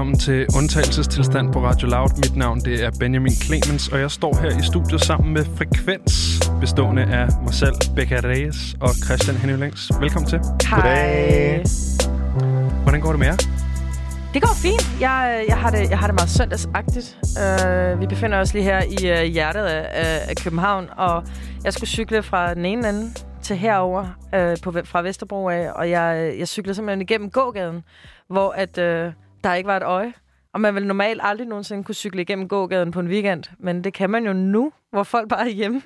Velkommen til Undtagelsestilstand på Radio Loud. Mit navn det er Benjamin Clemens, og jeg står her i studiet sammen med Frekvens, bestående af mig selv, Becca Reyes og Christian Henølings. Velkommen til. Hej. Hvordan går det med jer? Det går fint. Jeg, jeg, har, det, jeg har det meget søndagsagtigt. Uh, vi befinder os lige her i uh, hjertet af, af København, og jeg skulle cykle fra den ene ende til herover uh, på, fra Vesterbro af, og jeg, jeg cyklede simpelthen igennem gågaden, hvor at... Uh, der ikke var et øje. Og man vil normalt aldrig nogensinde kunne cykle igennem gågaden på en weekend, men det kan man jo nu, hvor folk bare er hjemme.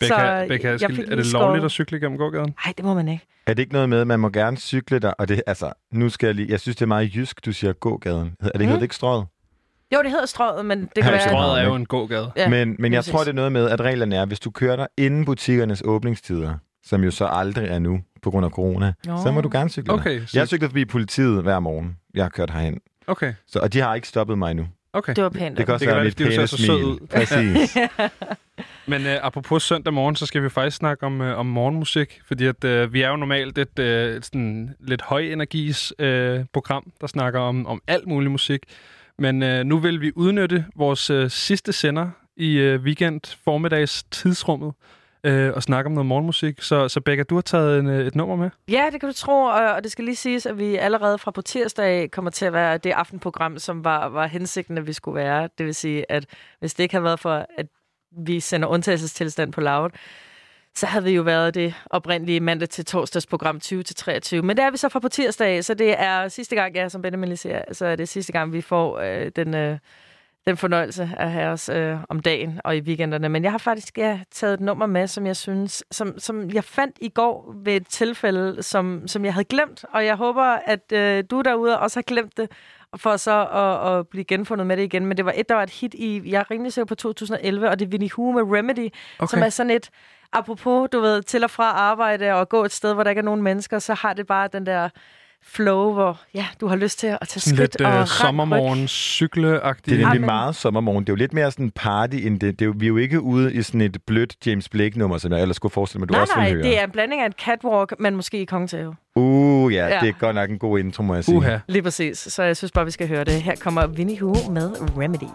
Becca, så Becca, jeg skal, er det lovligt at cykle igennem gågaden? Nej, det må man ikke. Er det ikke noget med, at man må gerne cykle der? Og det, altså, nu skal jeg lige... Jeg synes, det er meget jysk, du siger gågaden. Er det, mm. det ikke strøget? Jo, det hedder strøget, men det kan være... Strøget er jo en gågade. Ja, men men jeg tror, det er noget med, at reglerne er, hvis du kører der inden butikkernes åbningstider, som jo så aldrig er nu på grund af corona, oh. så må du gerne cykle okay, der. Så... Jeg cykler forbi politiet hver morgen. Jeg har kørt herhen. Okay. Så, og de har ikke stoppet mig nu. Okay. Det var pænt. Det kan også det være mit pæne smil. Så ud. Præcis. Men uh, apropos søndag morgen, så skal vi faktisk snakke om, uh, om morgenmusik, fordi at, uh, vi er jo normalt et, uh, et sådan lidt højenergis uh, program, der snakker om, om alt mulig musik. Men uh, nu vil vi udnytte vores uh, sidste sender i uh, weekend formiddags tidsrummet øh, og snakke om noget morgenmusik. Så, så Becca, du har taget en, øh, et nummer med? Ja, det kan du tro, og, og det skal lige siges, at vi allerede fra på tirsdag kommer til at være det aftenprogram, som var, var hensigten, at vi skulle være. Det vil sige, at hvis det ikke havde været for, at vi sender undtagelsestilstand på lavet, så havde vi jo været det oprindelige mandag til torsdags program 20 til 23. Men det er vi så fra på tirsdag, så det er sidste gang, ja, som Benjamin lige siger, så er det sidste gang, vi får øh, den... Øh, den fornøjelse at have os øh, om dagen og i weekenderne. Men jeg har faktisk ja, taget et nummer med, som jeg synes, som, som jeg fandt i går ved et tilfælde, som, som jeg havde glemt. Og jeg håber, at øh, du derude også har glemt det, for så at, at blive genfundet med det igen. Men det var et, der var et hit i, jeg er rimelig sikker på 2011, og det er Winnie Hu med Remedy, okay. som er sådan et, apropos, du ved, til og fra arbejde og gå et sted, hvor der ikke er nogen mennesker, så har det bare den der flow, hvor ja, du har lyst til at tage skridt lidt, og uh, sommermorgen cykleagtigt. Det er nemlig meget sommermorgen. Det er jo lidt mere sådan party end det. det er jo, vi er jo ikke ude i sådan et blødt James Blake-nummer, som jeg ellers skulle forestille mig, du nej, også nej, vil høre. det er en blanding af et catwalk, men måske i Kongetave. Uh, ja, ja, det er godt nok en god intro, må jeg sige. Uh-huh. Lige præcis. Så jeg synes bare, vi skal høre det. Her kommer Winnie Hu med Remedy.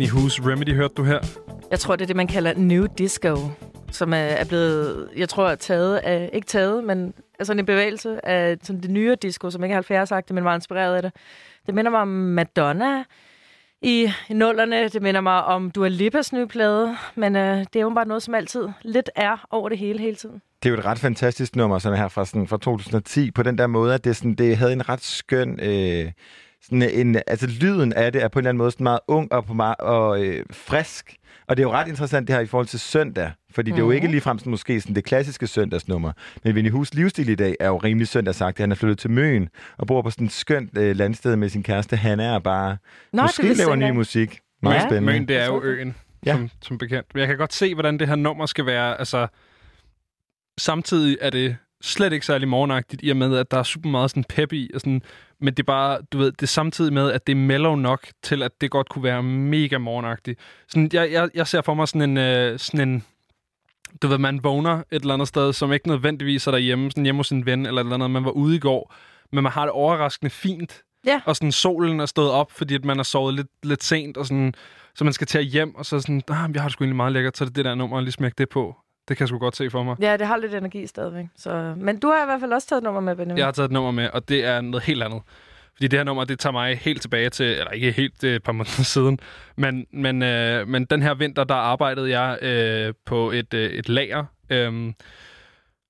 Vinnie Who's Remedy hørte du her. Jeg tror, det er det, man kalder New Disco, som er, er blevet, jeg tror, taget af, ikke taget, men altså en bevægelse af sådan det nye disco, som ikke er 70-agtigt, men var inspireret af det. Det minder mig om Madonna i, i nullerne. Det minder mig om Dua Lipas nye plade, men øh, det er jo bare noget, som altid lidt er over det hele, hele tiden. Det er jo et ret fantastisk nummer, som er her fra, sådan, fra 2010, på den der måde, at det, sådan, det havde en ret skøn... Øh, sådan en, altså lyden af det er på en eller anden måde sådan meget ung og, på meget, og øh, frisk. Og det er jo ret interessant det her i forhold til søndag, fordi mm. det er jo ikke mhm. ligefrem sådan, måske sådan det klassiske søndagsnummer. Men Vinnie Hus livsstil i dag er jo rimelig søndagsagt. Han er flyttet til Møn og bor på sådan et skønt øh, landsted med sin kæreste Hanna er bare Nå, måske laver ny musik. Meget ja. spændende. Møn, det er jo øen, ja. som, som bekendt. Men jeg kan godt se, hvordan det her nummer skal være. Altså, samtidig er det slet ikke særlig morgenagtigt, i og med, at der er super meget sådan pep i, og sådan, men det er bare, du ved, det er samtidig med, at det er mellow nok til, at det godt kunne være mega morgenagtigt. Sådan, jeg, jeg, jeg ser for mig sådan en, øh, sådan en, du ved, man vågner et eller andet sted, som ikke nødvendigvis er derhjemme, sådan hjemme hos en ven eller et eller andet, man var ude i går, men man har det overraskende fint, Ja. Og sådan solen er stået op, fordi at man har sovet lidt, lidt sent, og sådan, så man skal at hjem, og så sådan, ah, jeg har det sgu egentlig meget lækkert, så er det det der nummer, og lige smække det på. Det kan jeg sgu godt se for mig. Ja, det har lidt energi stadigvæk. Så... Men du har i hvert fald også taget et nummer med, Benjamin. Jeg har taget et nummer med, og det er noget helt andet. Fordi det her nummer, det tager mig helt tilbage til, eller ikke helt et par måneder siden, men, men, øh, men den her vinter, der arbejdede jeg øh, på et, øh, et lager, øh,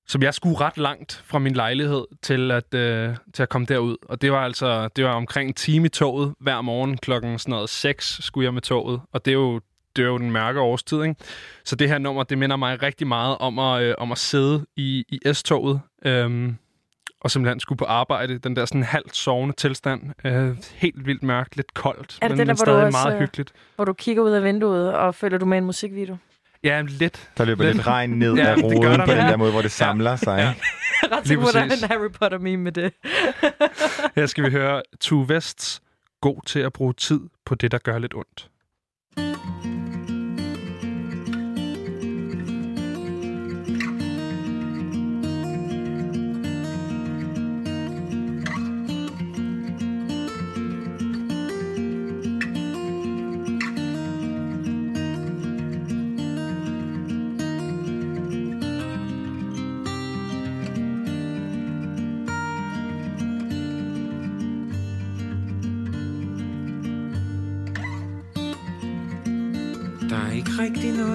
som jeg skulle ret langt fra min lejlighed til at, øh, til at komme derud. Og det var altså det var omkring en time i toget hver morgen klokken sådan noget 6 skulle jeg med toget. Og det er jo det er jo den mørke årstid, ikke? Så det her nummer, det minder mig rigtig meget om at, øh, om at sidde i, i S-toget, øhm, og simpelthen skulle på arbejde. Den der sådan halvt sovende tilstand. Øh, helt vildt mørkt, lidt koldt, er det men, den men der, stadig også, meget hyggeligt. Hvor du kigger ud af vinduet, og føler du med en musikvideo? Ja, lidt. Der løber lidt, lidt regn ned ja, af roden der, på den der måde, hvor det samler ja. sig. Ja. Ret sikker på, der er en Harry Potter-meme med det. Her skal vi høre Two Vests. God til at bruge tid på det, der gør lidt ondt. rigtig noget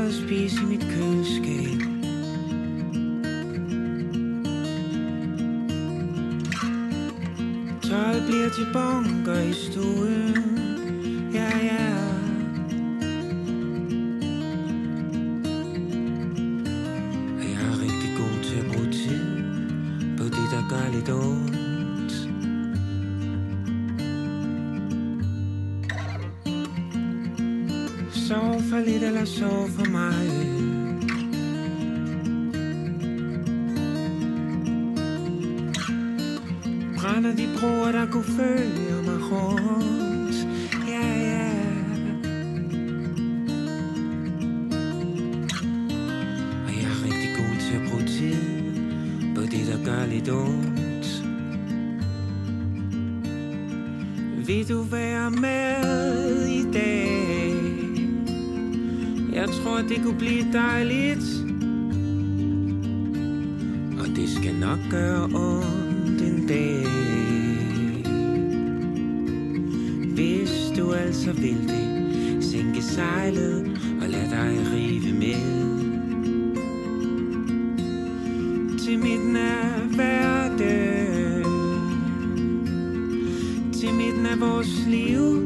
at spise i mit køleskab. Tøjet bliver til bunker i stuen. Lidt eller sov for mig Brænder de broer, der kunne følge mig rundt at det kunne blive dejligt. Og det skal nok gøre ondt en dag. Hvis du altså vil det Sænke sejlet og lad dig rive med. Til midten af hverdagen Til midten af vores liv.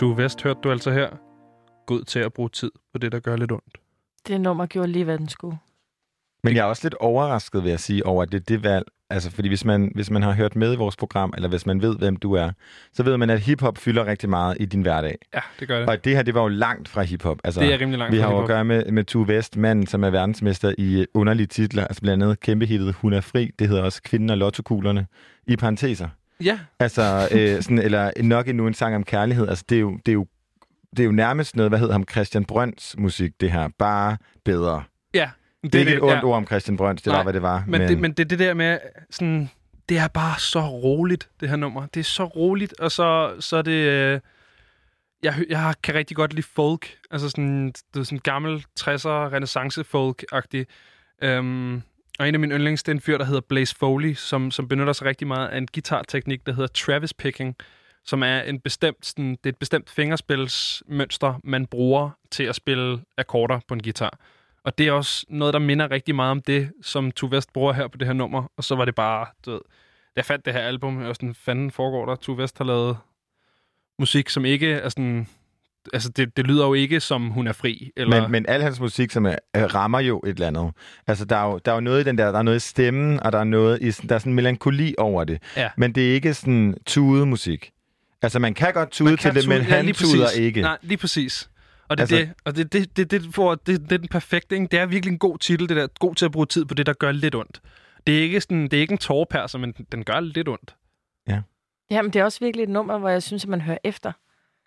Tue Vest hørte du altså her. God til at bruge tid på det, der gør lidt ondt. Det nummer gjorde lige, hvad den skulle. Men jeg er også lidt overrasket, vil jeg sige, over at det er det valg. Altså, fordi hvis man, hvis man har hørt med i vores program, eller hvis man ved, hvem du er, så ved man, at hiphop fylder rigtig meget i din hverdag. Ja, det gør det. Og det her, det var jo langt fra hiphop. Altså, Det er rimelig langt vi fra har jo at gøre med, med Tue Vest, manden, som er verdensmester i underlige titler. Altså blandt andet kæmpe hittet Hun er fri. Det hedder også Kvinden og Lottokuglerne. I parenteser. Ja, Altså, øh, sådan, eller nok endnu en sang om kærlighed. Altså, det er jo, det er jo, det er jo nærmest noget, hvad hedder ham, Christian Brøns musik, det her. Bare bedre. ja. Det, det er ikke et ondt ja. ord om Christian Brøns, det Nej, var, hvad det var. Men, men, det, men det det der med, sådan, det er bare så roligt, det her nummer. Det er så roligt, og så, så er det... Øh, jeg, jeg kan rigtig godt lide folk. Altså sådan, det er sådan gammel 60'er renaissance folk-agtig. Um, og en af mine yndlings, det er en fyr, der hedder Blaze Foley, som, som benytter sig rigtig meget af en guitarteknik, der hedder Travis picking, som er en bestemt, sådan, det er et bestemt fingerspilsmønster, man bruger til at spille akkorder på en guitar. Og det er også noget, der minder rigtig meget om det, som Tu West bruger her på det her nummer. Og så var det bare, du ved, da jeg fandt det her album, og sådan, fanden foregår der, Tu West har lavet musik, som ikke er sådan... Altså, det, det lyder jo ikke, som hun er fri. Eller... Men, men al hans musik, som er, rammer jo et eller andet. Altså, der er, jo, der er jo noget i den der, der er noget i stemmen, og der er noget i, der er sådan en melankoli over det. Ja. Men det er ikke sådan tude musik. Altså, man kan godt tude Man til det, men tude- ja, han lige tuder præcis. ikke. Nej, lige præcis. Og det, Altså- det, og det, det, det, det, får, det, det er den perfekte, ikke? Det er virkelig en god titel, det der. God til at bruge tid på det, der gør lidt ondt. Det er ikke, sådan, det er ikke en tårperser, men den- gør lidt ondt. Jamen, det er også virkelig et nummer, hvor jeg synes, at man hører efter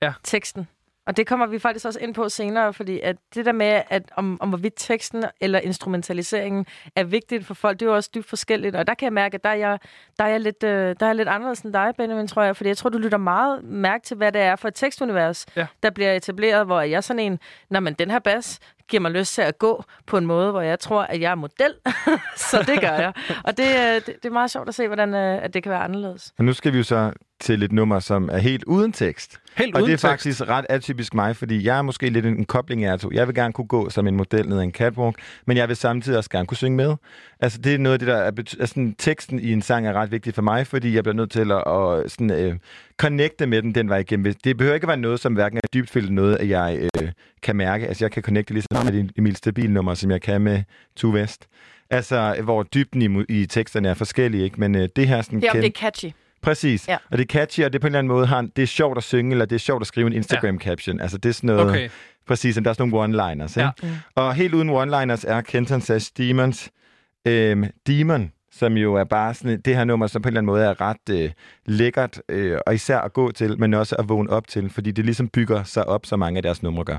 Ja. teksten. Og det kommer vi faktisk også ind på senere, fordi at det der med, at om, om hvorvidt teksten eller instrumentaliseringen er vigtigt for folk, det er jo også dybt forskelligt. Og der kan jeg mærke, at der er jeg, der er jeg, lidt, øh, der er jeg lidt anderledes end dig, Benjamin, tror jeg. Fordi jeg tror, du lytter meget mærke til, hvad det er for et tekstunivers, Ja. der bliver etableret, hvor jeg er sådan en, når man den her bas giver mig lyst til at gå på en måde, hvor jeg tror, at jeg er model. Så det gør jeg. Og det, øh, det, det er meget sjovt at se, hvordan øh, at det kan være anderledes. Og nu skal vi jo så til et nummer, som er helt uden tekst. Helt Og uden det er tekst. faktisk ret atypisk mig, fordi jeg er måske lidt en, kobling af jer to. Jeg vil gerne kunne gå som en model ned ad en catwalk, men jeg vil samtidig også gerne kunne synge med. Altså det er noget af det, der er... bety- Altså, sådan, teksten i en sang er ret vigtig for mig, fordi jeg bliver nødt til at, at sådan, øh, connecte med den den vej igennem. Det behøver ikke at være noget, som hverken er dybtfældet noget, at jeg øh, kan mærke. Altså jeg kan connecte lige med det Emil Stabil nummer, som jeg kan med Tue Vest. Altså, hvor dybden i, i teksterne er forskellige, ikke? Men øh, det her sådan... Det er, om ken- det er catchy. Præcis. Ja. Og det er catchy, og det er på en eller anden måde, har, det er sjovt at synge, eller det er sjovt at skrive en Instagram-caption. Altså det er sådan noget, Okay. præcis, som der er sådan nogle one-liners. Ja. Ikke? Og helt uden one-liners er Kenton Sash Demons øhm, Demon, som jo er bare sådan det her nummer, som på en eller anden måde er ret øh, lækkert, øh, og især at gå til, men også at vågne op til, fordi det ligesom bygger sig op, så mange af deres numre gør.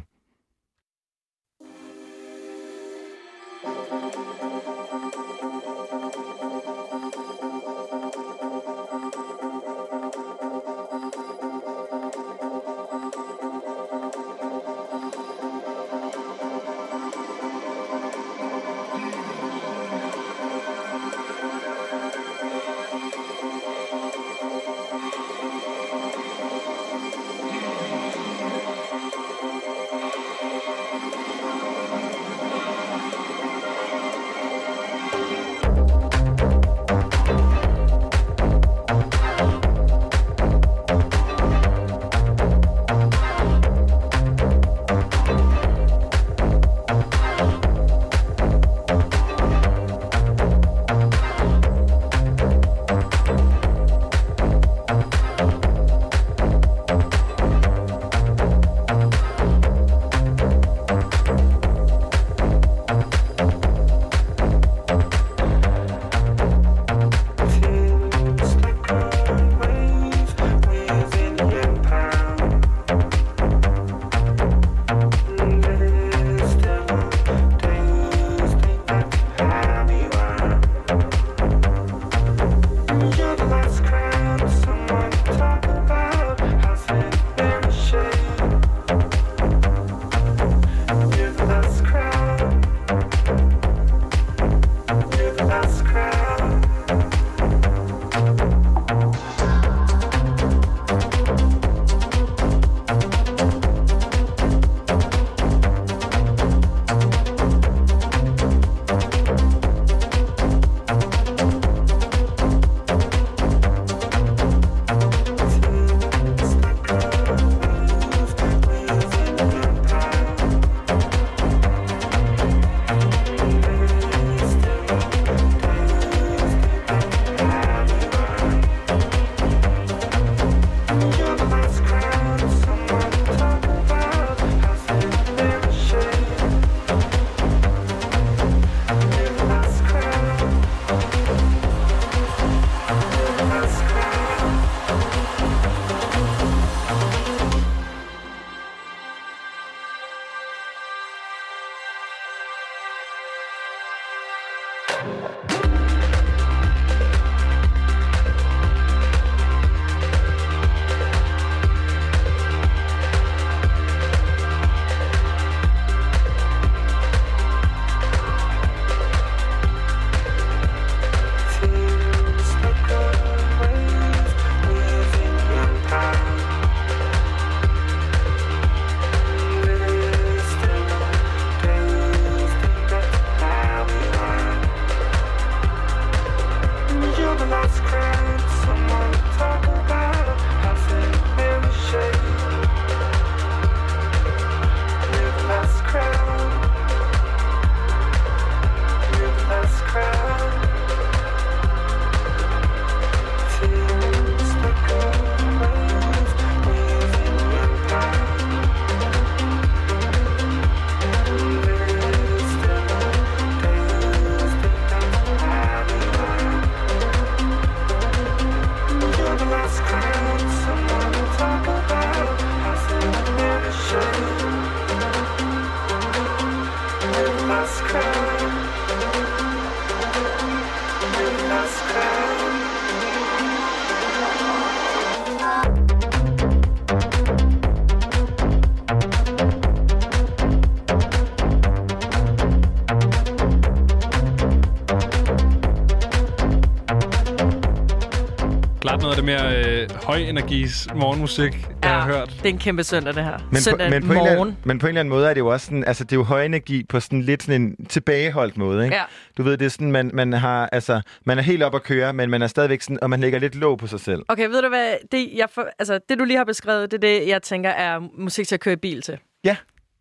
Mere øh, højenergis morgenmusik, jeg Ja, har hørt. det er en kæmpe søndag, det her. Men søndag på, men, på en anden, men på en eller anden måde er det jo også sådan, altså det er jo høj energi på sådan lidt sådan en tilbageholdt måde, ikke? Ja. Du ved, det er sådan, man, man har, altså, man er helt op at køre, men man er stadigvæk sådan, og man lægger lidt låg på sig selv. Okay, ved du hvad? Det, jeg for, altså, det, du lige har beskrevet, det er det, jeg tænker er musik til at køre i bil til. Ja.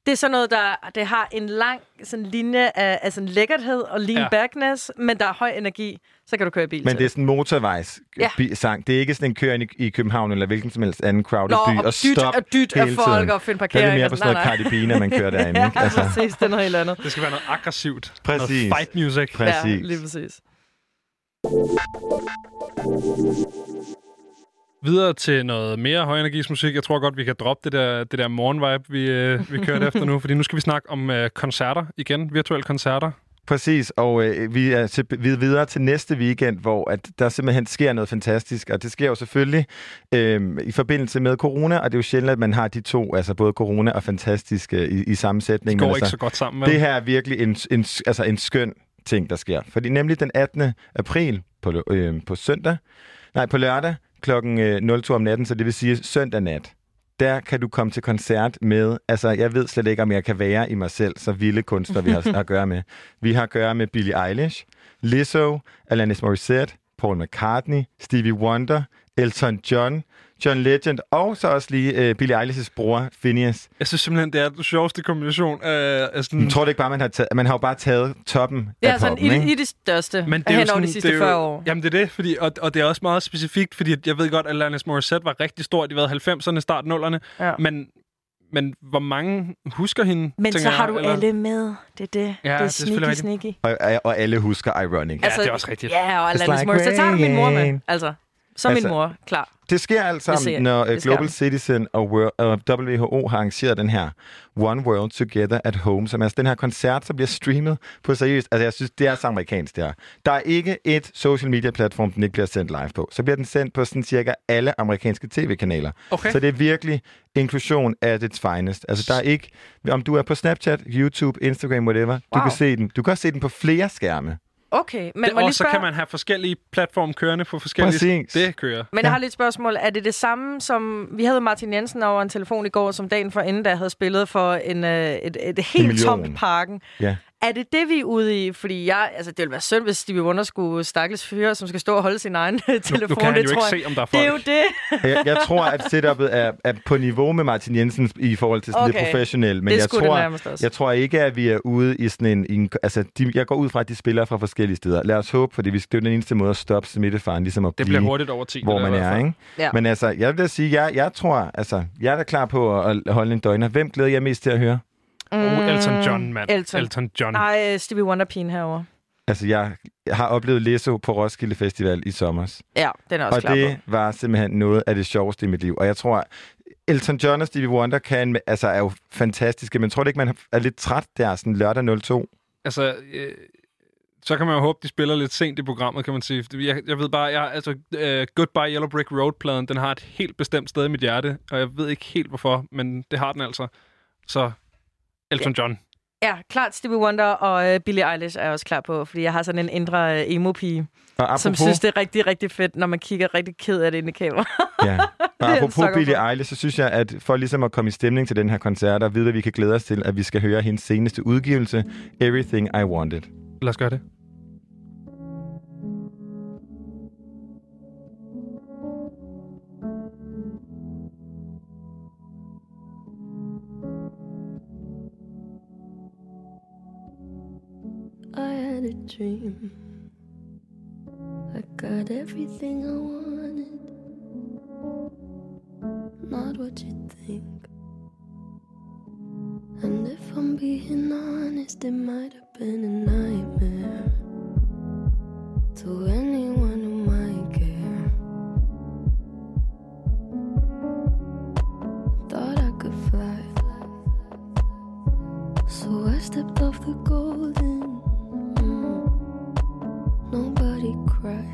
Det er sådan noget, der det har en lang sådan linje af, af sådan lækkerhed og lean Ja. backness, men der er høj energi, så kan du køre i bil Men det er sådan en motorvejs Ja. bi- sang. Det er ikke sådan en køren i, i København eller hvilken som helst anden crowded Nå, by. og dyt stop og dyt af folk tiden. og finde Der er parkering. det mere og på sådan- noget Cardi B, når man kører derinde. Ja, ikke? Altså, præcis. Det er noget helt andet. Det skal være noget aggressivt. Præcis. Noget fight music. Præcis. Ja, lige præcis. Videre til noget mere højenergis musik. Jeg tror godt, vi kan droppe det der, det der morgenvibe, vi, øh, vi kørte efter nu. Fordi nu skal vi snakke om øh, koncerter igen. Virtuelle koncerter. Præcis, og øh, vi er til, vi er videre til næste weekend, hvor at der simpelthen sker noget fantastisk, og det sker jo selvfølgelig øh, i forbindelse med corona, og det er jo sjældent, at man har de to, altså både corona og fantastisk øh, i, i sammensætning. Det går men ikke altså, så godt sammen. vel? Det her er virkelig en, en, altså en skøn ting, der sker. Fordi nemlig den 18. april på, øh, på søndag, nej, på lørdag klokken øh, 02 om natten, så det vil sige søndag nat, der kan du komme til koncert med, altså jeg ved slet ikke, om jeg kan være i mig selv, så vilde kunstner vi har at gøre med. Vi har at gøre med Billie Eilish, Lizzo, Alanis Morissette, Paul McCartney, Stevie Wonder, Elton John, John Legend, og så også lige øh, Billie Eilish's bror, Phineas. Jeg synes simpelthen, det er den sjoveste kombination af, af sådan... Jeg tror det ikke bare, man har taget, man har jo bare taget toppen Det er af sådan poppen, i, ikke? i det største Men det er jo over sådan, de sidste det er jo, 40 år. Jamen det er det, fordi, og, og det er også meget specifikt, fordi jeg ved godt, at Alanis Morissette var rigtig stor. De var 90'erne, start 0'erne. Ja. Men, men hvor mange husker hende? Men tænker så har jeg, du eller? alle med. Det er det. Ja, det er sneaky, sneaky. Og, og alle husker Ironic. Ja, det er også rigtigt. Ja, og Alanis like Morissette. Så tager du min mor med. Altså, så er Altså, min mor klar. Det sker alt sammen, når uh, Global. Citizen og, World, WHO har arrangeret den her One World Together at Home, som er altså den her koncert, som bliver streamet på seriøst. Altså, jeg synes, det er så amerikansk, det her. Der er ikke et social media platform, den ikke bliver sendt live på. Så bliver den sendt på sådan cirka alle amerikanske tv-kanaler. Okay. Så det er virkelig inklusion at its finest. Altså, der er ikke... Om du er på Snapchat, YouTube, Instagram, whatever, du Wow. kan se den. Du kan også se den på flere skærme. Okay, men det, må og lige så spørge, kan man have forskellige platforme kørende på forskellige... Præcis. Det kører. Men jeg har lidt spørgsmål. Er det det samme som... Vi havde Martin Jensen over en telefon i går, som dagen for inden, der havde spillet for en, øh, et, et helt tomt parken. Ja. Er det det, vi er ude i? Fordi jeg, altså, det ville være synd, hvis Stevie Wonder skulle stakkels fyre, som skal stå og holde sin egen telefon. Nu, nu kan han det jo ikke tror jeg. se, om der er Det er folk. jo det. jeg, jeg tror, at setupet er, er på niveau med Martin Jensen i forhold til sådan okay. Det professionelle. Men Det jeg tror, jeg tror ikke, at vi er ude i sådan en... en altså, de, jeg går ud fra, at de spiller fra forskellige steder. Lad os håbe, fordi vi- det er jo den eneste måde at stoppe smittefaren, ligesom at Det blive, bliver hurtigt over 10. hvor man er, ikke? Ja. Men altså, jeg vil da sige, jeg, jeg tror, altså, jeg er da klar på at, at holde en døgner. Hvem glæder jeg mest til at høre? Oh, Elton John, mand. Elton. Elton John. Nej, øh, Stevie Wonder-pigen herovre. Altså, jeg, har oplevet Lesso på Roskilde Festival i sommer. Ja, den er også Og klar det på. var simpelthen noget af det sjoveste i mit liv. Og jeg tror, Elton John og Stevie Wonder kan, altså, er jo fantastiske, men tror du ikke, man er lidt træt der, sådan lørdag 02? Altså, øh, så kan man jo håbe, de spiller lidt sent i programmet, kan man sige. Jeg, jeg ved bare, jeg, altså, uh, Goodbye Yellow Brick Road-pladen, den har et helt bestemt sted i mit hjerte, og jeg ved ikke helt hvorfor, men det har den altså. Så Elton John. Ja, klart Stevie Wonder og øh, Billie Eilish er jeg også klar på, fordi jeg har sådan en indre øh, emo-pige, apropos, som synes, det er rigtig, rigtig fedt, når man kigger rigtig ked af det inde i kamera. ja. og apropos Billie. Eilish, så synes jeg, at for ligesom at komme i stemning til den her koncert, og vide, at vi kan glæde os til, at vi skal høre hendes seneste udgivelse, Everything I Wanted. Lad os gøre det. Had a dream. I got everything I wanted. Not what you think. And if I'm being honest, it might have been a nightmare to anyone who might care. Thought I could fly. So I stepped off the golden. Nobody.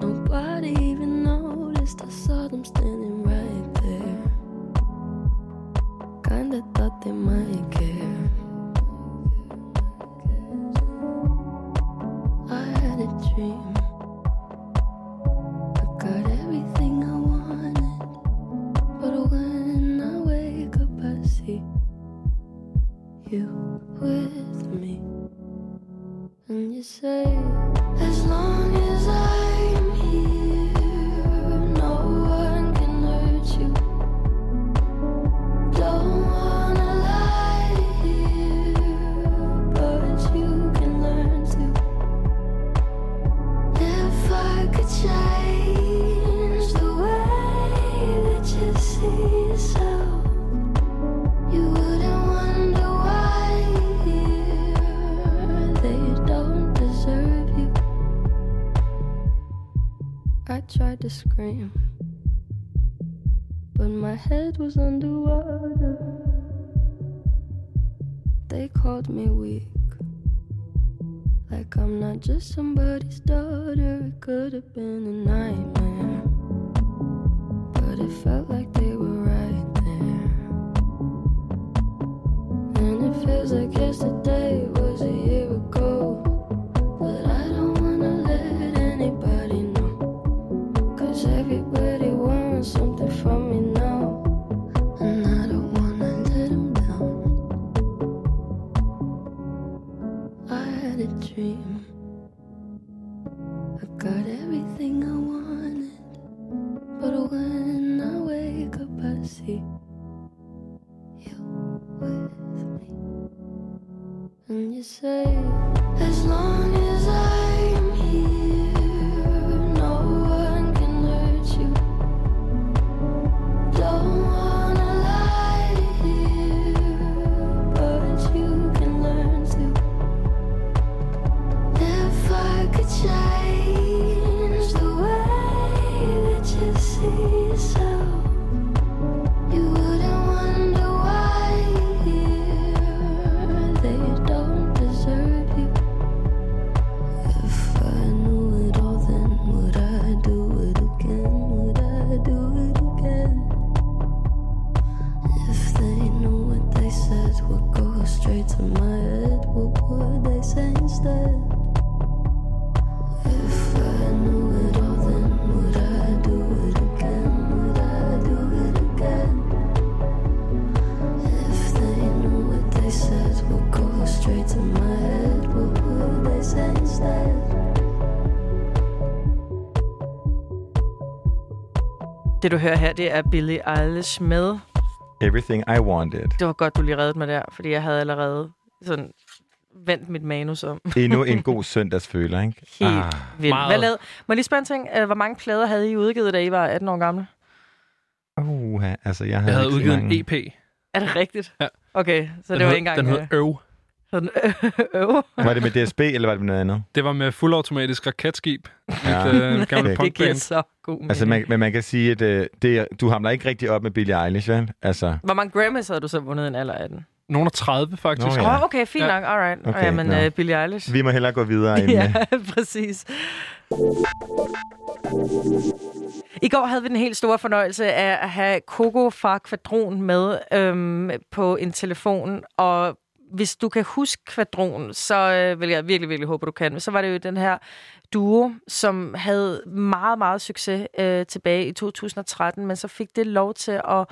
Nobody even noticed. I saw them standing right there. Kinda thought they might care. I had a dream. say. Tried to scream, but my head was underwater. They called me weak, like I'm not just somebody's daughter. It could have been a nightmare, but it felt like they were right there. And it feels like du hører her, det er Billie Eilish med. Everything I Wanted. Det var godt, du lige reddede mig der, fordi jeg havde allerede sådan vendt mit manus om. Endnu en god søndagsføler, ikke? Helt Ah. vildt. meget. Hvad lavede? Må jeg lige spørge en ting? Øh, Hvor mange plader havde I udgivet, da I var 18 år gamle? Uh, altså, jeg havde, Jeg havde udgivet en EP. Er det rigtigt? Ja. Okay, så Den det var hed- ikke engang... Den hed Øv. Sådan, øh, øv. Var det med DSB, eller var det med noget andet? Det var med fuldautomatisk raketskib. Ja. Et øh, gamle Okay. Det giver så god mening. Altså, man, men man kan sige, at øh, det, du hamler ikke rigtig op med Billie Eilish, vel? Altså, Hvor mange Grammys havde du så vundet i en alder af 18? Nogle af 30, faktisk. Nå, Åh, ja. oh, okay, fint Ja. nok. Alright. Okay, Okay, Jamen, nå. uh, Billie Eilish. vi må hellere gå videre end... Ja, øh, præcis. I går havde vi den helt store fornøjelse af at have Coco fra Kvadron med øhm, på en telefon, og hvis du kan huske Kvadron, så øh, vil jeg virkelig, virkelig håbe, du kan. Så var det jo den her duo, som havde meget, meget succes øh, tilbage i 2013, men så fik det lov til at,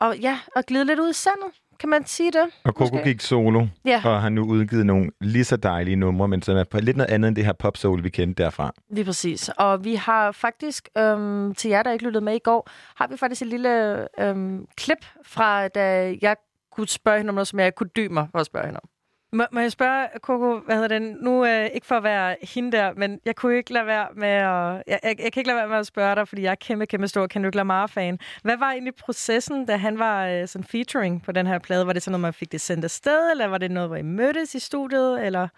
og, ja, at glide lidt ud i sandet. Kan man sige det? Og Coco gik solo, Ja. og har nu udgivet nogle lige så dejlige numre, men som er på lidt noget andet end det her pop-soul, vi kendte derfra. Lige præcis. Og vi har faktisk, øhm, til jer, der ikke lyttede med i går, har vi faktisk et lille øhm, klip fra, da jeg kunne spørge hende om noget, som jeg kunne dybe mig for at spørge hende om. Må, må jeg spørge, Coco, hvad hedder den? Nu øh, ikke for at være hende der, men jeg kunne ikke lade være med at... Jeg, jeg, jeg kan ikke lade være med at spørge dig, fordi jeg er kæmpe, kæmpe stor Kendrick Lamar-fan. Hvad var egentlig processen, da han var øh, sådan featuring på den her plade? Var det sådan noget, man fik det sendt afsted, eller var det noget, hvor I mødtes i studiet, eller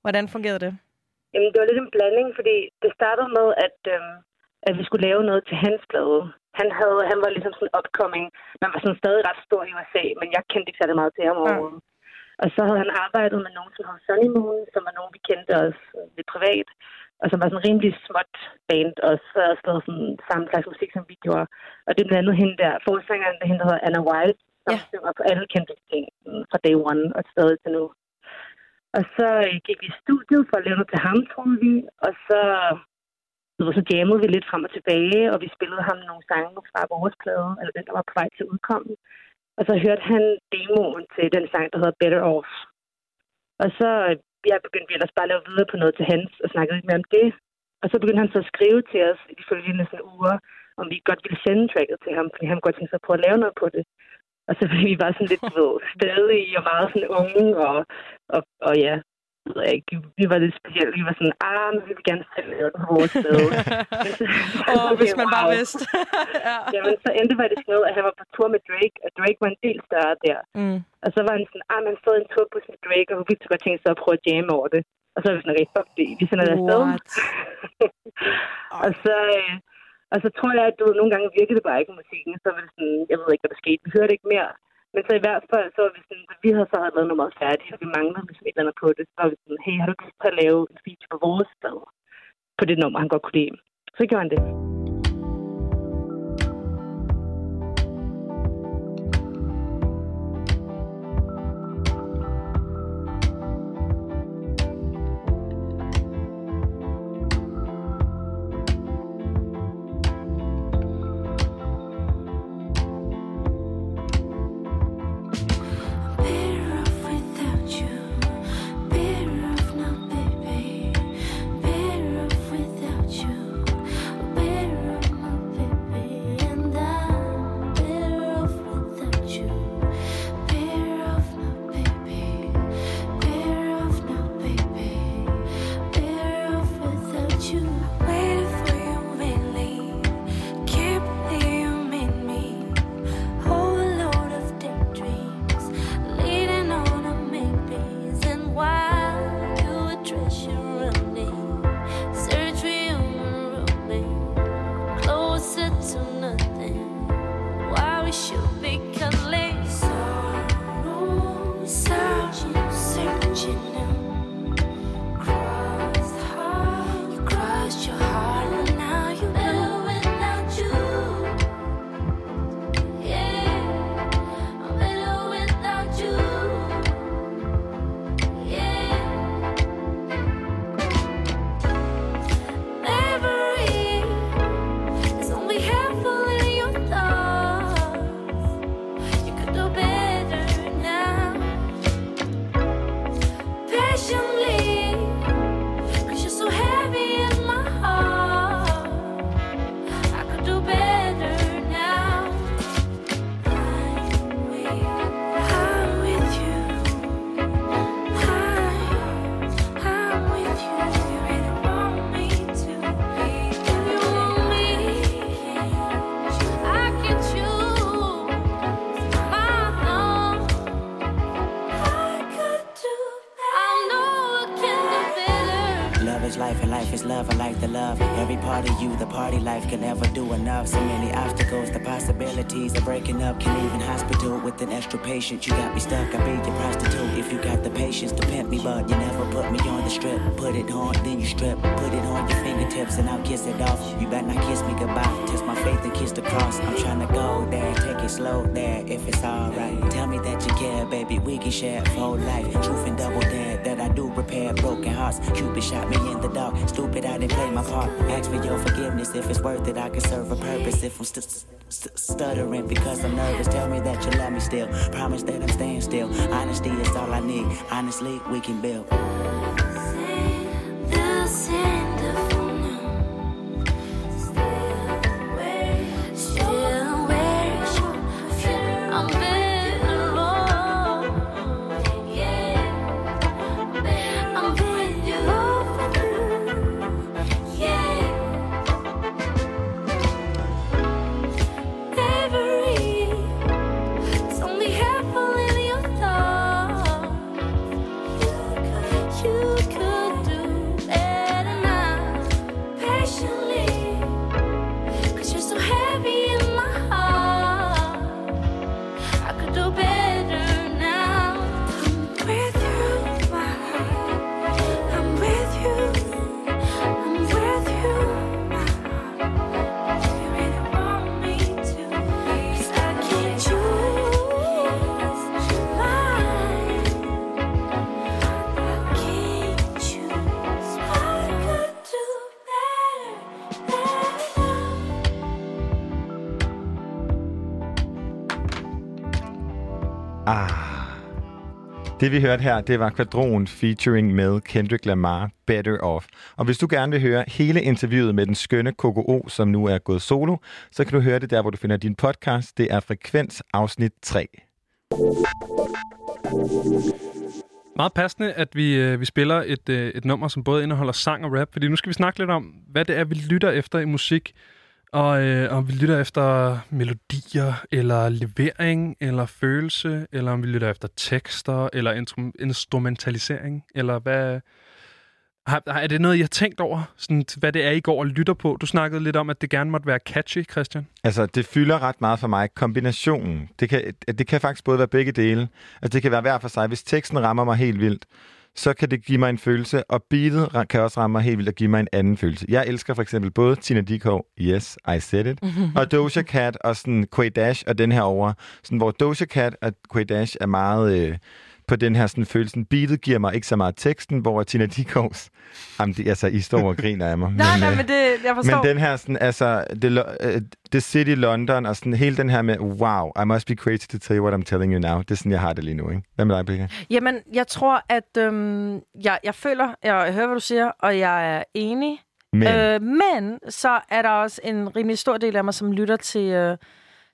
hvordan fungerede det? Jamen, det var lidt en blanding, fordi det startede med, at, øhm, at vi skulle lave noget til hans plade. Han, havde, han var ligesom sådan upcoming. Man var sådan stadig ret stor i USA, men jeg kendte ikke særlig meget til ham overhovedet. Og så havde han arbejdet med nogen, som hed Sunny Moon, som var nogen, vi kendte os lidt privat. Og som var sådan en rimelig småt band, og så havde spillet sådan samme slags musik, som vi gjorde. Og det er blandt andet hende der, forsangeren, der hende, der hedder Anna Wild, som Ja. synger på alle kendte ting fra day one og stadig til nu. Og så øh, gik vi i studiet for at lave noget til ham, troede vi. Og så, du ved, så jammede vi lidt frem og tilbage, og vi spillede ham nogle sange fra vores plade, eller den, der var på vej til udkommen. Og så hørte han demoen til den sang, der hedder Better Off. Og så øh, jeg ja, begyndte vi ellers bare at lave videre på noget til hans, og snakkede lidt mere om det. Og så begyndte han så at skrive til os i de følgende sådan, uger, om vi godt ville sende tracket til ham, fordi han godt tænkte sig på at lave noget på det. Og så blev vi bare sådan lidt, ved, stadig og meget sådan unge, og, og, og ja, ved jeg ikke, vi var lidt specielle. Vi var sådan, ah, men vi vil gerne selv lave det på vores sted. Åh, oh, hvis man bare vidste. ja. Jamen, så endte faktisk med, at han var på tur med Drake, og Drake var en del større der. Mm. Og så var han sådan, ah, man stod en turbus med Drake, og hun ville så godt tænke sig at prøve at jamme over det. Og så var vi sådan, okay, fuck det, vi sender det afsted. Og så, øh, Og så tror jeg, at du nogle gange virker det bare ikke musikken. Så var det sådan, jeg ved ikke, hvad der skete. Vi hørte ikke mere. Men så i hvert fald, så var vi sådan, at vi havde så havde lavet nummeret færdigt, og vi manglede ligesom et eller andet på det. Så var vi sådan, hey, har du lyst til at lave en feature på vores sted? På det nummer, han godt kunne lide. Så gjorde han det. Alright. Tell me that you care, baby. We can share whole life. Truth and double dare that I do repair broken hearts. Cupid shot me in the dark. Stupid, I didn't play my part. Ask for your forgiveness if it's worth it. I can serve a purpose. If I'm st- st- stuttering because I'm nervous, tell me that you love me still. Promise that I'm staying still. Honesty is all I need. Honestly, we can build. Det vi hørte her, det var Quadron featuring med Kendrick Lamar, Better Off. Og hvis du gerne vil høre hele interviewet med den skønne KKO, som nu er gået solo, så kan du høre det der, hvor du finder din podcast. Det er Frekvens afsnit 3. Meget passende, at vi, øh, vi spiller et, øh, et nummer, som både indeholder sang og rap, fordi nu skal vi snakke lidt om, hvad det er, vi lytter efter i musik. Og øh, om vi lytter efter melodier, eller levering, eller følelse, eller om vi lytter efter tekster, eller instrumentalisering, eller hvad... Har, har- er det noget, I har tænkt over, sådan, hvad det er, I går og lytter på? Du snakkede lidt om, at det gerne måtte være catchy, Christian. Altså, det fylder ret meget for mig. Kombinationen. Det kan, det kan faktisk både være begge dele. Altså, det kan være hver for sig. Hvis teksten rammer mig helt vildt, så kan det give mig en følelse, og beatet kan også ramme mig helt vildt og give mig en anden følelse. Jeg elsker for eksempel både Tina Dickow, Yes, I Said It, og Doja Cat og sådan Quay Dash og den her over, sådan, hvor Doja Cat og Quay Dash er meget øh, på den her sådan, følelsen. Beatet giver mig ikke så meget teksten, hvor Tina Dickows, jamen, de, altså, I står og griner af mig. Nej, nej, øh, men det, jeg forstår. men den her, sådan, altså, Lo- øh, the City London, og sådan hele den her med, wow, I must be crazy to tell you what I'm telling you now. Det er sådan, jeg har det lige nu, ikke? Hvad med dig, Pekka? Jamen, jeg tror, at øhm, jeg, jeg føler, jeg, jeg hører, hvad du siger, og jeg er enig. Men, Øh, men så er der også en rimelig stor del af mig, som lytter til, øh,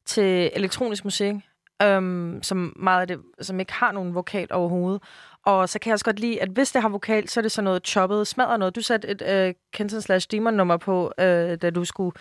til elektronisk musik, øhm, som meget af det, som ikke har nogen vokal overhovedet. Og så kan jeg også godt lide, at hvis det har vokal, så er det sådan noget choppet, smadret noget. Du satte et øh, Kenton slash Demon nummer på, øh, da du skulle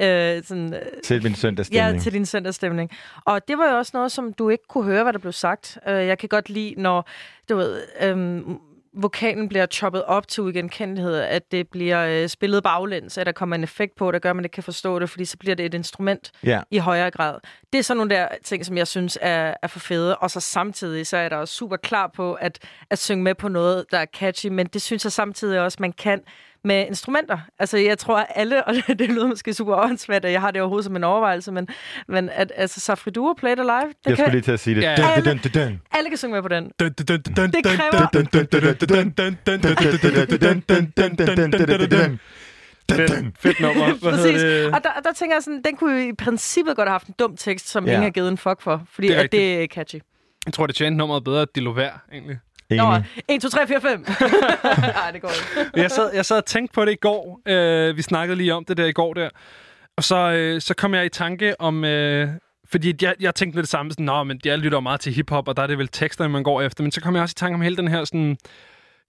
øh, sådan, øh, til min søndagsstemning. Ja, til din søndagsstemning. Og det var jo også noget, som du ikke kunne høre, hvad der blev sagt. Øh, Jeg kan godt lide, når du ved, øhm, vokalen bliver choppet op til uigenkendelighed, at det bliver øh, spillet baglæns, at der kommer en effekt på, der gør, at man ikke kan forstå det, fordi så bliver det et instrument Ja. i højere grad. Det er sådan nogle der ting, som jeg synes er, er for fede. Og så samtidig, så er der også super klar på at, at synge med på noget, der er catchy, men det synes jeg samtidig også, man kan med instrumenter. Altså, jeg tror, at alle, og det, det lyder måske super åndssvagt, at jeg har det overhovedet som en overvejelse, men, men at altså, Safri Duo Play It Alive, det Jeg kan, skulle lige til at sige det. Dun, dun, dun. alle kan synge med på den. Det kræver- Fedt, fedt nummer. Hvad Præcis. det? Og der, der tænker jeg sådan, den kunne jo i princippet godt have haft en dum tekst, som Ja. ingen har givet en fuck for, fordi Det er det er, at det er catchy. Jeg tror, det tjente nummeret bedre, at de lå værd, egentlig. Nå, Enig. 1, 2, 3, 4, 5. Nej, det går ikke. Jeg sad, jeg sad og tænkte på det i går. Øh, vi snakkede lige om det der i går der. Og så, øh, så kom jeg i tanke om... Øh, fordi jeg, jeg tænkte med det samme, sådan, Nå, men jeg lytter jo meget til hiphop, og der er det vel tekster, man går efter. Men så kom jeg også i tanke om hele den her sådan...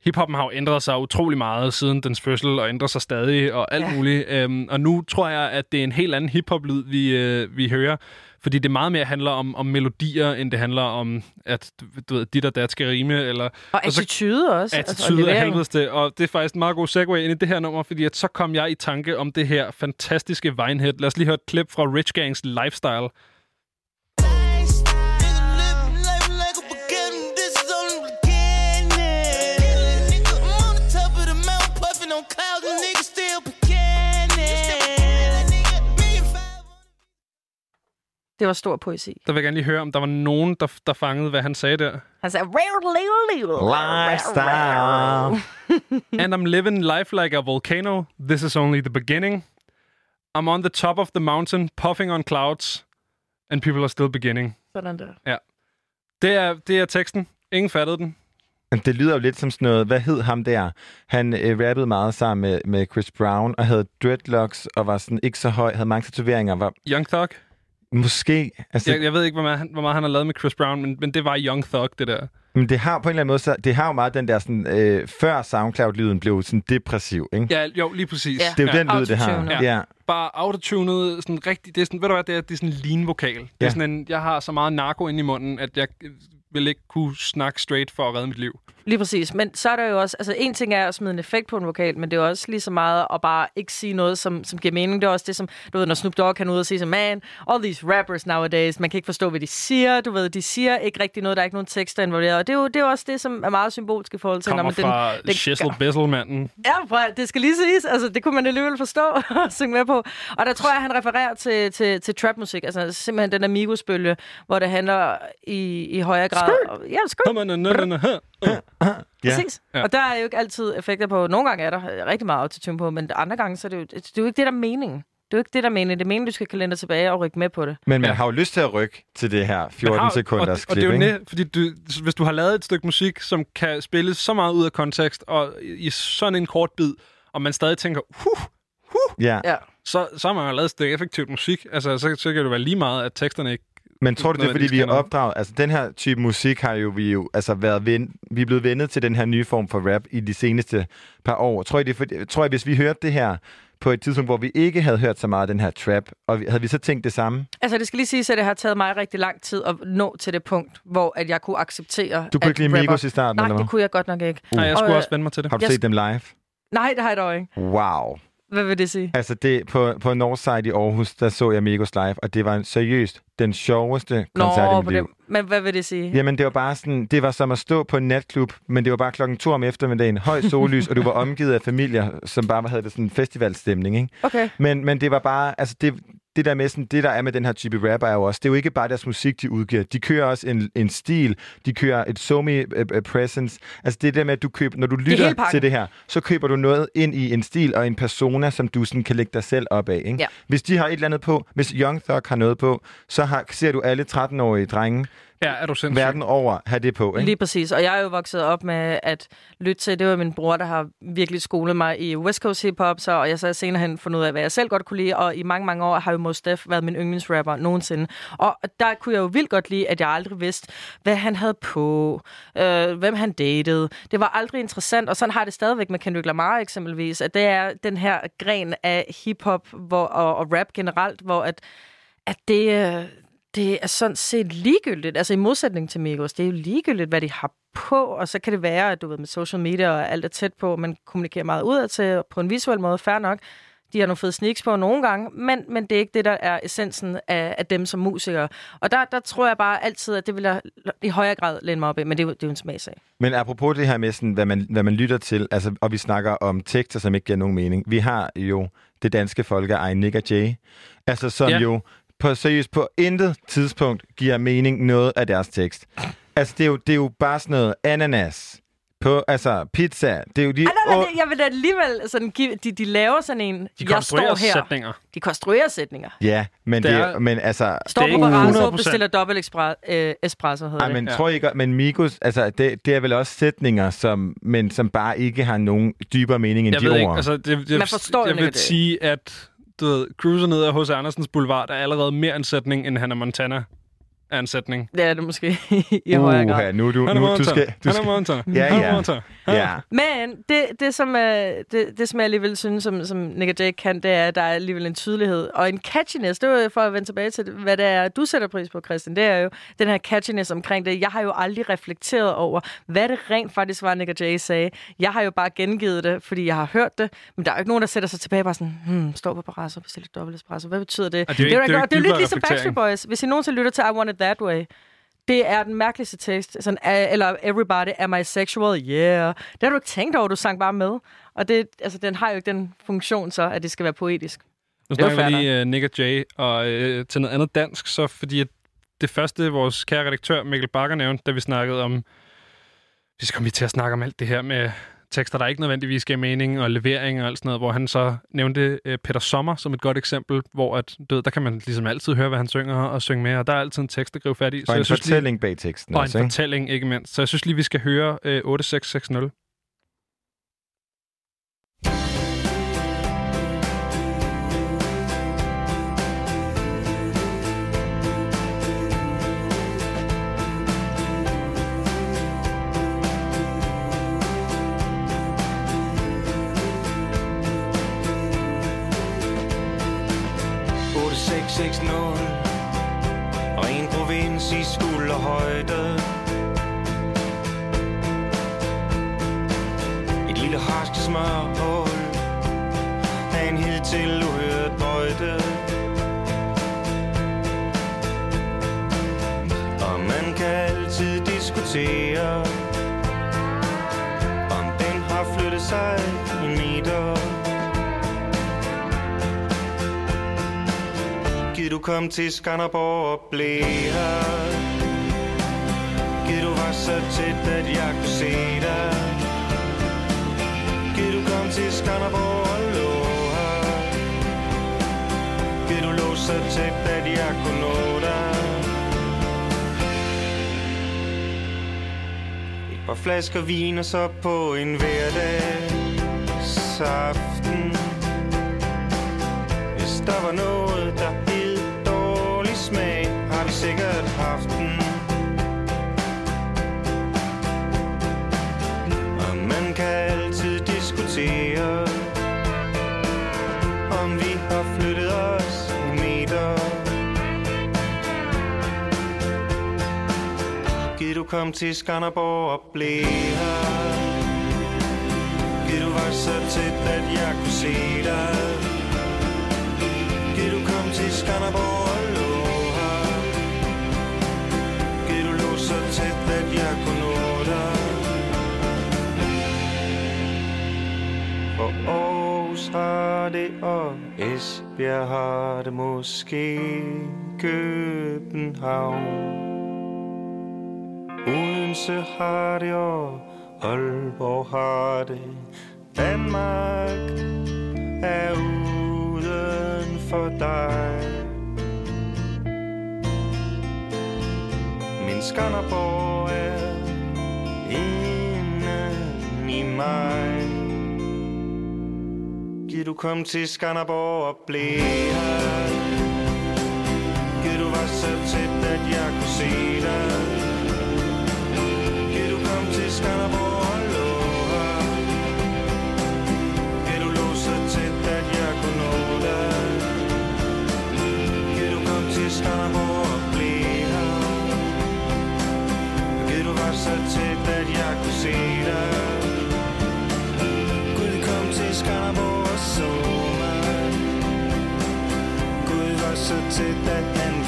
Hiphoppen har jo ændret sig utrolig meget siden dens fødsel, og ændrer sig stadig, og alt Ja. ja. muligt. Øhm, og nu tror jeg, at det er en helt anden hiphop-lyd, vi, øh, vi hører. Fordi det meget mere handler om, om melodier, end det handler om, at du ved, dit og dat skal rime, eller Og Og så- attitude også. altså, og attitude levering. helvedes det. Og det er faktisk en meget god segue ind i det her nummer, fordi at så kom jeg i tanke om det her fantastiske Vinehead. Lad os lige høre et klip fra Rich Gangs Lifestyle. Det var stor poesi. Der vil jeg gerne lige høre, om der var nogen, der, der fangede, hvad han sagde der. Han sagde... Lifestyle. And I'm living life like a volcano. This is only the beginning. I'm on the top of the mountain, puffing on clouds. And people are still beginning. Sådan der. Det er, det er teksten. Ingen fattede den. Men Det lyder jo lidt som sådan noget, hvad hed ham der? Han øh, rappede meget sammen med, med Chris Brown, og havde dreadlocks, og var sådan ikke så høj, havde mange tatoveringer, var Young Thug. Måske... Altså, Jeg, jeg ved ikke, hvor meget, han, hvor meget han har lavet med Chris Brown, men, men det var Young Thug, det der. Men det har på en eller anden måde, så, det har jo meget den der sådan, øh, før SoundCloud-lyden blev sådan depressiv, ikke? Ja, jo, lige præcis. Ja. Det er jo ja. den lyd, det har. Autotune. Ja. bare autotunet, sådan rigtig, det er sådan, ved du hvad, det er, det er sådan en lean-vokal. Det Ja. er sådan en, jeg har så meget narko inde i munden, at jeg vil ikke kunne snakke straight for at redde mit liv. Lige præcis. Men så er der jo også... Altså, en ting er at smide en effekt på en vokal, men det er også lige så meget at bare ikke sige noget, som, som giver mening. Det er også det, som... Du ved, når Snoop Dogg kan ud og sige som, man, all these rappers nowadays, man kan ikke forstå, hvad de siger. Du ved, de siger ikke rigtig noget, der er ikke nogen tekster involveret. Og det er jo, det er jo også det, som er meget symbolsk i forhold til... Kommer når man, fra den, den, Shizzle Bizzle-manden. Ja, at- det skal lige siges. Altså, det kunne man alligevel forstå og synge med på. Og der tror jeg, han refererer til, til, til trapmusik. Altså simpelthen den Amigos-bølge, hvor det handler i, i højere grad... Ja. Ja. Præcis. Ja. Ja. Og der er jo ikke altid effekter på. Nogle gange er der rigtig meget autotune på, men andre gange, så er det jo, det er jo ikke det, der er meningen. Det er jo ikke det, der er meningen. Det er meningen, du skal kalender tilbage og rykke med på det. Men man Ja. har jo lyst til at rykke til det her 14 har- sekunders og, og klip, det er jo ikke? net, fordi du, hvis du har lavet et stykke musik, som kan spilles så meget ud af kontekst, og i sådan en kort bid, og man stadig tænker, huh, Ja. Ja. så, så har man jo lavet et stykke effektivt musik. Altså, så, så kan det være lige meget, at teksterne ikke... Men tror du, det er, fordi vi er opdraget? Altså, den her type musik har jo vi jo altså været ven, vi er blevet vendet til den her nye form for rap i de seneste par år. Tror jeg, det er fordi, tror jeg hvis vi hørte det her på et tidspunkt, hvor vi ikke havde hørt så meget af den her trap, og havde vi så tænkt det samme? Altså, det skal lige siges, at det har taget mig rigtig lang tid at nå til det punkt, hvor at jeg kunne acceptere, Du kunne at ikke lide Migos i starten, Nej, eller det hvad? kunne jeg godt nok ikke. Nej, jeg Og, skulle øh, også vende mig til det. Har du Jeg set dem live? Nej, det har jeg dog ikke. Wow. Hvad vil det sige? Altså, det, på, på Northside i Aarhus, der så jeg Migos live, og det var en, seriøst den sjoveste koncert i Nå, mit liv. det. Men hvad vil det sige? Jamen, det var bare sådan, det var som at stå på en natklub, men det var bare klokken to om eftermiddagen, høj sollys, og du var omgivet af familier, som bare havde det sådan en festivalstemning, ikke? Okay. Men, men det var bare, altså det, det der med sådan, det der er med den her type rapper er jo også, det er jo ikke bare deres musik, de udgiver. De kører også en, en stil, de kører et somi uh, uh, presence. Altså det der med, at du køber, når du lytter pakken. til det her, så køber du noget ind i en stil og en persona, som du sådan kan lægge dig selv op af. Ikke? Ja. Hvis de har et eller andet på, hvis Young Thug har noget på, så har, ser du alle 13-årige drenge Ja, er du sindssyg? verden over have det på. Ikke? Lige præcis. Og jeg er jo vokset op med at lytte til, det var min bror, der har virkelig skolet mig i West Coast hip hop, så, og jeg så har senere hen fundet ud af, hvad jeg selv godt kunne lide, og i mange, mange år har jo Mos Def været min yndlingsrapper nogensinde. Og der kunne jeg jo vildt godt lide, at jeg aldrig vidste, hvad han havde på, øh, hvem han datede. Det var aldrig interessant, og sådan har det stadigvæk med Kendrick Lamar eksempelvis, at det er den her gren af hiphop hvor, og, og rap generelt, hvor at, at det, øh, det er sådan set ligegyldigt. Altså i modsætning til Migos, det er jo ligegyldigt, hvad de har på, og så kan det være, at du ved, med social media og alt er tæt på, man kommunikerer meget udad til på en visuel måde, fair nok. De har nogle fede sneaks på nogle gange, men, men det er ikke det, der er essensen af, af dem som musikere. Og der, der tror jeg bare altid, at det vil jeg i højere grad læne mig op i, men det er jo, det er jo en smagsag. Men apropos det her med, sådan, hvad, man, hvad man lytter til, altså, og vi snakker om tekster, som ikke giver nogen mening. Vi har jo det danske folkeeje Nick og Jay, altså, som ja. jo på seriøst på intet tidspunkt giver mening noget af deres tekst. Altså, det er jo, det er jo bare sådan noget ananas på, altså pizza. Det er jo de... Ej, nej, nej, jeg vil da alligevel sådan give, de, de laver sådan en, De jeg konstruerer står her. sætninger. De konstruerer sætninger. Ja, men, Det det, er- men altså... Står på 100%. bestiller dobbelt øh, espresso, hedder Ej, det. men Ja. tror I ikke, men Migos, altså, det, det er vel også sætninger, som, men som bare ikke har nogen dybere mening end Jeg de ved ord. ikke, altså, det, det, Man forstår jeg ikke vil det. sige, at du ved, cruiser ned ad H.C. Andersens Boulevard er allerede mere en sætning, end Hannah Montana er en sætning. Det er det måske i højere grad. Nu, er du, Hannah nu, du skal... Du skal Montana. Ja, Hannah ja. Montana. ja. Men det, det, som, er, det, det, som jeg alligevel synes, som, som Nick og Jake kan, det er, at der er alligevel en tydelighed og en catchiness. Det var jo for at vende tilbage til, hvad det er, du sætter pris på, Christian. Det er jo den her catchiness omkring det. Jeg har jo aldrig reflekteret over, hvad det rent faktisk var, Nick og Jay sagde. Jeg har jo bare gengivet det, fordi jeg har hørt det. Men der er jo ikke nogen, der sætter sig tilbage og bare sådan, hmm, står på Barrasso og bestiller dobbelt espresso. Hvad betyder det? Og det er jo ikke- da det er jo godt. ikke det er jo lidt ligesom Backstreet. Boys. Hvis I nogensinde lytter til I Want It That Way, det er den mærkeligste tekst. Sådan, eller Everybody, am I sexual? Yeah. Det har du ikke tænkt over, du sang bare med. Og det, altså, den har jo ikke den funktion så, at det skal være poetisk. Nu er snakker vi lige uh, Nick og Jay, og uh, til noget andet dansk, så fordi at det første, vores kære redaktør Mikkel Bakker nævnte, da vi snakkede om, vi skal komme til at snakke om alt det her med tekster, der ikke nødvendigvis giver mening, og levering og alt sådan noget, hvor han så nævnte uh, Peter Sommer som et godt eksempel, hvor at, du ved, der kan man ligesom altid høre, hvad han synger og synge med, og der er altid en tekst, der griber fat i. Og en jeg synes lige, fortælling bag teksten og en også, ikke? fortælling, ikke mindst. Så jeg synes lige, vi skal høre uh, 8660. 660 Ren provins i skulderhøjde. Et lille harsk smørhul. Af en hidtil uhørt bøjde. Og man kan altid diskutere, Giv du kom til Skanderborg og blev her. Giv du var så tæt, at jeg kunne se dig. Giv du kom til Skanderborg og lå her. Giv du lå så tæt, at jeg kunne nå dig. Et par flasker vin og så på en hverdagsaften hvis der var noget, der sikkert haft den. Og man kan altid diskutere, om vi har flyttet os en meter. Giv du kom til Skanderborg og blev her. Giv du var så tæt, at jeg kunne se dig Giv du kom til Skanderborg og at jeg kunne nå dig For Aarhus har det, og Esbjerg har det måske København. Odense har det, og Aalborg har det. Danmark er uden for dig. Min Skanderborg er inden i mig. Giv du kom til Skanderborg og blev her. Giv du var så tæt, at jeg kunne se dig. Giv du kom til Skanderborg og lå her. Giv du lå så tæt, at jeg kunne nå dig. Giv du kom til Skanderborg så tæt, at jeg kunne se dig. Gud kom til Skanderborg og så mig. Gud var så tæt, at han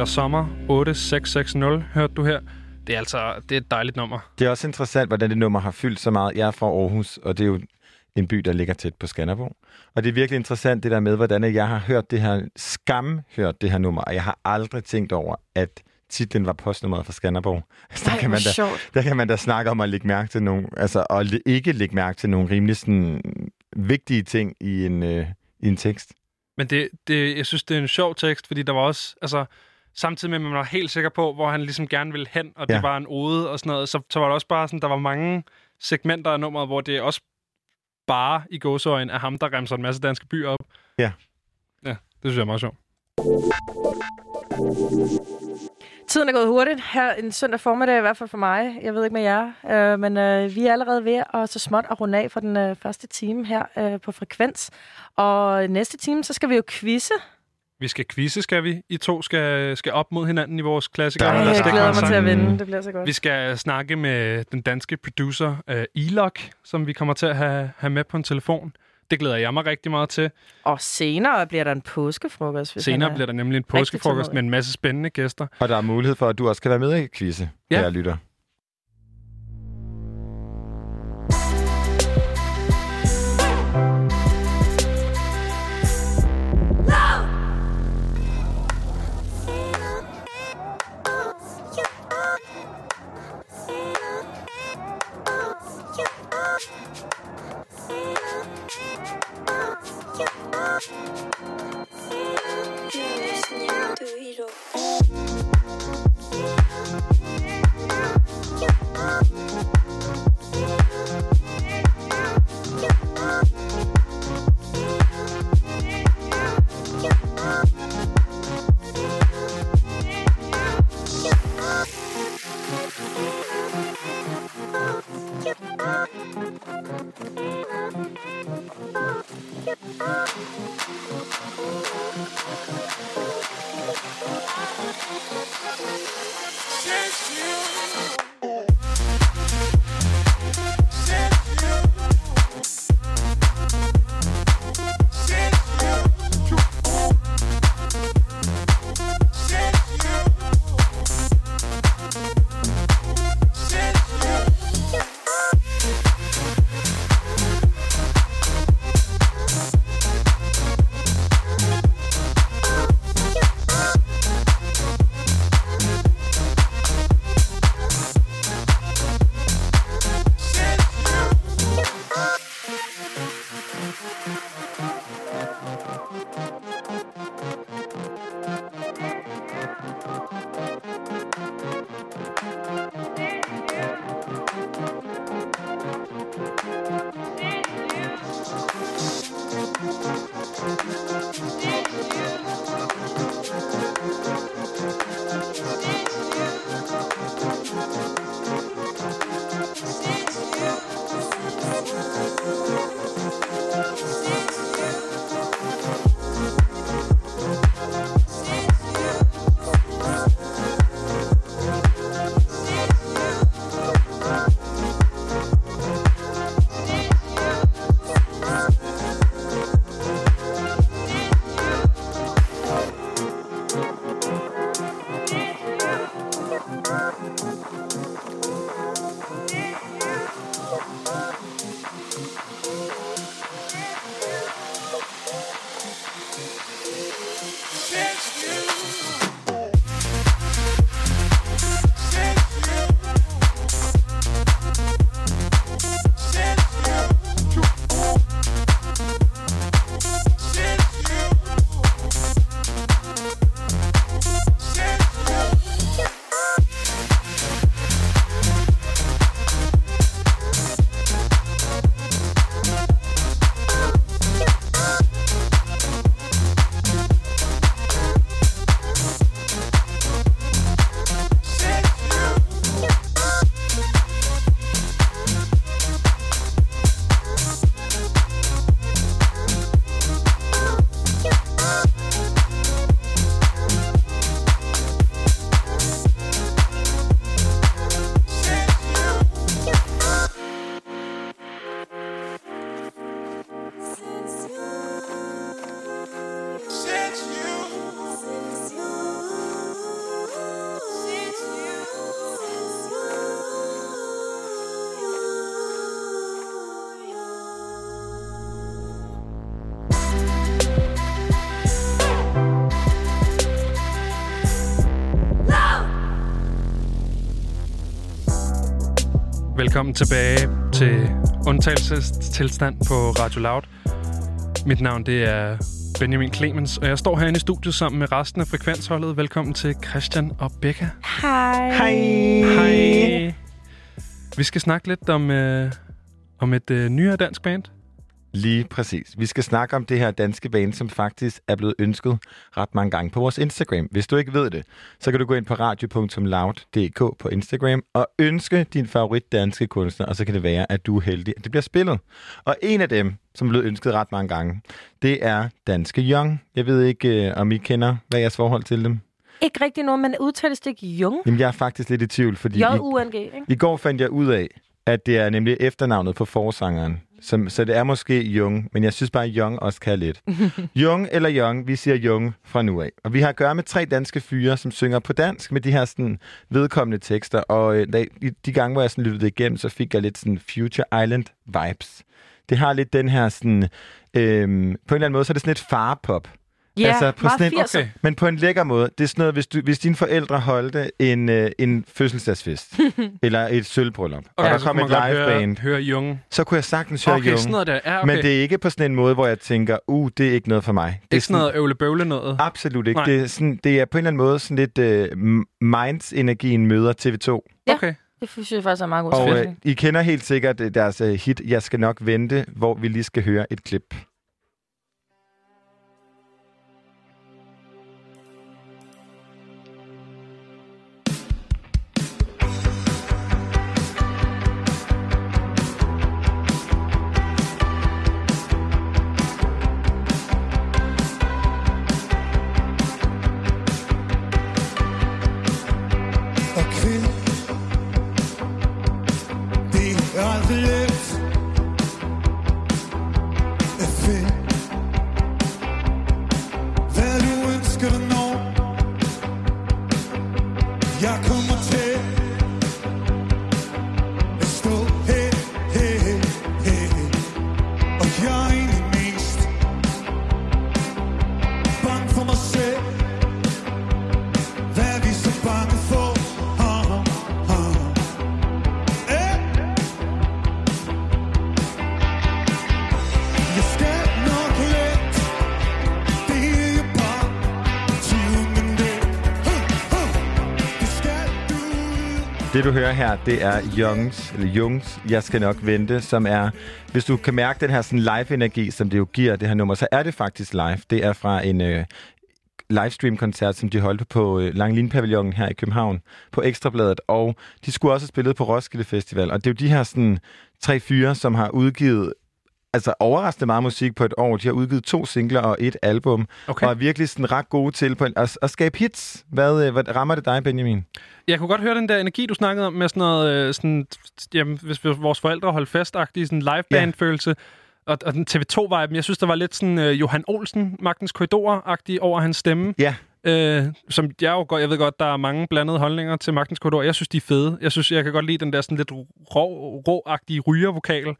Peter Sommer, 8660, hørte du her. Det er altså det er et dejligt nummer. Det er også interessant, hvordan det nummer har fyldt så meget. Jeg er fra Aarhus, og det er jo en by, der ligger tæt på Skanderborg. Og det er virkelig interessant det der med, hvordan jeg har hørt det her, skam hørt det her nummer, og jeg har aldrig tænkt over, at titlen var postnummeret for Skanderborg. Altså, der, Ej, kan man da, sjovt. der kan man da snakke om at lægge mærke til nogle, altså, og ikke lægge mærke til nogle rimelig sådan, vigtige ting i en, øh, i en tekst. Men det, det, jeg synes, det er en sjov tekst, fordi der var også, altså, samtidig med, at man var helt sikker på, hvor han ligesom gerne ville hen, og det Ja. var en ode og sådan noget, så, så var der også bare sådan, der var mange segmenter af nummeret, hvor det også bare i gåsøjen er ham, der remser en masse danske byer op. Ja. Ja, det synes jeg er meget sjovt. Tiden er gået hurtigt. Her en søndag formiddag, i hvert fald for mig. Jeg ved ikke med jer. Øh, men øh, vi er allerede ved at så småt at runde af for den øh, første time her øh, på Frekvens. Og næste time, så skal vi jo quizze. Vi skal quizze, skal vi. I to skal, skal op mod hinanden i vores klassikere. Er der jeg glæder mig til at vinde. Det bliver så godt. Vi skal snakke med den danske producer uh, Elok, som vi kommer til at have, have med på en telefon. Det glæder jeg mig rigtig meget til. Og senere bliver der en påskefrokost. Hvis Senere er- bliver der nemlig en påskefrokost med en masse spændende gæster. Og der er mulighed for, at du også kan være med i quizze, Ja. ja. jeg lytter. Velkommen tilbage til undtagelsestilstand på Radio Loud. Mit navn det er Benjamin Clemens, og jeg står herinde i studiet sammen med resten af frekvensholdet. Velkommen til Christian og Becca. Hej. Hej. Hej. Vi skal snakke lidt om, øh, om et øh, nyere dansk band. Lige præcis. Vi skal snakke om det her danske band, som faktisk er blevet ønsket ret mange gange på vores Instagram. Hvis du ikke ved det, så kan du gå ind på radio.loud.dk på Instagram og ønske din favorit danske kunstner, og så kan det være, at du er heldig, at det bliver spillet. Og en af dem, som er blevet ønsket ret mange gange, det er Danske Young. Jeg ved ikke, øh, om I kender, hvad er jeres forhold til dem? Ikke rigtig noget, men udtales det ikke Jung? Jamen, jeg er faktisk lidt i tvivl, fordi i, J-U-N-G, ikke? i går fandt jeg ud af, at det er nemlig efternavnet på forsangeren. Som, så det er måske Jung, men jeg synes bare, at Young også kan lidt. Jung eller Young, vi siger Jung fra nu af. Og vi har at gøre med tre danske fyre, som synger på dansk med de her sådan, vedkommende tekster. Og øh, de, de gange, hvor jeg sådan lyttede det igennem, så fik jeg lidt sådan Future Island vibes. Det har lidt den her sådan... Øhm, på en eller anden måde, så er det sådan lidt farpop. Ja, Altså, på sådan en- 80'er. Okay. Men på en lækker måde. Det er sådan noget, hvis, du, hvis dine forældre holdte en, øh, en fødselsdagsfest, eller et sølvbryllup, og der kom et godt liveband, Høre, høre Jung. så kunne jeg sagtens høre Okay, Jung. sådan noget der. Ja, okay. Men det er ikke på sådan en måde, hvor jeg tænker, uh, det er ikke noget for mig. Det er ikke sådan noget øvle-bøvle noget. Absolut ikke. Nej. Det er, sådan, det er på en eller anden måde sådan lidt uh, Minds-energien møder TV2. Ja. Okay. Det synes jeg faktisk er meget god Og stemning. I kender helt sikkert øh, deres uh, hit, Jeg skal nok vente, hvor vi lige skal høre et klip. Du hører her, det er Jungs, eller Jungs, Jeg skal nok vente, som er, hvis du kan mærke den her sådan live-energi, som det jo giver, det her nummer, så er det faktisk live. Det er fra en øh, livestream-koncert, som de holdt på øh, Langline-pavillonen her i København, på Ekstrabladet, og de skulle også have spillet på Roskilde Festival. Og det er jo de her sådan, tre fyre, som har udgivet altså overraskende meget musik på et år. De har udgivet to singler og et album, Okay. og er virkelig sådan ret gode til på en, at, at skabe hits. Hvad, øh, hvad rammer det dig, Benjamin? Jeg kunne godt høre den der energi, du snakkede om, med sådan noget, øh, sådan, jamen, hvis vores forældre holdt fast-agtig, sådan liveband-følelse. Og, og den TV2-vibe, jeg synes, der var lidt sådan øh, Johan Olsen, Magtens Korridor-agtig over hans stemme. Ja. Øh, som jeg jo godt, jeg ved godt, der er mange blandede holdninger til Magtens Korridor. Jeg synes, de er fede. Jeg synes, jeg kan godt lide den der sådan lidt rå, rå-agtige rygervokal.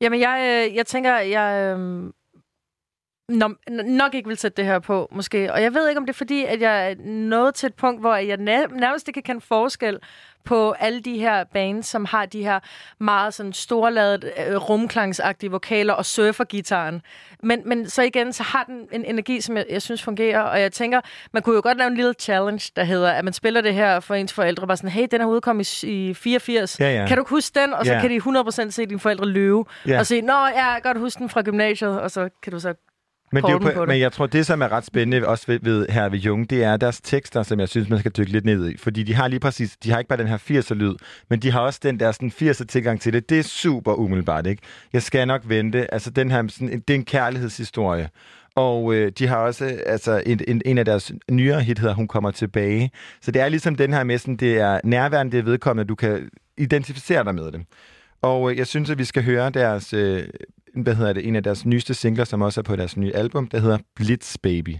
Jamen, jeg, øh, jeg tænker, jeg øh, nok, nok ikke vil sætte det her på, måske. Og jeg ved ikke, om det er fordi, at jeg er nået til et punkt, hvor jeg nærmest ikke kan kende forskel på alle de her bands, som har de her meget sådan storladet, øh, rumklangsagtige vokaler og surfergitaren. Men, men så igen, så har den en energi, som jeg, jeg synes fungerer, og jeg tænker, man kunne jo godt lave en lille challenge, der hedder, at man spiller det her for ens forældre, bare sådan, hey, den er udkommet i, i 84. Ja, ja. Kan du huske den? Og så Ja. kan de 100% se dine forældre løbe, Ja. og sige, nå, jeg kan godt huske den fra gymnasiet, og så kan du så... Men, det er jo på, på men jeg tror, det, som er ret spændende også ved, ved her ved Jung, det er deres tekster, som jeg synes, man skal dykke lidt ned i. Fordi de har lige præcis, de har ikke bare den her 80'er-lyd, men de har også den der sådan 80'er-tilgang til det. Det er super umiddelbart, ikke? Jeg skal nok vente. Altså, den her, sådan, det er en kærlighedshistorie. Og øh, de har også, altså, en, en, en af deres nyere hit hedder Hun kommer tilbage. Så det er ligesom den her med, sådan, det er nærværende, det er vedkommende, du kan identificere dig med det. Og øh, jeg synes, at vi skal høre deres, øh, hvad hedder det, en af deres nyeste singler, som også er på deres nye album, der hedder Blitz Baby.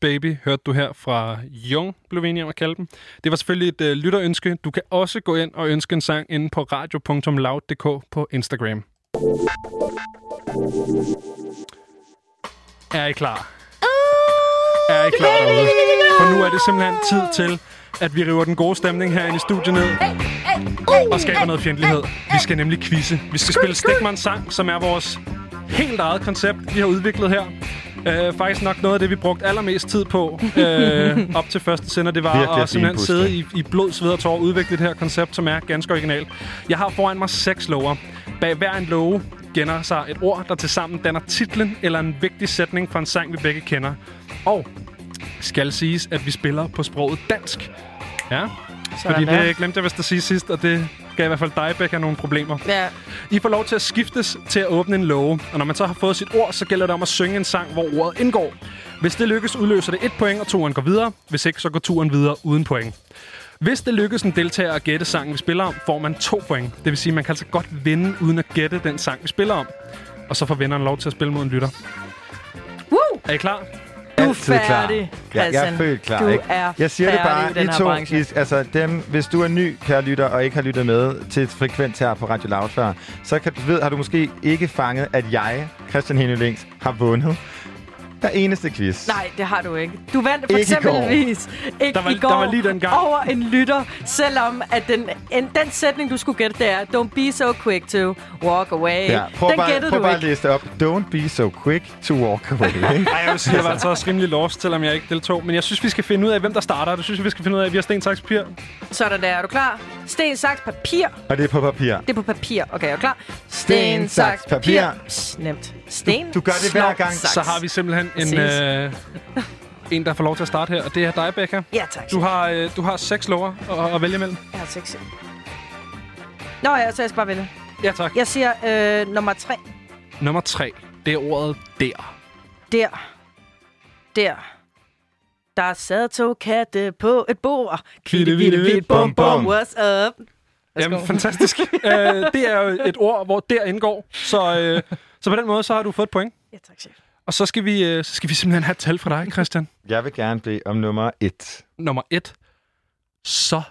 Baby hørte du her fra Jung, blev vi enige om at kalde dem. Det var selvfølgelig et øh, lytterønske. Du kan også gå ind og ønske en sang inde på radio.loud.dk på Instagram. Er I klar? Er I klar derude? For nu er det simpelthen tid til, at vi river den gode stemning herinde i studiet ned og skaber noget fjendtlighed. Vi skal nemlig quizze. Vi skal spille Stigmans sang, som er vores helt eget koncept, vi har udviklet her. Øh, faktisk nok noget af det, vi brugte allermest tid på øh, op til første sender. Det var Virkelig at simpelthen sidde i, i blod, sved og tårer og udvikle det her koncept, som er ganske originalt. Jeg har foran mig seks lover. Bag hver en love gemmer sig et ord, der tilsammen danner titlen eller en vigtig sætning for en sang, vi begge kender. Og skal siges, at vi spiller på sproget dansk. Ja, Sådan fordi der. det glemte jeg vist at sige sidst, og det gav i hvert fald dig, Becca, nogle problemer. Ja, I får lov til at skiftes til at åbne en låge, og når man så har fået sit ord, så gælder det om at synge en sang, hvor ordet indgår. Hvis det lykkes, udløser det et point, og turen går videre. Hvis ikke, så går turen videre uden point. Hvis det lykkes en deltager at gætte sangen, vi spiller om, får man to point. Det vil sige, at man kan altså godt vinde, uden at gætte den sang, vi spiller om. Og så får vinderen lov til at spille mod en lytter. Woo! Er I klar? Du er Altid klar. færdig, Ja, jeg er født klar, du ikke? er Jeg siger det færdig bare, i to, branche. I, altså dem, hvis du er ny, kære lytter, og ikke har lyttet med til et frekvens her på Radio Loud så kan, ved, har du måske ikke fanget, at jeg, Christian Henølings, har vundet hver eneste quiz. Nej, det har du ikke. Du vandt for Ikke i går. eksempelvis ikke Der var- i går der var lige den gang. over en lytter, selvom at den, en, den sætning, du skulle gætte, det er Don't be so quick to walk away. Ja, prøv den bare, gættede prøv du bare at ikke. læse det op. Don't be so quick to walk away. ikke? Ej, jeg vil sige, jeg var altså også rimelig lost, selvom jeg ikke deltog. Men jeg synes, vi skal finde ud af, hvem der starter. Det synes vi skal finde ud af. Vi har sten, saks, papir. Sådan der. Er du klar? Sten, saks, papir. og det er på papir. Det er på papir. Okay, er du klar? Sten, saks, papir. Pss, nemt. Sten, Du gør det hver gang. Saks. Så har vi simpelthen en, øh, en, der får lov til at starte her. Og det er dig, Becca. Ja, tak. Du har, øh, du har seks lover at, at vælge imellem. Jeg har seks. Nå ja, så jeg skal bare vælge. Ja, tak. Jeg siger øh, nummer tre. Nummer tre, det er ordet der. Der. Der. Der sad to katte på et bord. Kvitte, vitte, vidt, bum, bum. What's up? Værsgo. Jamen, fantastisk. uh, det er jo et ord, hvor der indgår. Så, uh, så på den måde, så har du fået et point. Ja, tak, chef. Og så skal vi, uh, så skal vi simpelthen have et tal fra dig, Christian. Jeg vil gerne bede om nummer et. Nummer et. Så.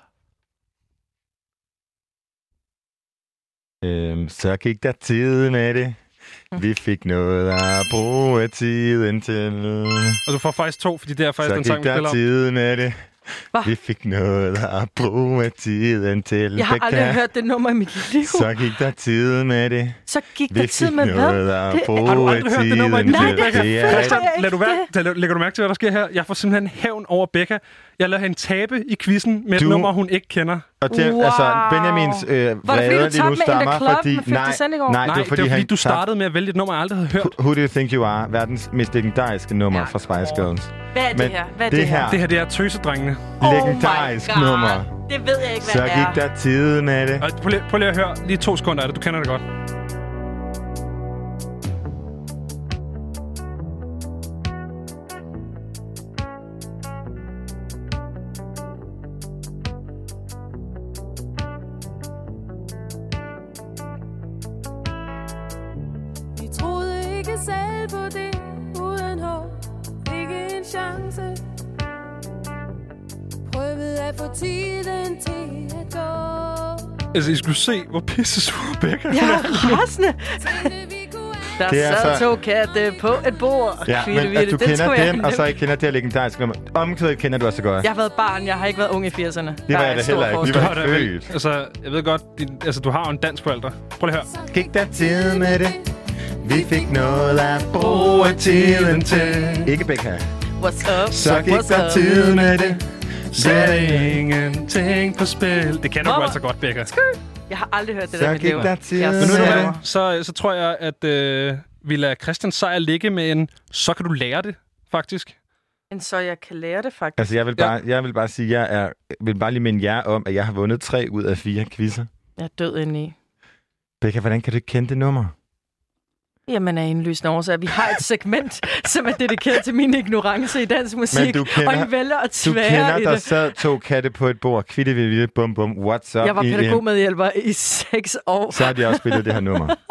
Øhm, så gik der tid med det. Vi fik noget at bruge tiden til. Og du får faktisk to, fordi det er faktisk Så den sang, gik vi der spiller om. tid med det. Hva? Vi fik noget at bruge tiden til. Jeg har Becca. aldrig hørt det nummer i mit liv. Så gik der tid med det. Så gik Vi der tid fik med hvad? Det- Har du aldrig hørt det nummer i dit liv, til. Becca? Det er Christian, lad du lad, lægger du mærke til, hvad der sker her? Jeg får simpelthen hævn over Becca. Jeg lader hende tabe i quizzen med Du- et nummer, hun ikke kender. Og det, Wow. altså, Benjamins øh, Var det fordi, vrede du lige tabte nu stammer, Club fordi... med 50 Cent i går? nej, Nej, det var fordi, det var, fordi han du startede med at vælge et nummer, jeg aldrig havde hørt. Who Do You Think You Are? Verdens mest legendariske nummer Ja. fra Spice Girls. Hvad er det her? Hvad er det det her? Det her, det er tøsedrengene. Legendarisk oh God. nummer. Det ved jeg ikke, hvad Så det gik er. der tid med det. Og prøv lige, prøv lige at høre lige to sekunder af det. Du kender det godt. Ikke selv på det uden håb Ikke en chance Prøvede at få tiden til at gå Altså, I skulle se, hvor pisse sur Becca Jeg er. rasende. Der Det er sad altså- to katte på et bord. Ja, Kvitte, men at du Den kender jeg den, og så ikke kender det her legendariske nummer. Omkvædet kender du også godt. Jeg har været barn, jeg har ikke været ung i 80'erne. Det var jeg da heller ikke. Vi var vel, født. altså, jeg ved godt, din, altså, du har jo en dansk forælder. Prøv lige at høre. Gik der tid med det. Vi fik noget at bruge tiden til. Ikke Becca. What's up? Så gik What's der up? tid med det. Sæt ingenting på spil. Det kender du Mama. altså godt, Becca. Jeg har aldrig hørt det Så der gik der tid Men nu med er så- så, tror jeg, at øh, vi lader Christian Seier ligge med en, så kan du lære det, faktisk. Men så jeg kan lære det faktisk. Altså, jeg vil bare, jeg vil bare sige, jeg er, vil bare lige minde jer om, at jeg har vundet tre ud af fire quizzer. Jeg er død indeni. Becca, hvordan kan du ikke kende det nummer? Jamen af indlysende årsager. Vi har et segment, som er dedikeret til min ignorance i dansk musik. du kender- og I vælger at Du tvære kender, i der det. sad to katte på et bord. Kvitte, vi ville, bum, bum, what's up? Jeg var pædagogmedhjælper i seks år. Så har de også spillet det her nummer.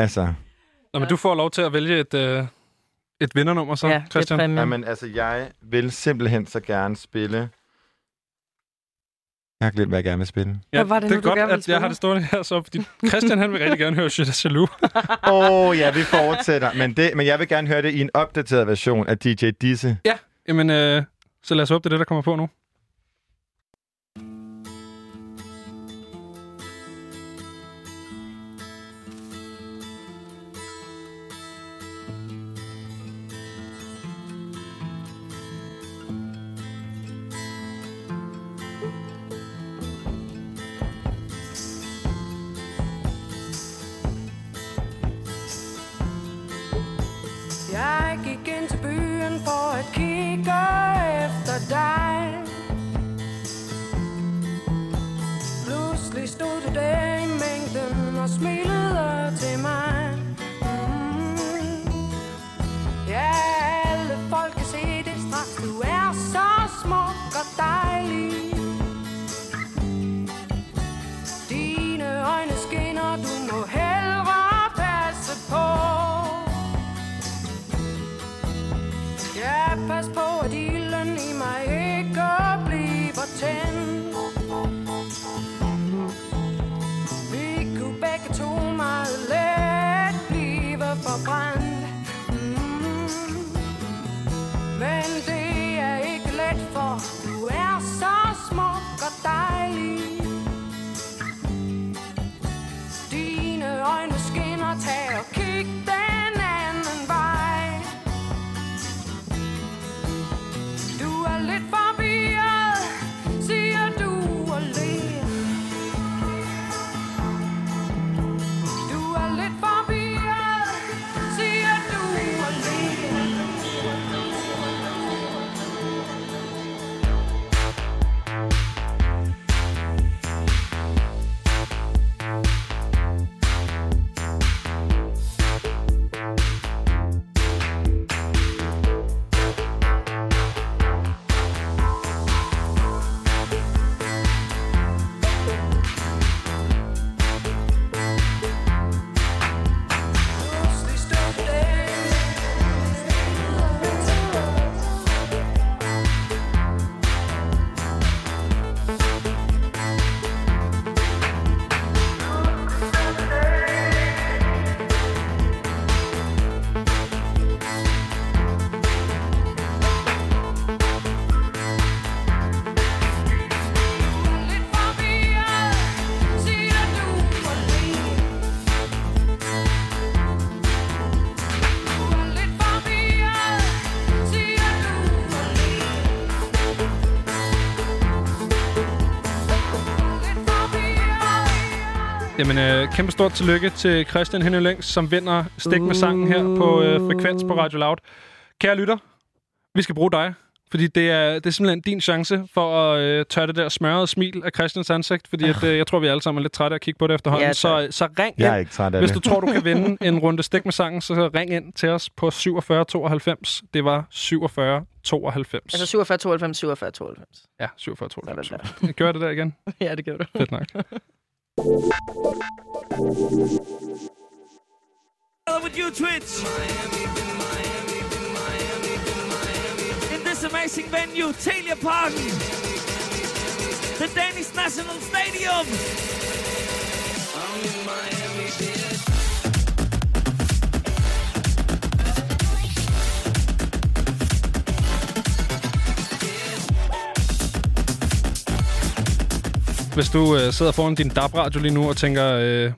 Altså, Nå, men du får lov til at vælge et, øh, Et vindernummer så, ja, det er Christian? præmien. Jamen, altså, jeg vil simpelthen så gerne spille... Jeg har glemt, hvad jeg gerne vil spille. Hvad var det det nu, er du godt, at jeg har det stående her, så fordi Christian han vil rigtig gerne høre Shit Jaloux. Åh, oh, ja, vi fortsætter. Men, det, men jeg vil gerne høre det i en opdateret version af DJ Disse. ja, jamen, øh, så lad os håbe, det er det, der kommer på nu. At efter dig. Pludselig stod du der i mængden og smilede til mig. Mm. Ja, alle folk kan se det straks. Du er så smuk og dig pas på, at ilden i mig ikke bliver tændt. Vi kunne begge to meget let blive forbrændt. Mm. Men det er ikke let, for du er så smuk og dejlig. Dine øjne skinner, tag og øh, kæmpe stort tillykke til Christian Henning Længs, som vinder stik med sangen her på øh, Frekvens på Radio Loud. Kære lytter, vi skal bruge dig. Fordi det er, det er simpelthen din chance for at øh, tørre det der smørrede smil af Christians ansigt. Fordi at, øh, jeg tror, vi alle sammen er lidt trætte af at kigge på det efterhånden. Ja, så, så ring Jeg er ind. ikke træt af Hvis det. du tror, du kan vinde en runde stik med sangen, så ring ind til os på 47 92. Det var 47 92. Altså 47, 92, 47, 92. ja, 47 92. Sådan Super. Gør det der igen? ja, det gør du. Fedt nok. with you, Twitch. In this amazing venue, Taylor Park, the Danish National Stadium. Hvis du øh, sidder foran din DAB-radio lige nu og tænker, øh,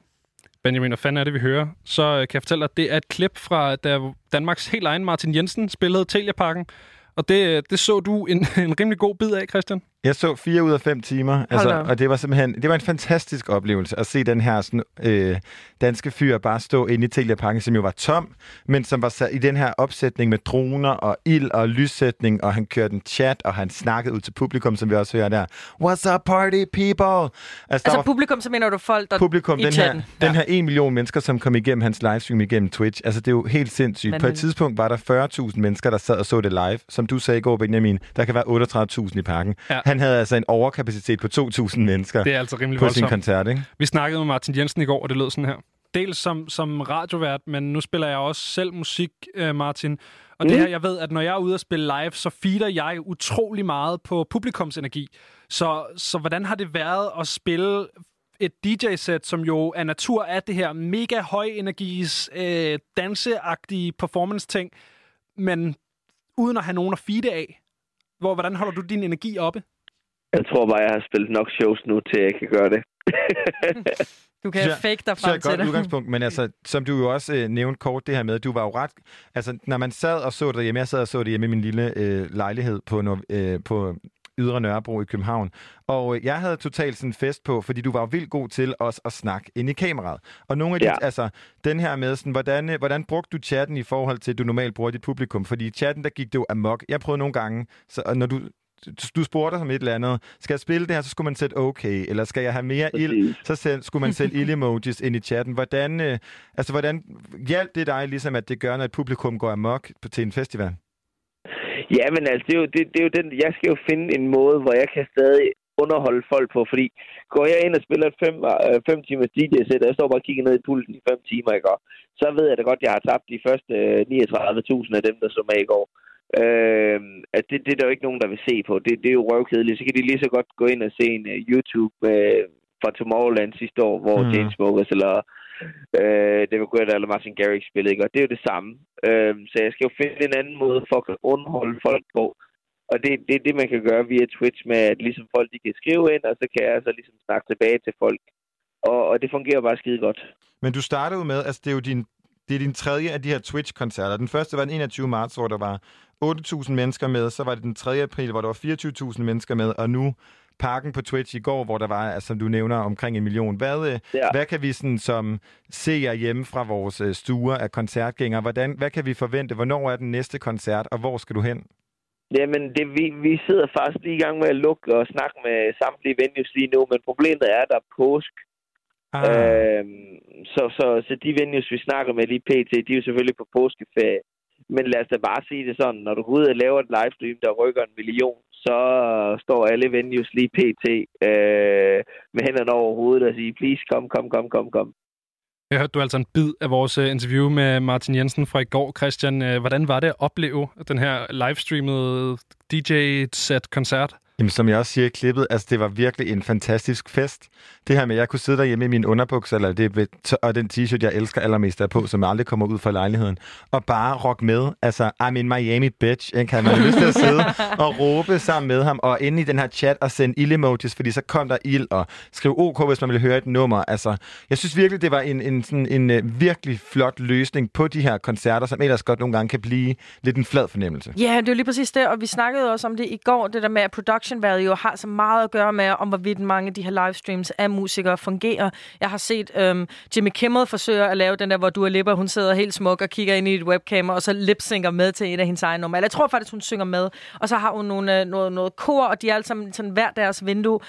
Benjamin, hvad fanden er det, vi hører? Så øh, kan jeg fortælle dig, at det er et klip fra, da Danmarks helt egen Martin Jensen spillede Telia-pakken. Og det, øh, det så du en, en rimelig god bid af, Christian. Jeg så fire ud af fem timer, altså, og det var simpelthen det var en fantastisk oplevelse at se den her sådan, øh, danske fyr bare stå inde i Telia Parken, som jo var tom, men som var sat i den her opsætning med droner og ild og lyssætning, og han kørte en chat, og han snakkede ud til publikum, som vi også hører der. What's up, party people? Altså, Altså var publikum, så mener du folk, der publikum, i den her, chatten. den her 1 million mennesker, som kom igennem hans livestream igennem Twitch. Altså, det er jo helt sindssygt. På et tidspunkt var der 40.000 mennesker, der sad og så det live. Som du sagde i går, Benjamin, der kan være 38.000 i parken. Ja. Han havde altså en overkapacitet på 2.000 mennesker Det er altså rimelig på sin voldsomt. koncert, ikke? Vi snakkede med Martin Jensen i går, og det lød sådan her. Dels som, som radiovært, men nu spiller jeg også selv musik, øh, Martin. Og det her, jeg ved, at når jeg er ude og spille live, så feeder jeg utrolig meget på publikumsenergi. Så, så hvordan har det været at spille et DJ-sæt, som jo af natur er det her mega høj energis, øh, danseagtige performance-ting, men uden at have nogen at feede af? Hvor, hvordan holder du din energi oppe? Jeg tror bare, jeg har spillet nok shows nu, til jeg kan gøre det. Du kan jeg- fake dig Så er frem et til godt det. udgangspunkt, men altså, som du jo også øh, nævnte kort det her med, du var jo ret... Altså, når man sad og så det hjemme, jeg sad og så det hjemme i min lille øh, lejlighed på, øh, på Ydre Nørrebro i København, og øh, jeg havde totalt sådan en fest på, fordi du var jo vildt god til også at snakke ind i kameraet. Og nogle af de, Ja. altså, den her med, sådan, hvordan, øh, hvordan brugte du chatten i forhold til, at du normalt bruger dit publikum? Fordi i chatten, der gik det jo amok. Jeg prøvede nogle gange, så, og når du, du spurgte som et eller andet, skal jeg spille det her, så skulle man sætte okay, eller skal jeg have mere ild, så sæt, skulle man sætte ild-emojis ind i chatten. Hvordan, øh, altså, hvordan hjalp det dig, ligesom at det gør, når et publikum går amok på, til en festival? Ja, men altså, det er, jo, det, det er jo den, jeg skal jo finde en måde, hvor jeg kan stadig underholde folk på, fordi går jeg ind og spiller et fem, øh, fem timers DJ-sæt, og jeg står bare og kigger ned i pulsen i fem timer, ikke? Og så ved jeg da godt, at jeg har tabt de første øh, 39.000 af dem, der så med i går. Øh, at det, det er der jo ikke nogen, der vil se på. Det, det er jo røvkedeligt. Så kan de lige så godt gå ind og se en uh, YouTube uh, fra Tomorrowland sidste år, hvor mm. Chainsmokers eller øh, David Guetta eller Martin Garrix spillede, ikke? Og det er jo det samme. Øh, så jeg skal jo finde en anden måde for at underholde folk på. Og det, det er det, man kan gøre via Twitch med, at ligesom folk de kan skrive ind, og så kan jeg så ligesom snakke tilbage til folk. Og, og det fungerer bare skide godt. Men du startede jo med, altså det er jo din, det er din tredje af de her Twitch-koncerter. Den første var den 21. marts, hvor der var 8.000 mennesker med. Så var det den 3. april, hvor der var 24.000 mennesker med. Og nu parken på Twitch i går, hvor der var, altså, som du nævner, omkring en million. Hvad, ja. Ja. hvad kan vi sådan, som ser hjemme fra vores øh, stuer af koncertgængere? Hvordan, hvad kan vi forvente? Hvornår er den næste koncert, og hvor skal du hen? Jamen, det, vi, vi sidder faktisk lige i gang med at lukke og snakke med samtlige venues lige nu, men problemet er, at der er påsk. Ah. Øhm, så, så, så de venues, vi snakker med lige pt., de er jo selvfølgelig på påskeferie. Men lad os da bare sige det sådan, når du går ud og laver et livestream, der rykker en million, så står alle venues lige pt. Øh, med hænderne over hovedet og siger, please, kom, kom, kom, kom, kom. Jeg hørte du altså en bid af vores øh, interview med Martin Jensen fra i går. Christian, øh, hvordan var det at opleve den her livestreamede DJ-set-koncert? Jamen, som jeg også siger i klippet, altså det var virkelig en fantastisk fest. Det her med, at jeg kunne sidde derhjemme i min underbukser, eller det, og den t-shirt, jeg elsker allermest der er på, som aldrig kommer ud fra lejligheden, og bare rock med. Altså, I'm in Miami, bitch. Ikke? Kan man lyst til at sidde og råbe sammen med ham, og inde i den her chat og sende ild-emojis, fordi så kom der ild, og skrive OK, hvis man ville høre et nummer. Altså, jeg synes virkelig, det var en, en, sådan, en uh, virkelig flot løsning på de her koncerter, som ellers godt nogle gange kan blive lidt en flad fornemmelse. Ja, det er lige præcis det, og vi snakkede også om det i går, det der med, at production value har så meget at gøre med, om hvorvidt mange af de her livestreams af musikere fungerer. Jeg har set øhm, Jimmy Kimmel forsøge at lave den der, hvor du er lipper, hun sidder helt smuk og kigger ind i et webcam, og så lipsynker med til en af hendes egne numre. Eller jeg tror faktisk, hun synger med. Og så har hun nogle, øh, noget, noget kor, og de er alle sammen sådan hver deres vindue.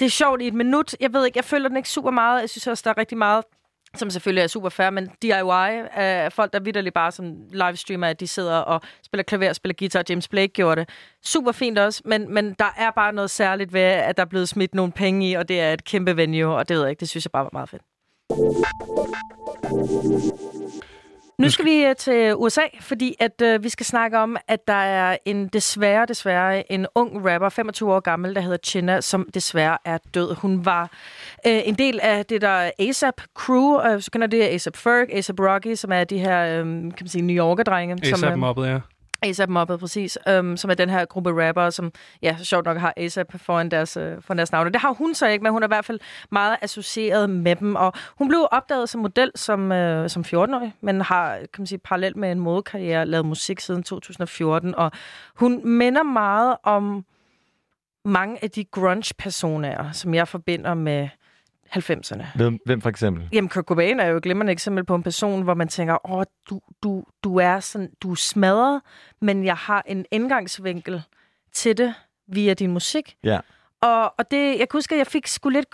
Det er sjovt i et minut. Jeg ved ikke, jeg føler den ikke super meget. Jeg synes også, der er rigtig meget som selvfølgelig er super fair, men DIY er folk, der vidderligt bare som livestreamer, at de sidder og spiller klaver, spiller guitar. James Blake gjorde det. Super fint også, men, men der er bare noget særligt ved, at der er blevet smidt nogle penge i, og det er et kæmpe venue, og det ved jeg ikke, det synes jeg bare var meget fedt. Nu skal vi øh, til USA, fordi at øh, vi skal snakke om, at der er en desværre, desværre en ung rapper, 25 år gammel, der hedder Chinna, som desværre er død. Hun var øh, en del af det der ASAP crew, øh, så kender det ASAP Ferg, ASAP Rocky, som er de her, øh, kan man sige, New Yorker-drenge. som, ASAP øh, mobbet, ja. ASAP Mobbet, præcis, øhm, som er den her gruppe rapper, som ja, sjovt nok har ASAP foran deres, øh, foran deres navne. Det har hun så ikke, men hun er i hvert fald meget associeret med dem, og hun blev opdaget som model som, øh, som 14-årig, men har, kan man sige, parallelt med en modekarriere lavet musik siden 2014, og hun minder meget om mange af de grunge-personer, som jeg forbinder med 90'erne. Hvem, hvem for eksempel? Jamen, Kurt Cobain er jo et glimrende eksempel på en person, hvor man tænker, åh, du, du, du er sådan, du er smadret, men jeg har en indgangsvinkel til det via din musik. Ja. Og, og det, jeg kan huske, at jeg fik sgu lidt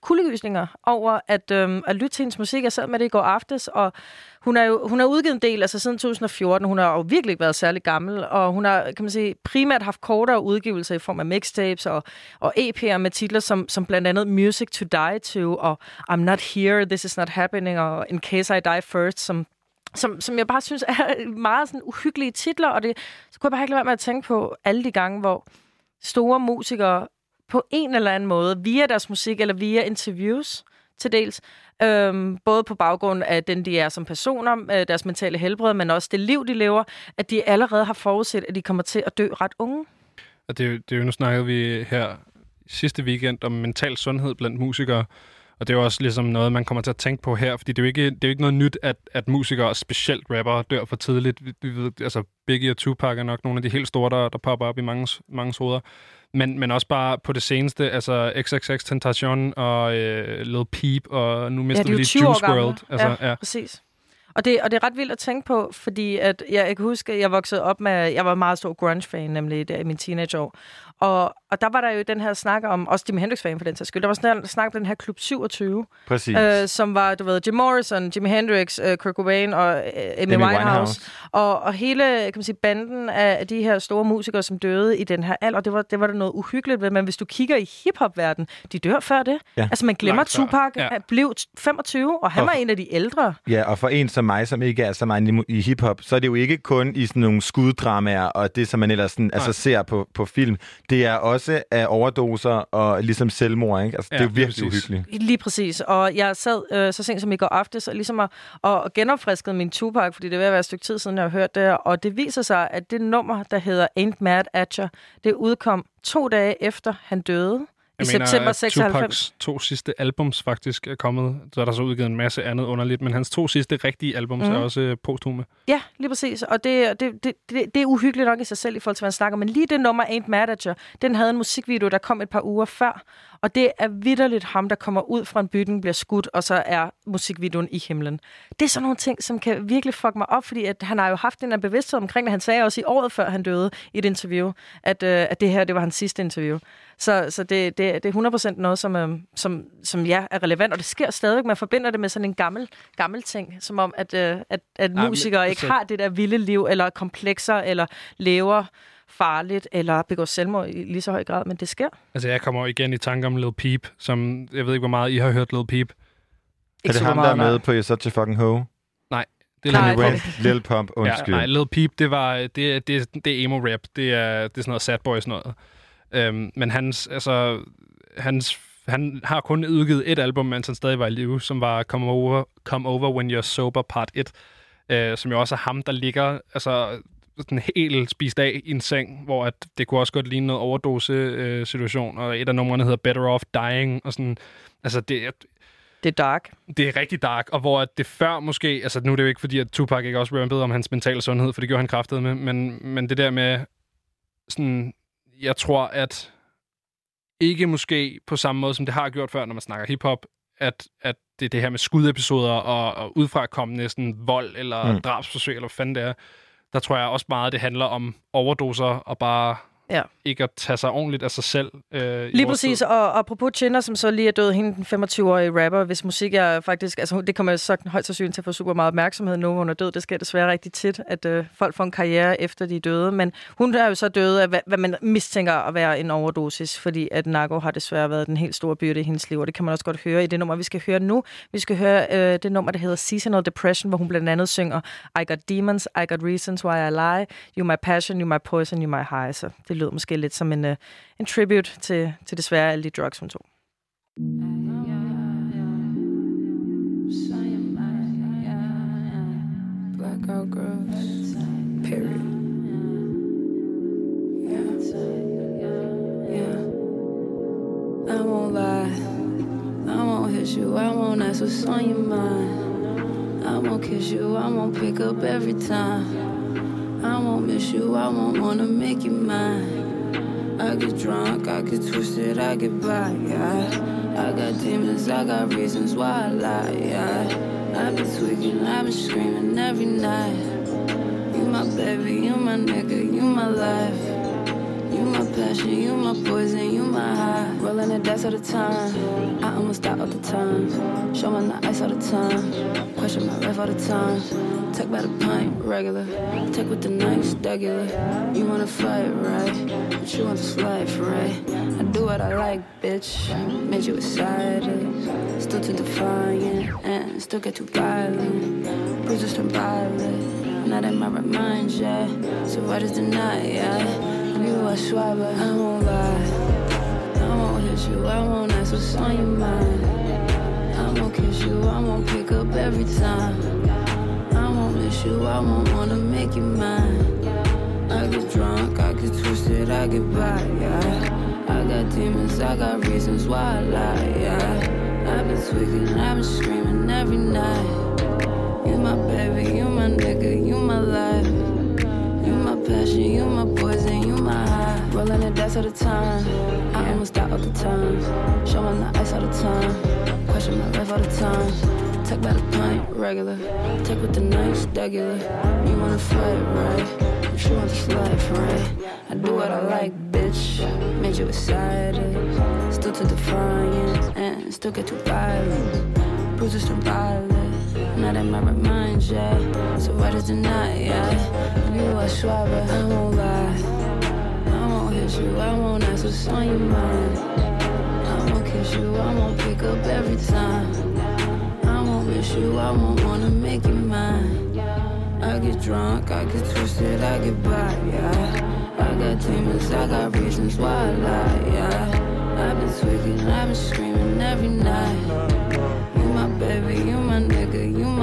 kuldegysninger over at, øhm, at lytte til hendes musik. Jeg sad med det i går aftes, og hun har jo hun har udgivet en del, altså siden 2014. Hun har jo virkelig ikke været særlig gammel, og hun har, kan man sige, primært haft kortere udgivelser i form af mixtapes og, og EP'er med titler som, som blandt andet Music to Die To, og I'm Not Here, This Is Not Happening, og In Case I Die First, som som, som jeg bare synes er meget sådan uhyggelige titler, og det, så kunne jeg bare ikke lade være med at tænke på alle de gange, hvor store musikere på en eller anden måde, via deres musik eller via interviews til dels, øhm, både på baggrund af den, de er som personer, øh, deres mentale helbred, men også det liv, de lever, at de allerede har forudset, at de kommer til at dø ret unge. Og det, det er jo, nu snakkede vi her sidste weekend om mental sundhed blandt musikere, og det er jo også ligesom noget, man kommer til at tænke på her, fordi det er jo ikke, det er jo ikke noget nyt, at, at musikere, og specielt rappere, dør for tidligt. Vi, vi ved, altså Biggie og Tupac er nok nogle af de helt store, der, der popper op i mange, mange hoveder. Men, men også bare på det seneste, altså XXX Tentacion og øh, Lil Peep, og nu mister de vi lige 20 år Juice. WRLD. Altså, ja, ja. præcis. Og det, og det er ret vildt at tænke på, fordi at jeg, jeg kan huske, at jeg voksede op med, jeg var meget stor grunge-fan, nemlig der i min teenageår. Og, og der var der jo den her snak om, også Jimi Hendrix-fan for den sags skyld, der var sådan snak om den her Klub 27, Præcis. øh, som var, du ved, Jim Morrison, Jimi Hendrix, øh, Kurt Cobain og øh, Amy Amy Winehouse. Winehouse. Og, og hele, kan man sige, banden af de her store musikere, som døde i den her alder, det var, det var der noget uhyggeligt ved, men hvis du kigger i hiphop-verdenen, de dør før det. Ja. Altså man glemmer, Langt. Tupac Ja. blev 25, og han Og- var en af de ældre. Ja, og for en som mig, som ikke er så meget i, i hiphop, så er det jo ikke kun i sådan nogle skuddramaer og det, som man ellers sådan, altså, ser på, på film. Det er også af overdoser og ligesom selvmord, ikke? Altså, Ja, det er jo virkelig præcis. uhyggeligt. Lige præcis. Og jeg sad øh, så sent som i går aftes og ligesom at, og genopfriskede min Tupac, fordi det er ved at være et stykke tid siden, jeg har hørt det. Og det viser sig, at det nummer, der hedder Ain't Mad At Ya, det udkom to dage efter han døde. I Jeg mener, september at 96. Tupacs to sidste albums faktisk er kommet. Så er der så udgivet en masse andet underligt, men hans to sidste rigtige albums mm. er Mhm. også øh, posthume. Ja, lige præcis. Og det, det, det, det, det er uhyggeligt nok i sig selv i forhold til, hvad han snakker. Men lige det nummer, Ain't Ya, den havde en musikvideo, der kom et par uger før. Og det er vidderligt ham, der kommer ud fra en bygning, bliver skudt, og så er musikvideoen i himlen. Det er sådan nogle ting, som kan virkelig fuck mig op, fordi at han har jo haft den her bevidsthed omkring det. Han sagde også i året før han døde i et interview, at, øh, at det her det var hans sidste interview. Så, så det, det, det er 100% noget, som, øh, som, som ja, er relevant, og det sker stadig. Man forbinder det med sådan en gammel, gammel ting, som om, at, øh, at, at musikere ikke altså- har det der vilde liv, eller komplekser, eller lever farligt, eller begår selvmord i lige så høj grad, men det sker. Altså, jeg kommer igen i tanke om Lil Peep, som jeg ved ikke, hvor meget I har hørt Lil Peep. Er Ikke det super ham, der meget, er nej. med på You're Such a Fucking Hoe? Det er Nej, Lil. West, Lil Pump, undskyld. Ja, nej, Lil Peep, det var det, det, det, det er emo rap. Det er, det er sådan noget sad boy sådan noget. Øhm, men hans, altså, hans, han har kun udgivet et album, mens han stadig var i live, som var Come Over, Come Over When You're Sober Part 1, øh, som jo også er ham, der ligger altså, sådan helt spist af i en seng, hvor at det kunne også godt ligne noget overdose-situation, og et af numrene hedder Better Off Dying, og sådan, altså det, er- Det er dark. det er rigtig dark, og hvor at det før måske, altså nu er det jo ikke fordi, at Tupac ikke også rampede om hans mentale sundhed, for det gjorde han kraftet med, men, men det der med, sådan, jeg tror, at ikke måske på samme måde, som det har gjort før, når man snakker hiphop, at, at det er det her med skudepisoder og, og udefra kommende sådan vold eller mm. drabsforsøg, eller hvad fanden det er, der tror jeg også meget, det handler om overdoser og bare Ja. ikke at tage sig ordentligt af sig selv. Øh, Lige præcis, tid. og apropos Chinner, som så lige er død, hende den 25-årige rapper, hvis musik er faktisk, altså det kommer så højt sandsynligt til at få super meget opmærksomhed nu, hvor hun er død. Det sker desværre rigtig tit, at øh, folk får en karriere efter de er døde, men hun er jo så død af, hvad, hvad man mistænker at være en overdosis, fordi at narko har desværre været den helt store byrde i hendes liv, og det kan man også godt høre i det nummer, vi skal høre nu. Vi skal høre øh, det nummer, der hedder Seasonal Depression, hvor hun blandt andet synger I got demons, I got reasons why I lie, you my passion, you my poison, you my high. Så det lød måske lidt som en, øh, en tribute til, til desværre alle de drugs, hun tog. Blackout girls. Period. Yeah. Yeah. I won't lie. I won't hit you. I won't ask what's on your mind. I won't kiss you. I won't pick up every time. I won't miss you. I won't wanna make you mine. I get drunk. I get twisted. I get by. Yeah. I got demons. I got reasons why I lie. Yeah. I've been tweaking. I've been screaming every night. You my baby, you my nigga, you my life. You my passion, you my poison, you my high. Rolling the dice all the time. I almost die all the time. Showing the ice all the time. Question my life all the time. Take by the pint, regular. Take with the nice, regular. You wanna fight, right? But you want this life, right? I do what I like, bitch. Made you excited, still too defiant, and still get too violent. Bruises turn violet, not in my right mind, yeah. So what is deny, yeah? You are sure, but I won't lie. I won't hit you, I won't ask what's on your mind. I won't kiss you, I won't pick up every time. I won't miss you, I won't wanna make you mine. I get drunk, I get twisted, I get by, yeah. I got demons, I got reasons why I lie, yeah. I've been tweaking, I've been screaming every night. You my baby, You my passion, you my poison, you my high. Rolling the dice all the time. I almost die all the time. Showing the ice all the time. Question my life all the time. Take by the pint, regular. Take with the nice, regular. You wanna fight, right? But you want this life, right? I do what I like, bitch. Made you excited. Still too defiant and still get too violent. Bruises turn violet. Not in my mind, yeah. So why does deny, yeah? You are but I won't lie. I won't hit you, I won't ask what's on your mind. I won't kiss you, I won't pick up every time. I won't miss you, I won't wanna make you mine. I get drunk, I get twisted, I get by, yeah. I got demons, I got reasons why I lie, yeah. I've been tweaking, I've been screaming every night. You my baby, you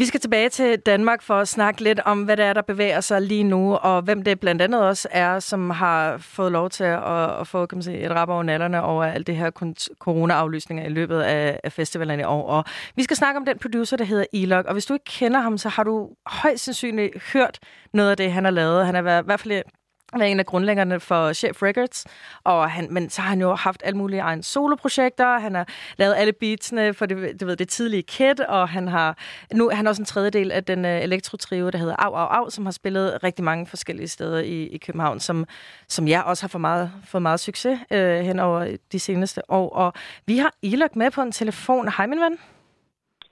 Vi skal tilbage til Danmark for at snakke lidt om, hvad det er, der bevæger sig lige nu, og hvem det blandt andet også er, som har fået lov til at, at få kan man sige, et rap over nallerne over alt det her corona-aflysninger i løbet af, af festivalerne i år. Og vi skal snakke om den producer, der hedder Elok, og hvis du ikke kender ham, så har du højst sandsynligt hørt noget af det, han har lavet. Han har været, i hvert fald været en af grundlæggerne for Chef Records, og han, men så har han jo haft alle mulige egne soloprojekter, han har lavet alle beatsene for det, du ved, det tidlige Kid, og han har nu han er også en tredjedel af den uh, elektrotrio, der hedder Au Au Au, som har spillet rigtig mange forskellige steder i, i København, som, som jeg også har fået meget, fået meget succes uh, hen over de seneste år. Og vi har Ilok med på en telefon. Hej, min ven.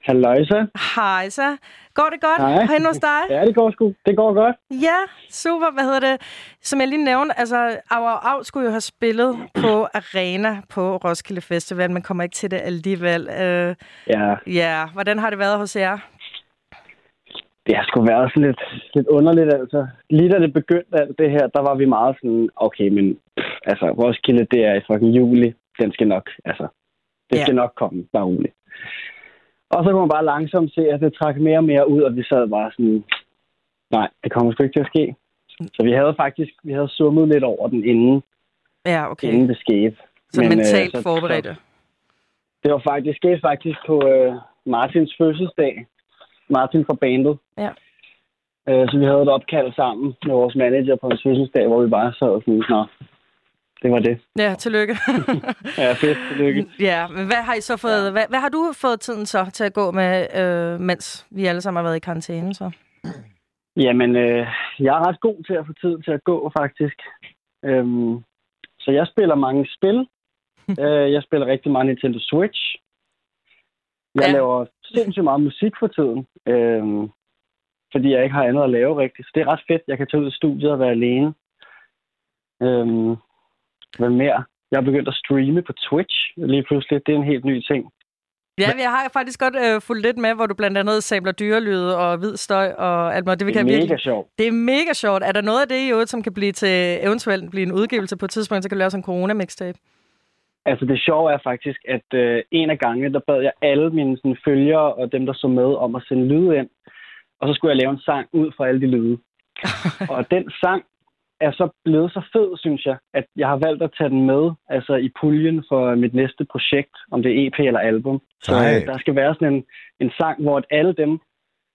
Halløjsa. Hej, så. Går det godt Hej. hen hos dig? Ja, det går sgu. Det går godt. Ja, super. Hvad hedder det? Som jeg lige nævnte, altså, Au Au Au skulle jo have spillet på Arena på Roskilde Festival, men kommer ikke til det alligevel. Uh, Ja, ja, hvordan har det været hos jer? det har sgu været sådan lidt, lidt underligt, altså. Lige da det begyndte alt det her, der var vi meget sådan, okay, men pff, altså, Roskilde, det er i fucking juli. Den skal nok, altså, det Ja. skal nok komme, bare roligt. Og så kunne man bare langsomt se, at det trak mere og mere ud, og vi sad bare sådan, nej, det kommer sgu ikke til at ske. Så vi havde faktisk, vi havde summet lidt over den inden, Ja, okay. inden det skete. Så Men, øh, mentalt så- forberedte. Det var faktisk, skete faktisk på øh, Martins fødselsdag. Martin fra bandet. Ja. Øh, så vi havde et opkald sammen med vores manager på hans fødselsdag, hvor vi bare sad og sådan, nå, det var det. Ja, tillykke. Ja, fedt, tillykke. ja, men hvad har I så fået, hvad, hvad har du fået tiden så til at gå med, øh, mens vi alle sammen har været i karantæne så? Jamen, øh, jeg er ret god til at få tid til at gå, faktisk. Øhm, så jeg spiller mange spil. øh, jeg spiller rigtig meget Nintendo Switch. Jeg Ja. ja. laver sindssygt meget musik for tiden. Øhm, fordi jeg ikke har andet at lave rigtigt. Så det er ret fedt. Jeg kan tage ud i studiet og være alene. Øhm, hvad mere? Jeg har begyndt at streame på Twitch lige pludselig. Det er en helt ny ting. Ja, jeg har faktisk godt øh, fulgt lidt med, hvor du blandt andet samler dyrelyde og hvid støj og alt muligt. Det, Det kan er mega virkelig... sjovt. Det er mega sjovt. Er der noget af det i øvrigt, som kan blive til eventuelt blive en udgivelse på et tidspunkt, så kan du lave sådan en corona-mixtape? Altså det sjove er faktisk, at øh, en af gangene, der bad jeg alle mine sådan, følgere og dem, der så med, om at sende lyde ind. Og så skulle jeg lave en sang ud fra alle de lyde. og den sang er så blevet så fed, synes jeg, at jeg har valgt at tage den med altså i puljen for mit næste projekt, om det er EP eller album. Så Ej. øh, der skal være sådan en, en sang, hvor at alle dem,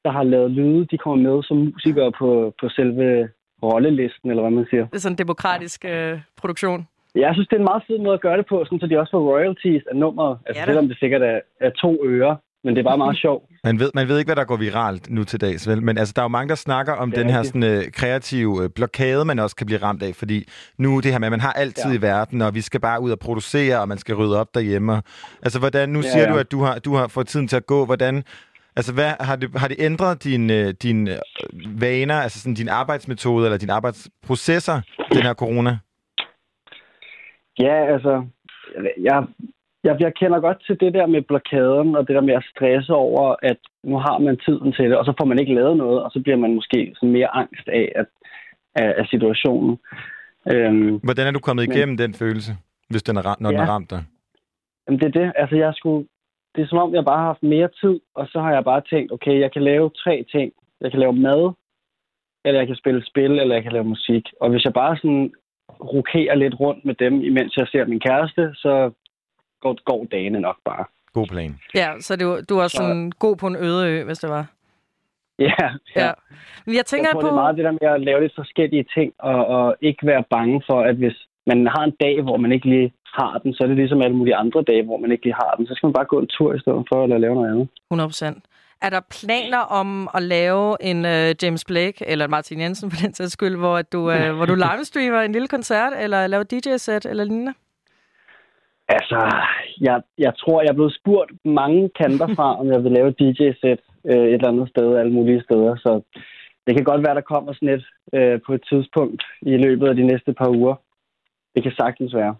der har lavet lyde, de kommer med som musikere på, på selve rollelisten, eller hvad man siger. Det er sådan en demokratisk øh, produktion. Jeg synes, det er en meget fed måde at gøre det på, sådan, så de også får royalties af nummeret. Altså, Ja ja, da. selvom det sikkert er, er to øre. Men det er bare meget sjovt. Man ved, man ved ikke, hvad der går viralt nu til dags, vel? Men altså, der er jo mange, der snakker om den her sådan, øh, kreative øh, blokade, man også kan blive ramt af. Fordi nu det her med, at man har altid ja. i verden, og vi skal bare ud og producere, og man skal rydde op derhjemme. Altså, hvordan, nu Ja, siger ja. du, at du har, du har fået tiden til at gå. Hvordan, altså, hvad, har, det, har det ændret dine øh, din, øh, vaner, altså sådan din arbejdsmetode, eller dine arbejdsprocesser, den her corona? Ja, altså, jeg, jeg, jeg kender godt til det der med blokaden, og det der med at stresse over, at nu har man tiden til det, og så får man ikke lavet noget, og så bliver man måske sådan mere angst af, at, af, af situationen. Øhm, Hvordan er du kommet men- igennem den følelse, hvis den er, når den Ja. har ramt dig? Jamen, det er det. Altså, jeg skulle... Det er som om, jeg bare har haft mere tid, og så har jeg bare tænkt, okay, jeg kan lave tre ting. Jeg kan lave mad, eller jeg kan spille spil, eller jeg kan lave musik. Og hvis jeg bare sådan rokerer lidt rundt med dem, imens jeg ser min kæreste, så går, går dagene nok bare. God plan. Ja, så du, du er sådan god på en øde ø, hvis det var. Ja, Ja. Men jeg tænker jeg tror, på... det er meget det der med at lave lidt forskellige ting, og, og ikke være bange for, at hvis man har en dag, hvor man ikke lige har den, så er det ligesom alle mulige andre dage, hvor man ikke lige har den. Så skal man bare gå en tur i stedet for, eller lave noget andet. 100 procent. Er der planer om at lave en uh, James Blake, eller Martin Jensen for den sags skyld, hvor at du, uh, hvor du livestreamer en lille koncert, eller laver DJ-sæt, eller lignende? Altså, jeg, jeg tror, jeg er blevet spurgt mange kanter fra, om jeg vil lave et DJ-sæt øh, et eller andet sted, alle mulige steder. Så det kan godt være, der kommer sådan et øh, på et tidspunkt i løbet af de næste par uger. Det kan sagtens være.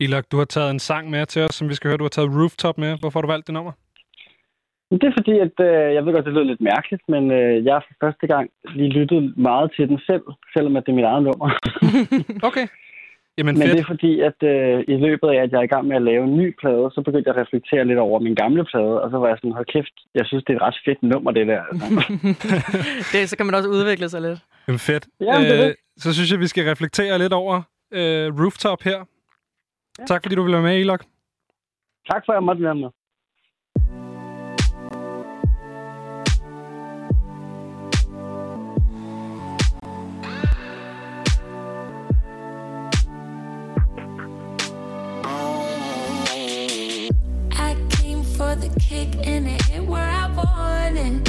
Ilok, du har taget en sang med til os, som vi skal høre. Du har taget Rooftop med. Hvorfor har du valgt det nummer? Det er fordi, at øh, jeg ved godt, det lyder lidt mærkeligt, men øh, jeg har for første gang lige lyttet meget til den selv, selvom at det er mit eget nummer. okay. Jamen Men fedt. det er fordi, at øh, i løbet af, at jeg er i gang med at lave en ny plade, så begyndte jeg at reflektere lidt over min gamle plade, og så var jeg sådan, hold kæft, jeg synes, det er et ret fedt nummer, det der. Altså. det, så kan man også udvikle sig lidt. Jamen fedt. Ja, det er det. så synes jeg, vi skal reflektere lidt over øh, Rooftop her. Ja. Tak fordi du ville være med, Ilok. Tak for, at jeg måtte være med. And it hit where I wanted.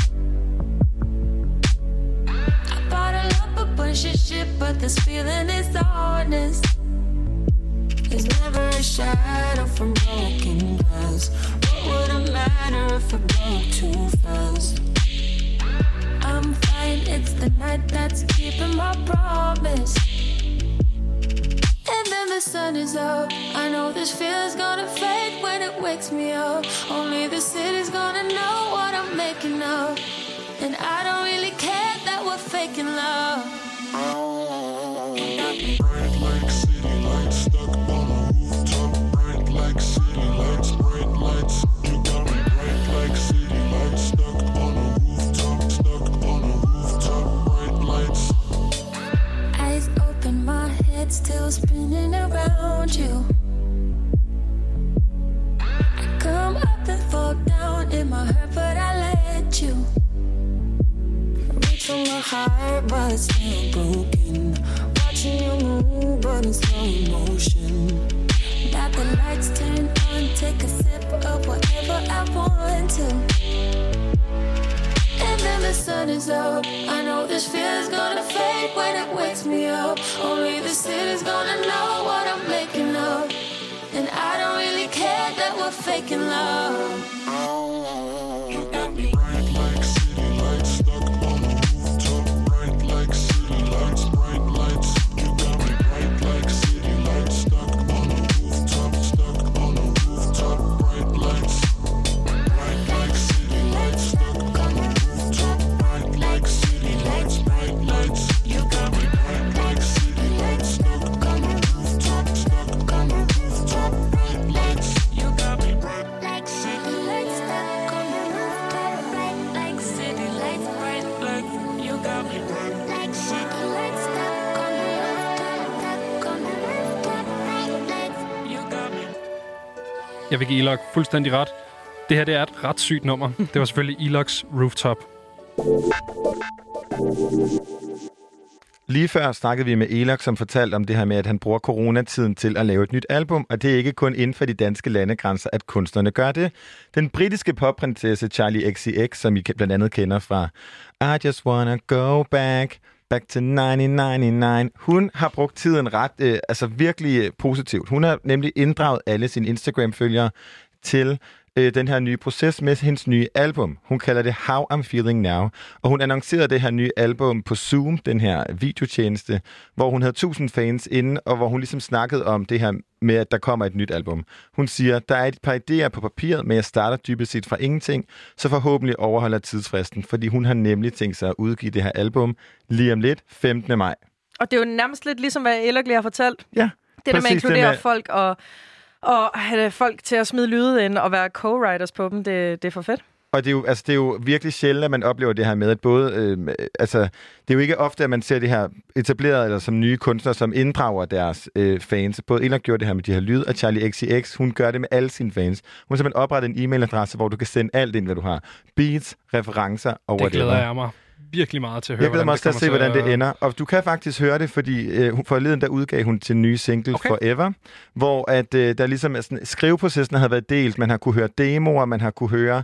I bottle up a bunch of shit, but this feeling is honest. There's never a shadow from broken glass. What would it matter if I broke too fast? I'm fine, it's the night that's keeping my promise. And then the sun is up. I know this feeling's gonna fade when it wakes me up. Only the city's gonna know what I'm making of. And I don't really care that we're faking love. Still spinning around you. I come up and fall down in my hurt, but I let you. Reach for my heart, but it's still broken. Watching you move, but in slow motion. Got the lights turned on, take a sip of whatever I want to. The sun is up. I know this feeling's gonna fade when it wakes me up. Only the city's gonna know what I'm making of. And I don't really care that we're faking love. Jeg vil give Ilok fuldstændig ret. Det her det er et ret sygt nummer. Det var selvfølgelig Iloks Rooftop. Lige før snakkede vi med Elok, som fortalte om det her med, at han bruger coronatiden til at lave et nyt album, og det er ikke kun inden for de danske landegrænser, at kunstnerne gør det. Den britiske popprinsesse Charlie XCX, som I blandt andet kender fra I Just Wanna Go Back, Back to 1999. Hun har brugt tiden ret, øh, altså virkelig øh, positivt. Hun har nemlig inddraget alle sine Instagram-følgere til øh, den her nye proces med hendes nye album. Hun kalder det How I'm Feeling Now, og hun annoncerede det her nye album på Zoom, den her videotjeneste, hvor hun havde 1000 fans inde, og hvor hun ligesom snakkede om det her med, at der kommer et nyt album. Hun siger, der er et par idéer på papiret, men jeg starter dybest set fra ingenting, så forhåbentlig overholder tidsfristen, fordi hun har nemlig tænkt sig at udgive det her album lige om lidt, 15. maj. Og det er jo nærmest lidt ligesom, hvad lige har fortalt. Ja, Det der med at inkludere med- folk og, og have folk til at smide lyde ind og være co-writers på dem, det, det er for fedt. Og det er, jo, altså, det er jo virkelig sjældent, at man oplever det her med, at både... Øh, altså, det er jo ikke ofte, at man ser det her etableret, eller som nye kunstnere, som inddrager deres øh, fans. Både Ella gjorde det her med de her lyd, og Charlie XCX, hun gør det med alle sine fans. Hun har simpelthen oprettet en e-mailadresse, hvor du kan sende alt ind, hvad du har. Beats, referencer og Det glæder jeg mig virkelig meget til at høre, Jeg glæder mig også til at se, hvordan det ender. Og du kan faktisk høre det, fordi øh, forleden der udgav hun til nye single okay. Forever, hvor at, øh, der ligesom sådan, skriveprocessen har været delt. Man har kunne høre demoer, man har kunne høre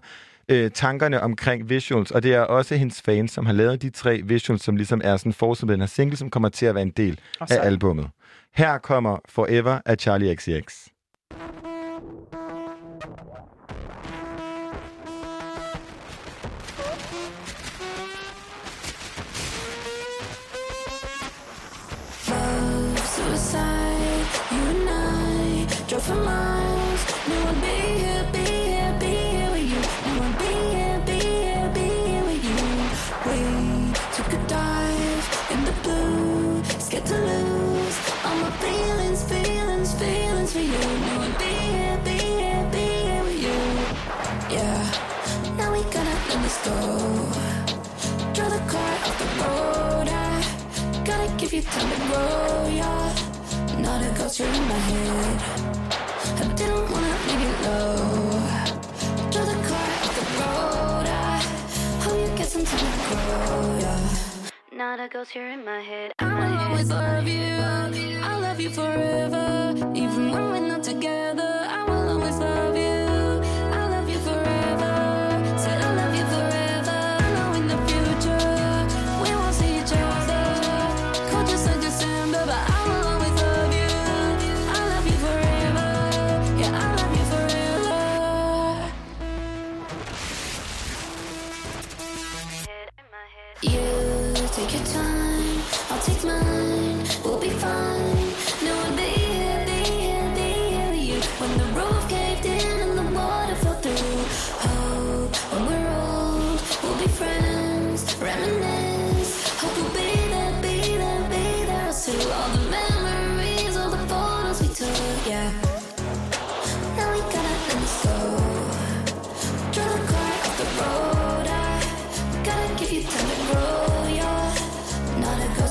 øh, tankerne omkring visuals, og det er også hendes fans, som har lavet de tre visuals, som ligesom er sådan forsiden den her single, som kommer til at være en del af albummet. Her kommer Forever af Charlie XCX. Give you time to grow, yeah. Not a ghost, you're in my head. I didn't wanna leave you low. Draw the car off the road. I hope you get some time to grow, yeah. Not a ghost, you're in my head. I will always love you. I'll love you forever. Even when we're not together, I take your time, I'll take mine.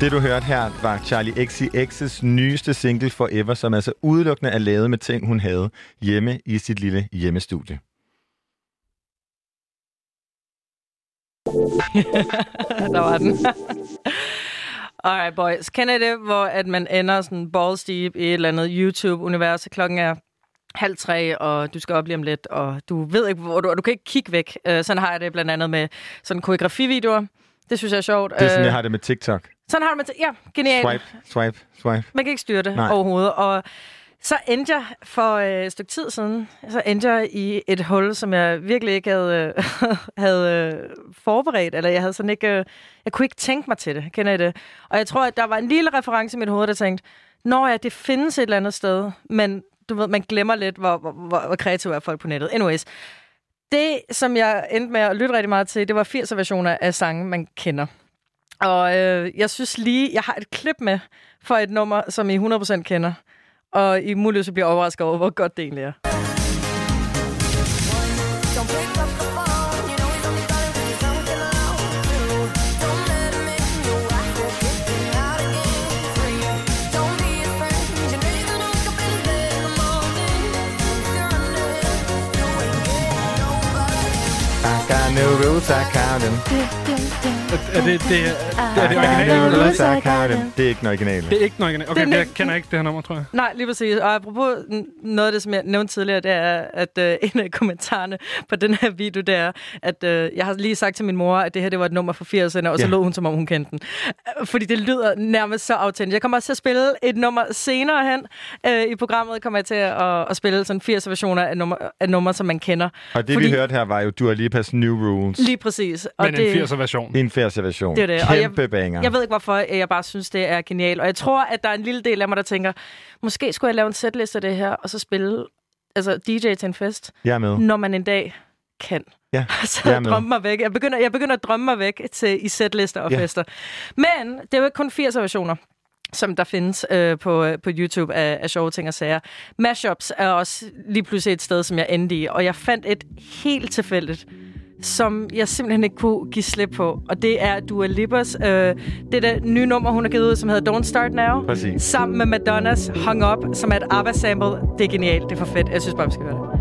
Det, du hørte her, var Charlie XCX's nyeste single Forever, som altså udelukkende er lavet med ting, hun havde hjemme i sit lille hjemmestudie. Der var den. Alright, boys. Kender I det, hvor at man ender sådan balls deep i et eller andet YouTube-univers, og klokken er halv tre, og du skal op lige om lidt, og du ved ikke, hvor du, og du kan ikke kigge væk. Uh, sådan har jeg det blandt andet med sådan koreografivideoer. Det synes jeg er sjovt. Det er sådan, Øh, jeg har det med TikTok. Sådan har med til. Ja, genialt. Swipe, swipe, swipe. Man kan ikke styre det Nej. Overhovedet. Og så endte jeg for øh, et stykke tid siden, så endte jeg i et hul, som jeg virkelig ikke havde, øh, havde øh, forberedt, eller jeg havde sådan ikke, øh, jeg kunne ikke tænke mig til det, kender I det? Og jeg tror, at der var en lille reference i mit hoved, der tænkte, når ja, det findes et eller andet sted, men du ved, man glemmer lidt, hvor, hvor, hvor, hvor kreative er folk på nettet. Anyways, det, som jeg endte med at lytte rigtig meget til, det var 80'er versioner af sange, man kender. Og øh, jeg synes lige, jeg har et klip med for et nummer, som I 100% kender. Og I muligvis bliver overrasket over, hvor godt det egentlig er. I got no rules, I count them. Er det, det, er, er det them. Det er ikke den originale. Det er ikke den originale. Okay, Det men jeg den- kender ikke det her nummer, tror jeg. Nej, lige præcis. Og apropos noget af det, som jeg nævnte tidligere, det er, at øh, en af kommentarerne på den her video, det er, at øh, jeg har lige sagt til min mor, at det her det var et nummer fra 80'erne, og så Ja. lød hun, som om hun kendte den. Fordi det lyder nærmest så autentisk. Jeg kommer også til at spille et nummer senere hen øh, i programmet, kommer jeg til at, at spille sådan 80 versioner af nummer, af numre, som man kender. Og det, Fordi- vi hørte her, var jo Dua Lipas New Rules. Lige præcis. Og Men en 80'er version. Det er en 80'er version. Det er det. Og jeg- Kæmpe banger. Jeg ved ikke, hvorfor jeg bare synes, det er genialt. Og jeg tror, at der er en lille del af mig, der tænker, måske skulle jeg lave en setliste af det her, og så spille altså DJ til en fest, Jeg er med. når man en dag kan. Ja, Så jeg drømme mig væk. Jeg begynder, jeg begynder at drømme mig væk til, i setlister og Ja. fester. Men det er jo ikke kun 80'er versioner som der findes øh, på, øh, på YouTube af, af sjove ting og sager. Mashups er også lige pludselig et sted, som jeg endte i, og jeg fandt et helt tilfældigt, som jeg simpelthen ikke kunne give slip på, og det er Dua Lipas, øh, det der nye nummer, hun har givet ud, som hedder Don't Start Now, Præcis. sammen med Madonnas Hung Up, som er et ABBA-sample. Det er genialt, det er for fedt. Jeg synes bare, vi skal høre det.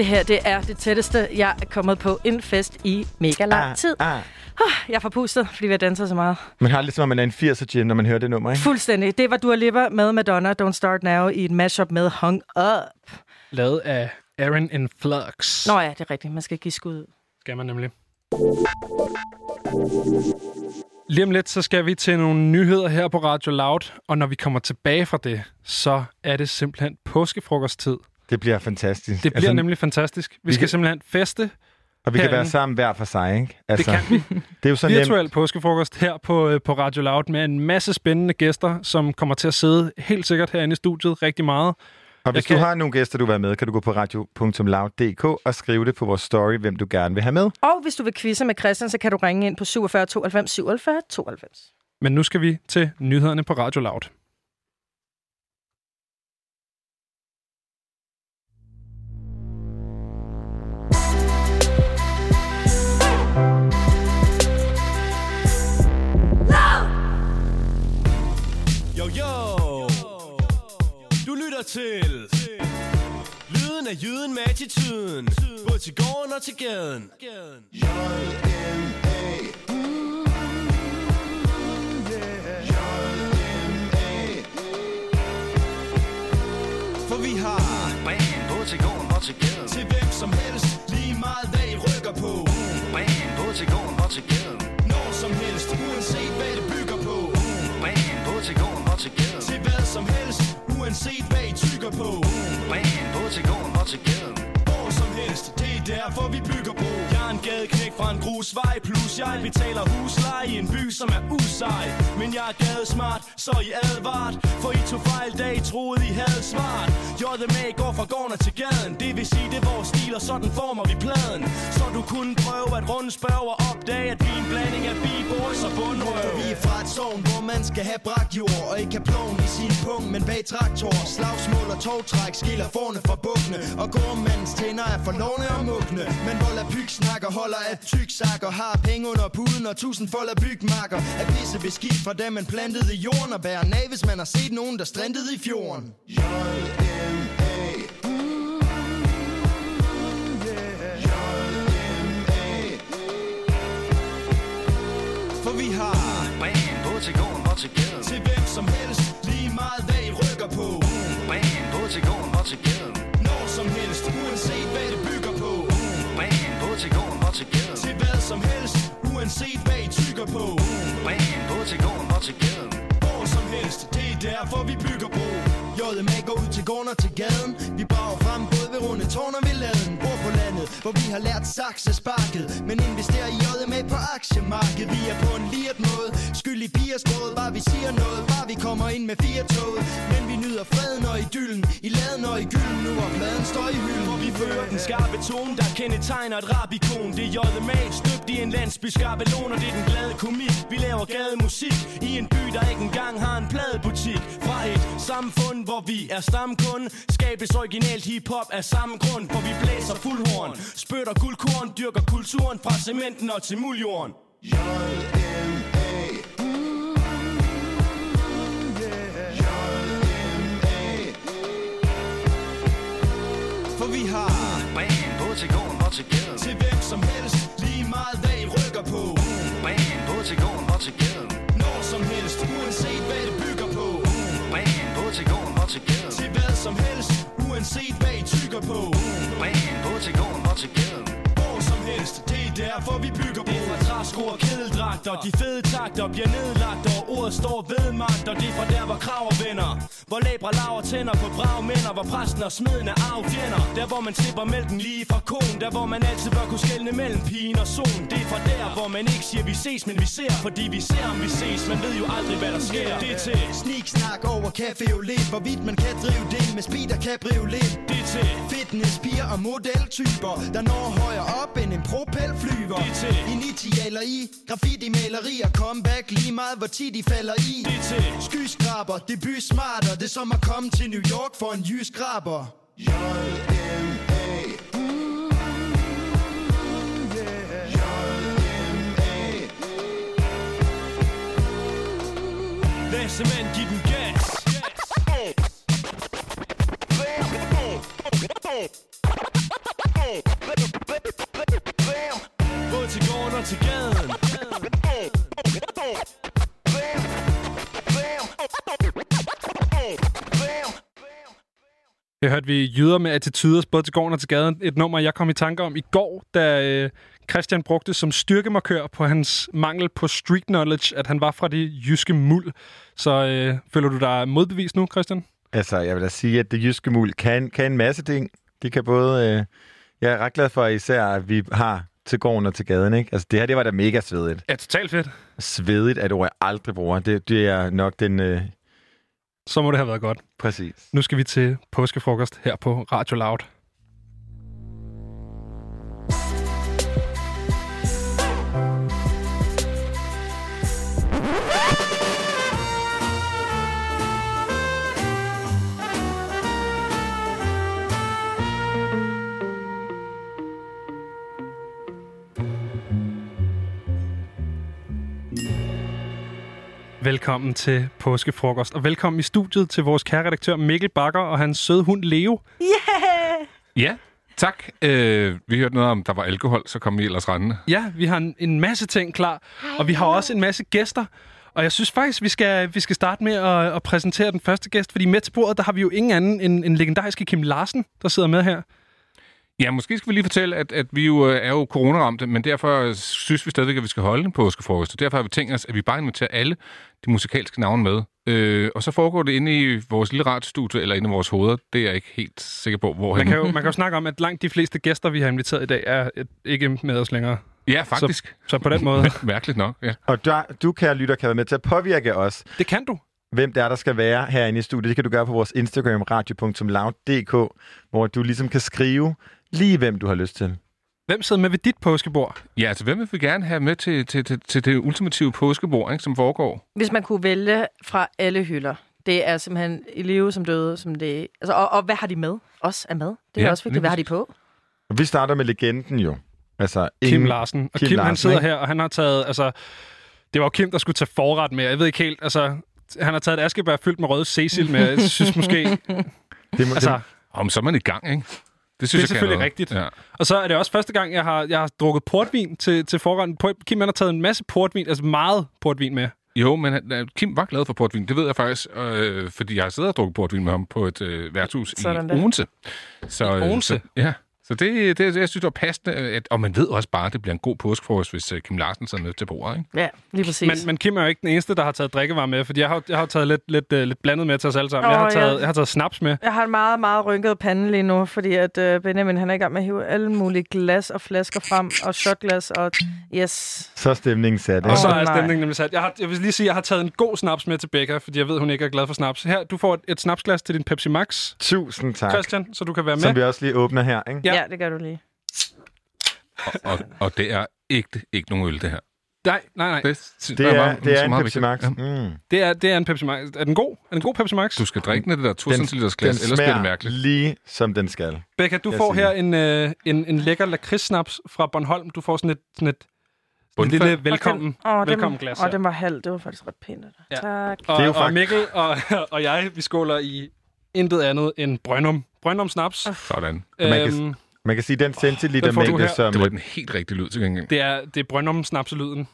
Det her, det er det tætteste, jeg er kommet på en fest i mega lang tid. Ah, ah. Ah, Jeg er forpustet, fordi vi har danset så meget. Man har lidt som om, man er en 80'er gin, når man hører det nummer, ikke? Fuldstændig. Det var Dua Lipa med Madonna, Don't Start Now, i et mashup med Hung Up. Lavet af Aaron in Flux. Nå ja, det er rigtigt. Man skal give skud ud. Skal man nemlig. Lige om lidt, så skal vi til nogle nyheder her på Radio Loud, og når vi kommer tilbage fra det, så er det simpelthen påskefrokosttid. Det bliver fantastisk. Det bliver altså, nemlig fantastisk. Vi, vi skal kan- simpelthen feste. Og vi kan herinde. være sammen hver for sig, ikke? Altså, Det kan vi. Det er jo så Virtuel nemt. påskefrokost her på, øh, på Radio Loud med en masse spændende gæster, som kommer til at sidde helt sikkert herinde i studiet rigtig meget. Og hvis Jeg du kan- har nogle gæster, du vil være med, kan du gå på radio.loud.dk og skrive det på vores story, hvem du gerne vil have med. Og hvis du vil quizze med Christian, så kan du ringe ind på 47 92 47 92. Men nu skal vi til nyhederne på Radio Loud. Lytter til. Lyden af jyden med attituden. Både til gården og til gaden. For vi har Band både til gården og til gaden. Til hvem som helst Lige meget hvad I rykker på. Band både til gården og til gaden. Når som helst Uanset hvad det bygger på. Band både til gården og til gaden Uanset hvad I tykker på. Bam, både til gården og til gaden helst Det er derfor vi bygger bro Jeg er en gadeknæk fra en grusvej Plus jeg betaler husleje i en by som er usej. Men jeg er gadesmart Så I advart For I tog fejl da I troede I havde smart. JMA går fra gården og til gaden. Det vil sige det er vores stil Og sådan former vi pladen. Så du kunne prøve at rundspørge og opdage At vi er en blanding af b-boys og bundrøv. Vi er fra et sovn, hvor man skal have bragt jord Og ikke have ploven i sin pung, men bag traktor. Slagsmål og togtræk skiller forne fra bukkene Og gårdmandens tænder er for låne og mugne Men vold af pyg snakker, holder af tyk sakker Har penge under puden og tusind fold af bygmarker. Er pisse beskidt fra dem man plantede i jorden. Og bærer af, hvis man har set nogen, der strandede i fjorden. For vi har Band både til gården og til gaden. Til hvem som helst Lige meget hvad I rykker på. Band både til gården og til gaden som helst Uanset hvad I tykker på. Band både til gården og til gaden. Hvor som helst Det er derfor vi bygger på JMA går ud til gården og til gaden. Vi brager frem både ved runde tårn og ved laden hvor vi har lært saksesparket Men investerer i med på aktiemarkedet. Vi er på en liret måde. Skyld i pigers råd, bare vi siger noget. Bare vi kommer ind med fire tog. Men vi nyder freden og idyllen. I laden og i gylden Nu hvor pladen står i hylden. Hvor vi fører den skarpe tone, der kendetegner et rabikon. Det er JMA, støbt i en landsby Og det er den glade komik. Vi laver gademusik i en by, der ikke engang har en pladebutik. Fra et samfund, hvor vi er stamkunde Skabes originalt hiphop af samme grund hvor vi blæser fuldhorn. Spytter guldkorn, dyrker kulturen Fra cementen og til muljorden For vi har Band både til gården og til gaden. Til hvem som helst Lige meget hvad I rykker på. Band både til gården og til gaden. Når som helst Uanset hvad det bygger på. Band både til gården og til gaden. Til hvad som helst Uanset hvad I tykker på til gården og til gaden. Hvor som helst Det er derfor vi bygger på det og kedeldragter De fede takter bliver nedlagt Og ordet står ved magt Og det er fra der hvor kraver venner Hvor læbre laver tænder på brav mænder Hvor præsten og smeden er arvfjender Der hvor man slipper mælken lige fra kon Der hvor man altid bør kunne skelne mellem pigen og solen. Det er fra der hvor man ikke siger vi ses Men vi ser fordi vi ser om vi ses. Man ved jo aldrig hvad der sker. Det er til Sneak snak over lidt Hvorvidt man kan drive det med speed og cabriolet Det er til Fitness, piger og modeltyper Der når højere op end en propelflyver. Det er til Initialer i. Graffiti-maleri og comeback Lige meget hvor tit de falder i. Det er til. Skyskraber, debut smarter Det er som at komme til New York for en jyskraber J-M-A Lad simpelthen give den gas. Både til gården og til gaden Det hørte vi jyder med attitudes både til gården og til gaden. Et nummer, jeg kom i tanke om i går, da øh, Christian brugte som styrkemarkør på hans mangel på street knowledge, at han var fra det jyske muld. Så øh, føler du dig modbevist nu, Christian? Altså, jeg vil da sige, at det jyske mul kan, kan en masse ting. De kan både... Øh, jeg er ret glad for især, at vi har til gården og til gaden, ikke? Altså, det her, det var da mega svedigt. Ja, totalt fedt. Svedigt er et ord, jeg aldrig bruger. Det, det er nok den... Øh... Så må det have været godt. Præcis. Nu skal vi til påskefrokost her på Radio Loud. Velkommen til påskefrokost, og velkommen i studiet til vores kære redaktør Mikkel Bakker og hans søde hund Leo. Yeah! Ja, tak. Øh, vi hørte noget om, der var alkohol, så kom vi ellers rendende. Ja, vi har en, en masse ting klar, og vi har også en masse gæster. Og jeg synes faktisk, vi skal, vi skal starte med at, at præsentere den første gæst, fordi med til bordet, der har vi jo ingen anden end en legendariske Kim Larsen, der sidder med her. Ja, måske skal vi lige fortælle, at, at vi jo øh, er jo coronaramte, men derfor synes vi stadigvæk, at vi skal holde en påskefrokost. Og derfor har vi tænkt os, at vi bare inviterer alle de musikalske navne med. Øh, og så foregår det inde i vores lille radiostudie, eller inde i vores hoveder. Det er jeg ikke helt sikker på, hvor Man kan, jo, man kan jo snakke om, at langt de fleste gæster, vi har inviteret i dag, er et, ikke med os længere. Ja, faktisk. Så, så på den måde. Mærkeligt nok, ja. Og der, du, kære lytter, kan være med til at påvirke os. Det kan du. Hvem det er, der skal være herinde i studiet, det kan du gøre på vores Instagram, radio.loud.dk, hvor du ligesom kan skrive lige, hvem du har lyst til. Hvem sidder med ved dit påskebord? Ja, altså hvem vil vi gerne have med til, til, til, til det ultimative påskebord, ikke, som foregår? Hvis man kunne vælge fra alle hylder. Det er simpelthen i live som døde, som det... Altså, og, og hvad har de med? Os er med. Det er Ja, også vigtigt. Hvad har de på? Og vi starter med legenden jo. Altså, Kim ingen- Larsen. Og Kim, Kim han Larsen, sidder ikke? her, og han har taget... Altså, det var jo Kim, der skulle tage forret med. Jeg ved ikke helt... Altså, han har taget et askebær fyldt med røde Cecil med. Jeg synes måske... Det må, altså, Om så er man i gang, ikke? Det det er jeg kan selvfølgelig noget. rigtigt. Ja. Og så er det også første gang, jeg har, jeg har drukket portvin til, til forretten. Kim han har taget en masse portvin, altså meget portvin med. Jo, men øh, Kim var glad for portvin. Det ved jeg faktisk, øh, fordi jeg har siddet og drukket portvin med ham på et øh, værtshus Sådan i. Odense. Så, I øh, Odense? Så, ja. Så det, det, jeg synes, det var passende. At, og man ved også bare, at det bliver en god påskefrokost, hvis øh, Kim Larsen sidder med til bordet. Ikke? Ja, lige præcis. Men, men Kim er jo ikke den eneste, der har taget drikkevarer med, fordi jeg har, jeg har taget lidt, lidt, uh, lidt blandet med til os alle sammen. Åh, jeg, har ja. taget, jeg har taget snaps med. Jeg har en meget, meget rynket pande lige nu, fordi at øh, Benjamin han er i gang med at hive alle mulige glas og flasker frem, og shotglas, og yes. Så er stemningen sat. Og Ikke? så Åh, er stemningen nemlig sat. Jeg, har, jeg vil lige sige, at jeg har taget en god snaps med til Becca, fordi jeg ved, hun ikke er glad for snaps. Her, du får et, et snapsglas til din Pepsi Max, Tusind tak. Christian, så du kan være med. Som vi også lige åbner her. Ikke? Ja. Ja. det gør du lige. Og, og, og det er ikke, ikke nogen øl, det her. Nej, nej, nej. Det, Det er, det er en Pepsi Max. Ja. Mm. Det er, det er en Pepsi Max. Er den god? Er den god Pepsi Max? Du skal drikke den af det der 2 Den, cm den glas, ellers bliver det mærkeligt. lige, som den skal. Becca, du Jeg får siger. her en, øh, en, en lækker lakridssnaps fra Bornholm. Du får sådan et, sådan et, en lille velkommen, Åh, velkommen den, glas åh, her. den var halv. Det var faktisk ret pænt. Ja. Tak. Og, Det er jo og Mikkel og, og jeg, vi skåler i intet andet end Brøndum. Brøndum snaps. Sådan. Øhm, Man kan sige, den centiliter den får du mængde, her. som... Det var den helt rigtige lyd til gengæld. det er, det er Brøndum snapselyden.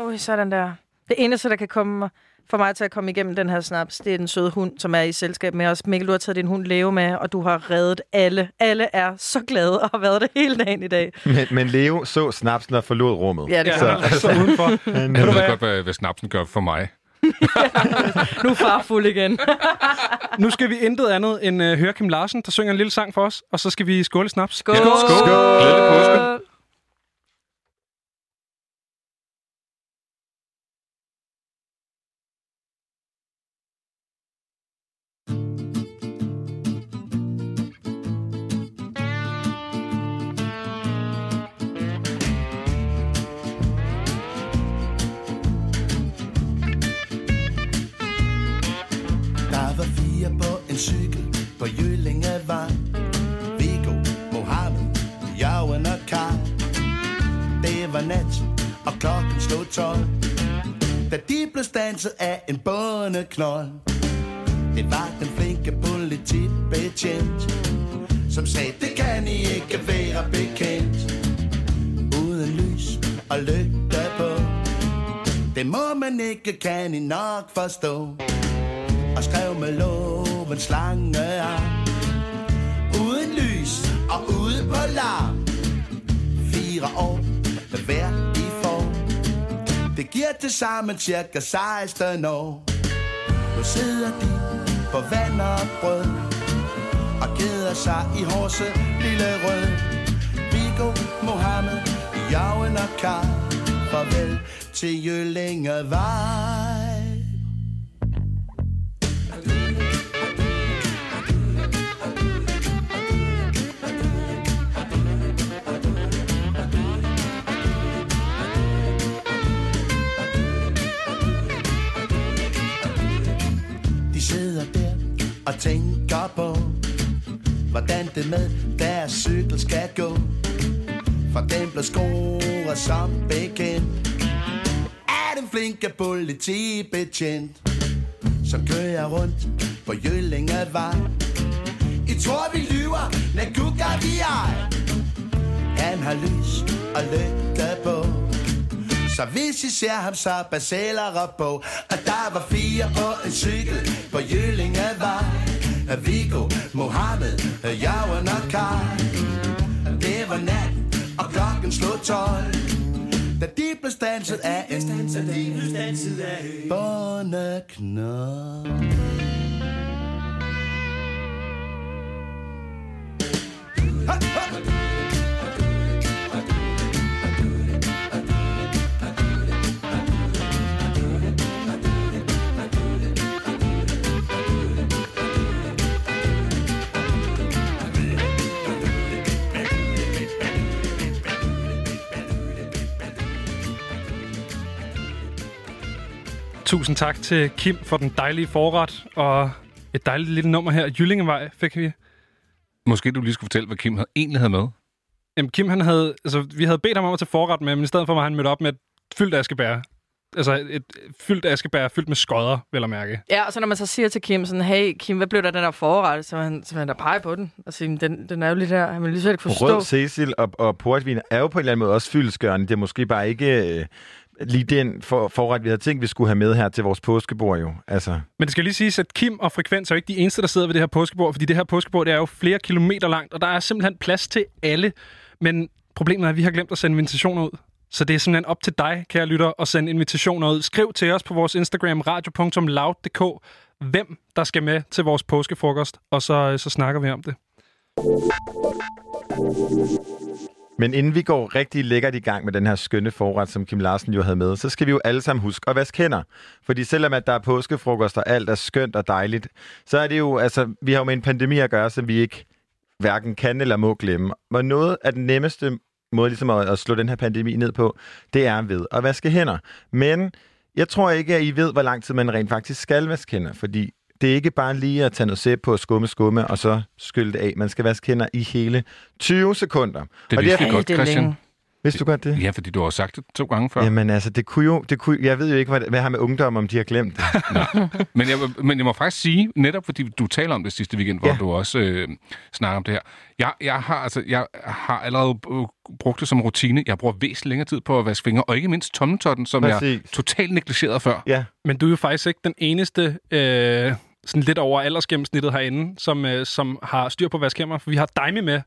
Ui, sådan der. Det eneste, der kan komme for mig til at komme igennem den her snaps, det er den søde hund, som er i selskab med os. Mikkel, du har taget din hund Leo med, og du har reddet alle. Alle er så glade og har været det hele dagen i dag. Men, men Leo så snapsen og forlod rummet. Ja, det han er så udenfor. Jeg du ved godt, hvad, hvad snapsen gør for mig. Nu Nu er far fuld igen. Nu skal vi intet andet end uh, høre Kim Larsen, der synger en lille sang for os, og så skal vi skåle snaps. Skål! Skål! Skål! Glædelig bondeknold Det var den flinke politibetjent Som sagde, det kan I ikke være bekendt Uden lys og lygte på Det må man ikke, kan I nok forstå og skrev med loven slange. Uden lys og ude på larm. Fire år med hver i form. Det giver til sammen cirka 16 år. Sidder de på vand og brød. Og keder sig i horse lille rød. Viggo, Mohammed, Jauen og Karl. Farvel til Jøllingevej. Og tænker på, hvordan det med deres cykel skal gå. For den blev scoret som bekendt af den flinke politibetjent, som kører rundt på Jyllingevej. I tror, vi lyver, men gud vi ej. Han har lys og lygte på. Så hvis I ser ham, så basaler op på At der var fire på en cykel på Jyllingevej Viggo, Mohammed, Jauen og Karl Det var nat, og klokken slog 12 Da de blev stanset af en bondeknop. Ha, ha! Tusind tak til Kim for den dejlige forret, og et dejligt lille nummer her. Jyllingevej fik vi. Måske du lige skulle fortælle, hvad Kim havde, egentlig havde med. Jamen, Kim, han havde, altså, vi havde bedt ham om at tage forret med, men i stedet for var han mødt op med et fyldt askebær. Altså et fyldt askebær, fyldt med skodder, vil jeg mærke. Ja, og så når man så siger til Kim sådan, hey Kim, hvad blev der den der forret? Så han, så han da pege på den. Og sige, den, den er jo lidt her. Han vil lige så ikke forstå. Rød Cecil og, og portvin er jo på en eller anden måde også fyldeskørende. Det er måske bare ikke øh, lige den for, forret, vi havde tænkt, vi skulle have med her til vores påskebord jo. Altså. Men det skal lige siges, at Kim og Frekvens er jo ikke de eneste, der sidder ved det her påskebord, fordi det her påskebord det er jo flere kilometer langt, og der er simpelthen plads til alle. Men problemet er, at vi har glemt at sende invitationer ud. Så det er simpelthen op til dig, kære lytter, at sende invitationer ud. Skriv til os på vores Instagram, radio.loud.dk, hvem der skal med til vores påskefrokost, og så, så snakker vi om det. Men inden vi går rigtig lækkert i gang med den her skønne forret, som Kim Larsen jo havde med, så skal vi jo alle sammen huske at vaske hænder. Fordi selvom at der er påskefrokost, og alt er skønt og dejligt, så er det jo, altså, vi har jo med en pandemi at gøre, som vi ikke hverken kan eller må glemme. Og noget af den nemmeste måde ligesom at, at slå den her pandemi ned på, det er ved at vaske hænder. Men jeg tror ikke, at I ved, hvor lang tid man rent faktisk skal vaske hænder, fordi det er ikke bare lige at tage noget sæbe på, skumme, skumme, og så skylde det af. Man skal vaske hænder i hele 20 sekunder. Det og vidste vi godt, Christian. Vidste du godt det? Ja, fordi du har sagt det to gange før. Jamen altså, det kunne jo... Det kunne, jeg ved jo ikke, hvad, hvad har med ungdom, om de har glemt det. Men jeg, men jeg må faktisk sige, netop fordi du taler om det sidste weekend, hvor ja. du også øh, snakker om det her. Jeg, jeg, har, altså, jeg har allerede brugt det som rutine. Jeg bruger væsentligt længere tid på at vaske fingre, og ikke mindst tommeltotten, som Præcis. jeg totalt negligerede før. Ja. Men du er jo faktisk ikke den eneste... Øh sådan lidt over aldersgennemsnittet herinde, som, øh, som har styr på vaskemmer. For vi har Daimi med,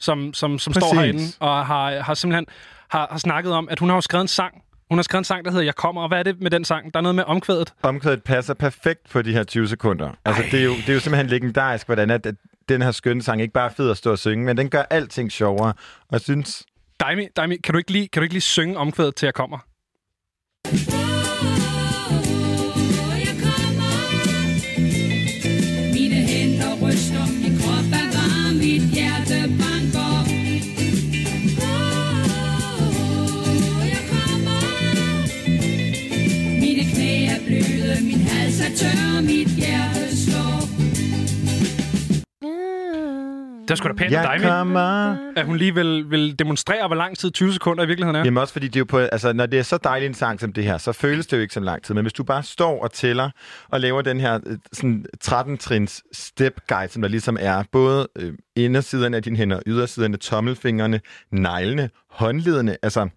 som, som, som står herinde og har, har simpelthen har, har snakket om, at hun har jo skrevet en sang Hun har skrevet en sang, der hedder Jeg kommer, og hvad er det med den sang? Der er noget med omkvædet. Omkvædet passer perfekt på de her 20 sekunder. Altså, det er, jo, det er jo simpelthen legendarisk, hvordan at, at den her skønne sang ikke bare er fed at stå og synge, men den gør alting sjovere. Og jeg synes... Daimi, Daimi kan, du ikke lige, kan du ikke lige synge omkvædet til Jeg kommer? Er tør, mit hjerte slår. Det er sgu da pænt Jeg Daimi. kommer. At hun lige vil, vil demonstrere, hvor lang tid 20 sekunder i virkeligheden er. Jamen også fordi det er jo på, altså, når det er så dejlig en sang som det her, så føles det jo ikke som lang tid. Men hvis du bare står og tæller og laver den her øh, sådan 13-trins step guide, som der ligesom er både øh, indersiden af dine hænder, ydersiderne, tommelfingrene, neglene, håndledene, altså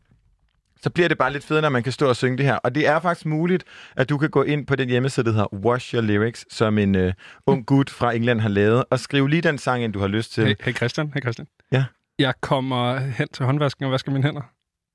så bliver det bare lidt federe, når man kan stå og synge det her. Og det er faktisk muligt, at du kan gå ind på den hjemmeside, der hedder Wash Your Lyrics, som en øh, ung gut fra England har lavet, og skrive lige den sang, ind du har lyst til. Hey, hey Christian, hey Christian. Ja. Jeg kommer hen til håndvasken og vasker mine hænder.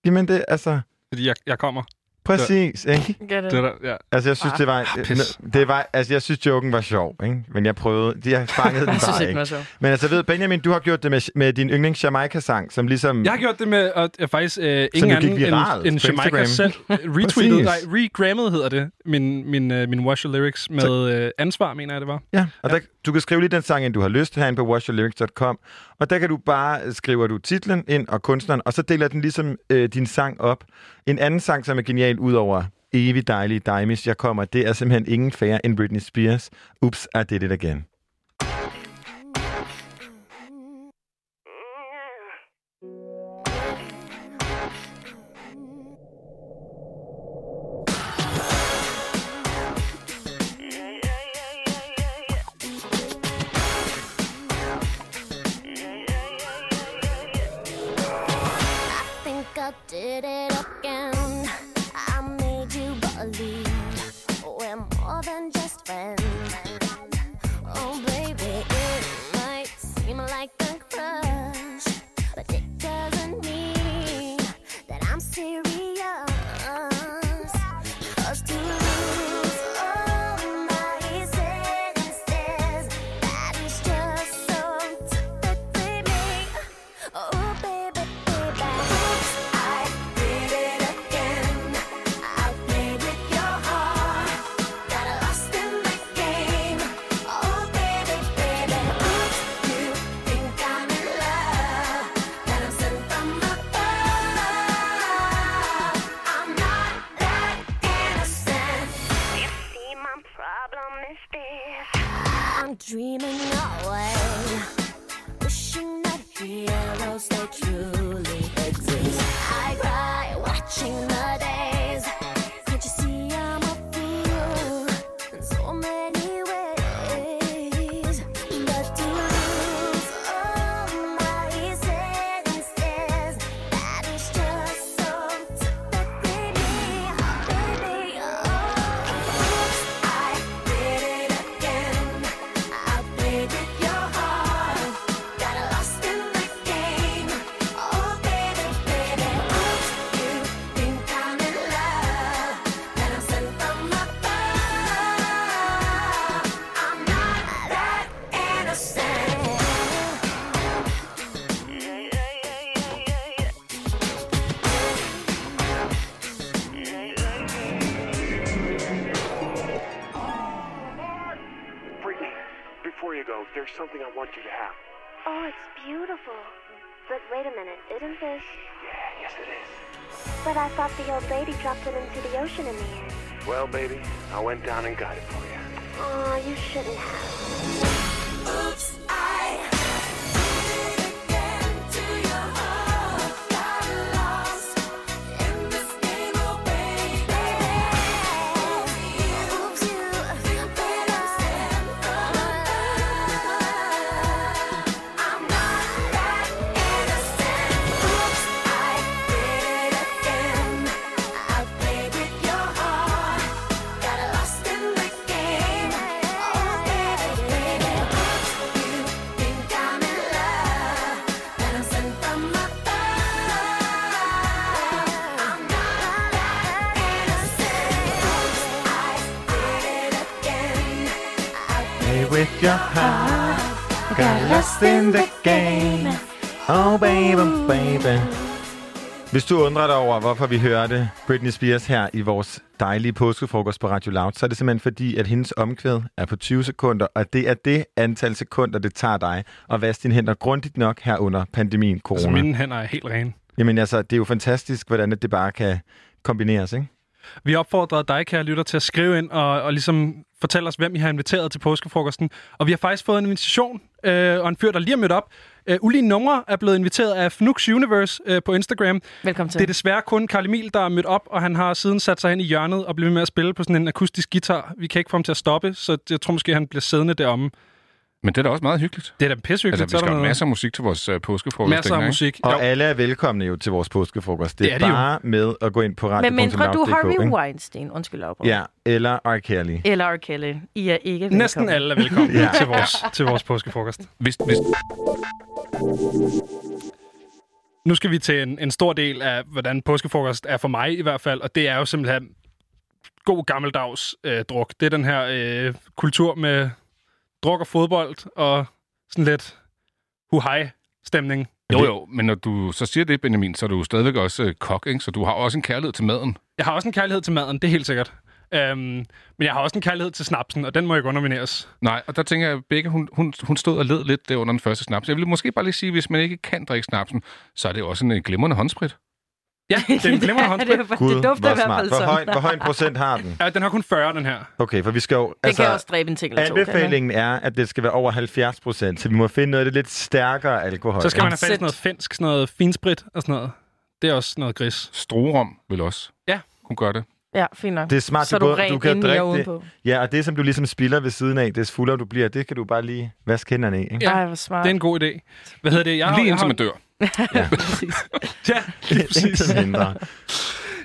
Jamen det, altså... Fordi jeg, jeg kommer. Præcis, ikke? Get it. Det der, ja. Altså, jeg synes, Ah, det var... ah, det var altså, jeg synes, joken var sjov, ikke? Men jeg prøvede... De har fanget den Jeg synes bare ikke, ikke. den var sjov. Men altså, ved Benjamin, du har gjort det med, med din yndlings Jamaica-sang, som ligesom... Jeg har gjort det med at jeg faktisk øh, ingen anden end, end Jamaica selv retweetet, nej, regrammet hedder det, min, min, øh, min Wash Your Lyrics med øh, ansvar, mener jeg det var. Ja, og Der, du kan skrive lige den sang, ind du har lyst til, herinde på washyourlyrics.com. Og der kan du bare, øh, skriver du titlen ind og kunstneren, og så deler den ligesom øh, din sang op. En anden sang, som er genial, udover evig dejlige Diamis, jeg kommer, det er simpelthen ingen færre end Britney Spears. Ups, I did it again. Think I did it dreaming away Well, baby, I went down and got it for you. Oh, you shouldn't have. Oops, baby. Hvis du undrer dig over, hvorfor vi hørte Britney Spears her i vores dejlige påskefrokost på Radio Loud, så er det simpelthen fordi, at hendes omkvæd er på 20 sekunder, og det er det antal sekunder, det tager dig at vaske dine hænder grundigt nok her under pandemien corona. Altså, mine hænder er helt rene. Jamen altså, det er jo fantastisk, hvordan det bare kan kombineres, ikke? Vi opfordrede dig, kære lytter, til at skrive ind og, og ligesom fortælle os, hvem I har inviteret til påskefrokosten. Og vi har faktisk fået en invitation, øh, og en fyr, der lige er mødt op. Øh, Ulige Numre er blevet inviteret af Fnux Universe øh, på Instagram. Velkommen til. Det er desværre kun Karl Emil, der er mødt op, og han har siden sat sig hen i hjørnet og blevet med at spille på sådan en akustisk guitar. Vi kan ikke få ham til at stoppe, så jeg tror måske, han bliver siddende deromme. Men det er da også meget hyggeligt. Det er da pissehyggeligt. Altså, så vi er skal have masser af musik til vores uh, påskefrokost. Masser af ikke? musik. Og alle er velkomne jo til vores påskefrokost. Det, Det er, er de jo. bare med at gå ind på radio. Men mindre du Harvey Weinstein, undskyld afbrud. Ja, eller R. Kelly. Eller R. Kelly. I er ikke velkommen. Næsten alle er velkommen Ja. ja. til, vores, til vores påskefrokost. Hvis, hvis... Nu skal vi til en, en stor del af, hvordan påskefrokost er for mig i hvert fald, og det er jo simpelthen god gammeldags øh, druk. Det er den her øh, kultur med druk og fodbold og sådan lidt huhej stemning. Jo, jo, men når du så siger det, Benjamin, så er du stadigvæk også øh, kok, ikke? Så du har også en kærlighed til maden. Jeg har også en kærlighed til maden, det er helt sikkert. Øhm, men jeg har også en kærlighed til snapsen, og den må ikke undermineres. Nej, og der tænker jeg, at Begge, hun, hun, hun stod og led lidt der under den første snaps. Jeg vil måske bare lige sige, hvis man ikke kan drikke snapsen, så er det også en øh, glimrende håndsprit. Ja, det er en glimrende håndsprit. det, det dufter i hvert fald Hvor sådan. høj, hvor høj en procent har den? Ja, den har kun 40, den her. Okay, for vi skal jo... Det kan også dræbe en ting eller to. det? Anbefalingen er, at det skal være over 70 procent, så vi må finde noget af det lidt stærkere alkohol. Så skal man have fat sådan noget finsk, sådan noget finsprit og sådan noget. Det er også noget gris. Strorum vil også. Ja. Hun gør det. Ja, fint nok. Det er smart, så du, både- du kan drikke det. Ja, og det, som du ligesom spilder ved siden af, des fuldere du bliver, det kan du bare lige vaske hænderne i. Ikke? Ja, Ej, hvor smart. det er en god idé. Hvad hedder det? Jeg har, Lige indtil man dør. Ja. Ja, lige præcis. Mindre.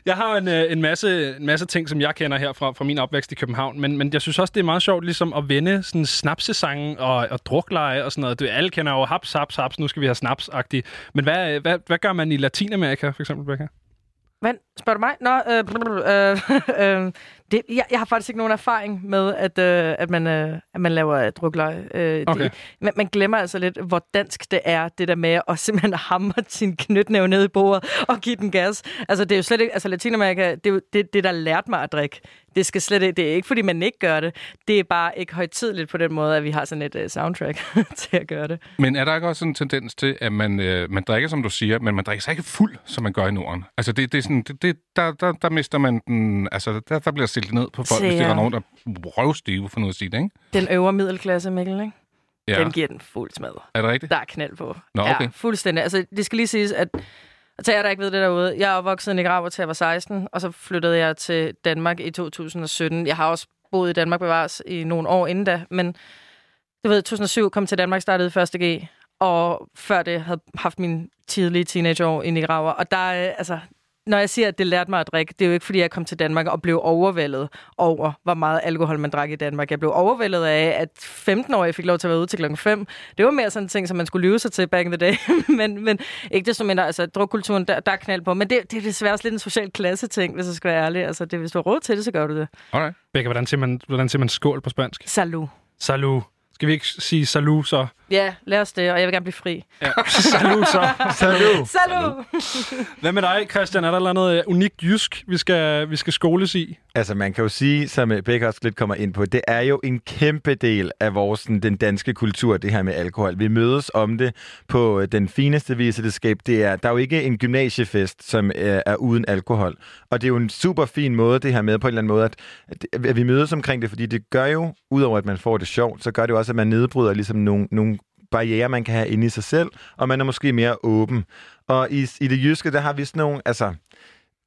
Jeg har en, øh, en, masse, en masse ting, som jeg kender her fra, fra min opvækst i København, men, men jeg synes også, det er meget sjovt ligesom at vende sådan snapsesangen og, og drukleje og sådan noget. Det, alle kender jo haps, haps, haps, nu skal vi have snaps -agtigt. Men hvad, hvad, hvad gør man i Latinamerika, for eksempel, Becca? Men, spørger du mig? Nå, øh, øh, øh, det, jeg, jeg har faktisk ikke nogen erfaring med, at, øh, at, man, øh, at man laver øh, drukleje. Øh, Okay. det, man, man glemmer altså lidt, hvor dansk det er, det der med at simpelthen hamre sin knytnæve ned i bordet og give den gas. Altså, det er jo slet ikke... Altså, Latinamerika, det er jo det, det der lærte mig at drikke. Det, skal slet ikke, det er ikke, fordi man ikke gør det. Det er bare ikke højtidligt på den måde, at vi har sådan et uh, soundtrack til at gøre det. Men er der ikke også en tendens til, at man, øh, man drikker, som du siger, men man drikker sig ikke fuld, som man gør i Norden? Altså, det, det er sådan, det, det, der, der, der mister man den... Altså, der, der bliver stillet ned på folk, hvis det ja. er nogen, der er røvstive, for noget at sige det, ikke? Den øvre middelklasse, Mikkel, ikke? Ja. Den giver den fuld smad. Er det rigtigt? Der er knald på. Nå, okay. Ja, fuldstændig. Altså, det skal lige siges, at og til jer, der ikke ved det derude, jeg er opvokset i Nicaragua til jeg var 16, og så flyttede jeg til Danmark i 2017. Jeg har også boet i Danmark bevares i nogle år inden da, men du ved, 2007 kom til Danmark, startede i 1. G, og før det havde haft mine tidlige teenageår i Nicaragua. Og der, øh, altså, når jeg siger, at det lærte mig at drikke, det er jo ikke, fordi jeg kom til Danmark og blev overvældet over, hvor meget alkohol man drak i Danmark. Jeg blev overvældet af, at 15-årige fik lov til at være ude til klokken 5. Det var mere sådan en ting, som man skulle lyve sig til back in the day. men, men ikke desto mindre, altså drukkulturen, der, der er knald på. Men det, det er desværre også lidt en social klasse ting, hvis jeg skal være ærlig. Altså, det, hvis du har råd til det, så gør du det. Alright. Becca, hvordan siger man, hvordan siger man skål på spansk? Salud. Salut. Skal vi ikke sige salut så? Ja, lad os det, og jeg vil gerne blive fri. Ja. salut så. Salut. Salud! Hvad med dig, Christian? Er der noget øh, unikt jysk, vi skal, vi skal skoles i? Altså, man kan jo sige, som øh, Becca også lidt kommer ind på, det er jo en kæmpe del af vores, sådan, den danske kultur, det her med alkohol. Vi mødes om det på øh, den fineste vis, og det skab. Det er, der er jo ikke en gymnasiefest, som øh, er uden alkohol. Og det er jo en super fin måde, det her med på en eller anden måde, at, at, at vi mødes omkring det, fordi det gør jo, udover at man får det sjovt, så gør det jo også, at man nedbryder ligesom nogle, nogle barriere, man kan have inde i sig selv, og man er måske mere åben. Og i, i det jyske, der har vi sådan nogle, altså,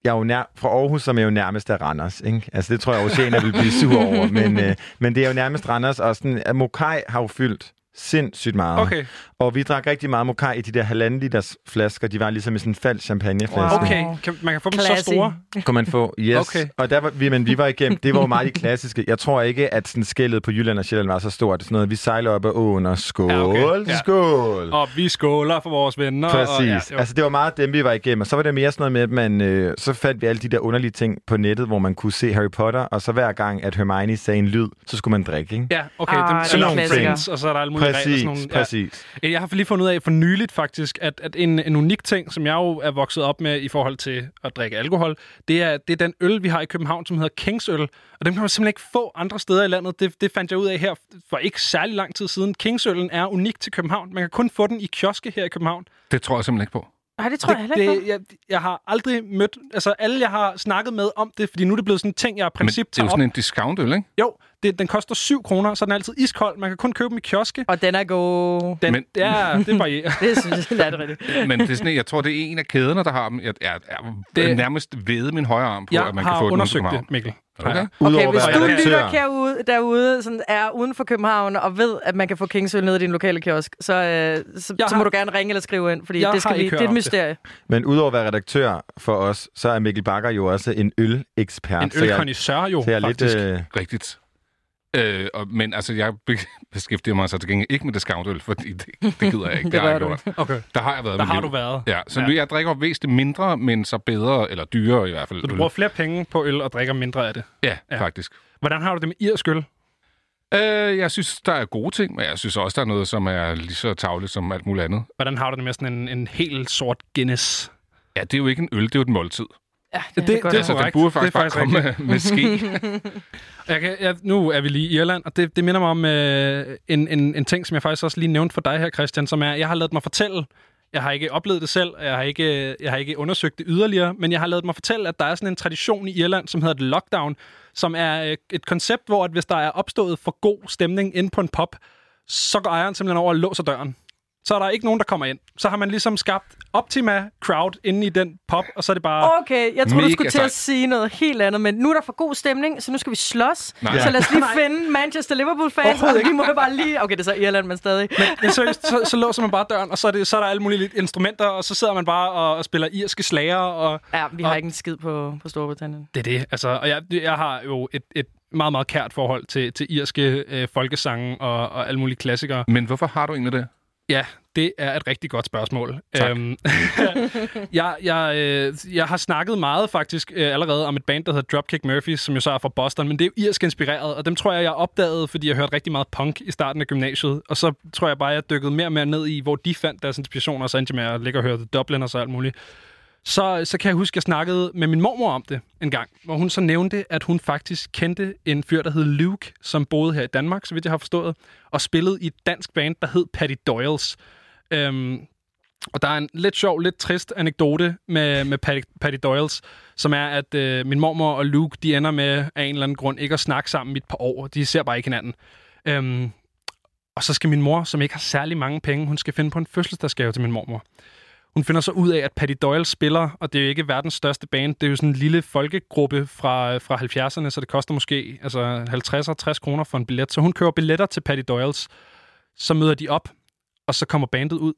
jeg er jo nær, fra Aarhus, som er jo nærmest af Randers. Ikke? Altså, det tror jeg, Oceaner vil blive sur over. Men, øh, men det er jo nærmest Randers. Og sådan, at Mokai har jo fyldt Sindssygt meget. Okay. Og vi drak rigtig meget mokai i de der halvanden liters flasker. De var ligesom i sådan en falsk champagneflaske. Okay, kan, man kan få dem så Classy. store. Kunne man få, yes. Okay. Og der var, vi, men vi var igennem, det var jo meget de klassiske. Jeg tror ikke, at sådan skældet på Jylland og Sjælland var så stort. Det er sådan noget, vi sejler op ad åen og skål, Ja, okay. Ja. skål. Og vi skåler for vores venner. Præcis. Og, ja, altså, det var meget dem, vi var igennem. Og så var det mere sådan noget med, at man, øh, så fandt vi alle de der underlige ting på nettet, hvor man kunne se Harry Potter, og så hver gang, at Hermione sagde en lyd, så skulle man drikke, ikke? Ja, okay. Ah, dem, det er friends, og så er der alle mulige regler. Præcis, Sådan nogle, præcis. Ja. Jeg har lige fundet ud af for nyligt faktisk, at, at en, en unik ting, som jeg jo er vokset op med i forhold til at drikke alkohol, det er, det er den øl, vi har i København, som hedder Kingsøl. Og dem kan man simpelthen ikke få andre steder i landet. Det, det fandt jeg ud af her for ikke særlig lang tid siden. Kingsøllen er unik til København. Man kan kun få den i kioske her i København. Det tror jeg simpelthen ikke på. Nej, det tror jeg heller ikke det, jeg, jeg har aldrig mødt... Altså, alle, jeg har snakket med om det, fordi nu er det blevet sådan en ting, jeg i Men princip det er jo sådan op. en discount-øl, ikke? Jo, det, den koster 7 kroner, så den er altid iskold. Man kan kun købe dem i kioske. Og den er god. Den, Men- ja, det varierer. Det synes jeg, det er det rigtigt. Men det er sådan, jeg tror, det er en af kæderne, der har dem. Jeg, jeg, jeg Det- nærmest ved min højre arm på, Jeg at man har kan få den undersøgt ude på det, Mikkel. Okay. Okay, at hvis være du redaktør. lytter derude, derude sådan er uden for København og ved, at man kan få Kingsøl ned i din lokale kiosk, så, øh, så, Jeg så må har- du gerne ringe eller skrive ind, fordi Jeg det, skal har vi, det er et om det. mysterie. Men udover at være redaktør for os, så er Mikkel Bakker jo også en ølekspert. En Så jeg- ølkondisseur jo, så jeg er lidt, faktisk. øh, Rigtigt. Øh, og, men altså, jeg be- beskæftiger mig så til gengæld ikke med discountøl, fordi det, det gider jeg ikke. Det har jeg gjort. ikke. Okay. Der har jeg været Der har liv. du været. Ja, så Ja. ja. jeg drikker væsentligt mindre, men så bedre, eller dyrere i hvert fald. Så du bruger flere penge på øl og drikker mindre af det. Ja, Ja. ja, faktisk. Hvordan har du det med irsk øl? Øh, jeg synes, der er gode ting, men jeg synes også, der er noget, som er lige så tavligt som alt muligt andet. Hvordan har du det med sådan en, en helt sort Guinness? Ja, det er jo ikke en øl, det er jo et måltid. Ja, det, det, det er Altså, den korrekt. burde faktisk det er bare komme med, med ske. Jeg kan, jeg, nu er vi lige i Irland, og det, det minder mig om øh, en, en, en ting, som jeg faktisk også lige nævnte for dig her, Christian, som er, jeg har lavet mig fortælle, jeg har ikke oplevet det selv, og jeg har ikke, jeg har ikke undersøgt det yderligere, men jeg har lavet mig fortælle, at der er sådan en tradition i Irland, som hedder et lockdown, som er øh, et koncept, hvor at hvis der er opstået for god stemning inde på en pub, så går ejeren simpelthen over og låser døren. Så er der ikke nogen, der kommer ind. Så har man ligesom skabt optima crowd inde i den pub, og så er det bare... Okay, jeg tror, du skulle til at sige noget helt andet, men nu er der for god stemning, så nu skal vi slås. Nej. Så lad os lige finde Manchester-Liverpool-fans, og vi må jo bare lige... Okay, det er så Irland, men stadig. Men seriøst, så, så låser man bare døren, og så er, det, så er der alle mulige instrumenter, og så sidder man bare og, og spiller irske slager, og Ja, vi har Og- ikke en skid på, på Storbritannien. det er det. Altså, og jeg, jeg har jo et, et meget, meget kært forhold til, til irske øh, folkesange og, og alle mulige klassikere. Men hvorfor har du egentlig det? Ja, det er et rigtig godt spørgsmål. Tak. Øhm, jeg, jeg, øh, jeg har snakket meget faktisk øh, allerede om et band, der hedder Dropkick Murphys, som jo så er fra Boston, men det er jo irsk inspireret, og dem tror jeg, jeg opdagede, fordi jeg hørte rigtig meget punk i starten af gymnasiet, og så tror jeg bare, jeg dykkede mere og mere ned i, hvor de fandt deres inspiration, og så endte jeg med at ligge og høre The Dublin og så alt muligt. Så, så kan jeg huske, at jeg snakkede med min mormor om det en gang, hvor hun så nævnte, at hun faktisk kendte en fyr, der hed Luke, som boede her i Danmark, så vidt jeg har forstået, og spillede i et dansk band, der hed Patty Doyles. Øhm, og der er en lidt sjov, lidt trist anekdote med, med Patty, Patty Doyles, som er, at øh, min mormor og Luke, de ender med af en eller anden grund ikke at snakke sammen i et par år. De ser bare ikke hinanden. Øhm, og så skal min mor, som ikke har særlig mange penge, hun skal finde på en fødselsdagsgave til min mormor. Hun finder så ud af, at Patty Doyle spiller, og det er jo ikke verdens største band. Det er jo sådan en lille folkegruppe fra, fra 70'erne, så det koster måske altså 50-60 kroner for en billet. Så hun køber billetter til Patty Doyles. Så møder de op, og så kommer bandet ud.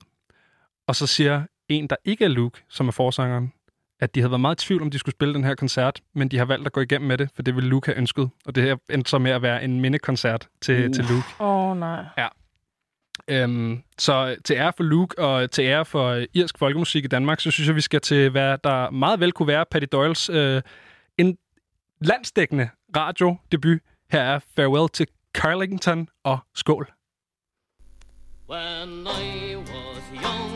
Og så siger en, der ikke er Luke, som er forsangeren, at de havde været meget i tvivl, om de skulle spille den her koncert, men de har valgt at gå igennem med det, for det ville Luke have ønsket. Og det her endte så med at være en mindekoncert til, uh. til Luke. Åh, oh, nej. Øhm, så til ære for Luke og til ære for øh, irsk folkemusik i Danmark, så synes jeg, vi skal til, hvad der meget vel kunne være Patty Doyles øh, en landsdækkende radiodebut. Her er Farewell til Carlington og Skål. When I was young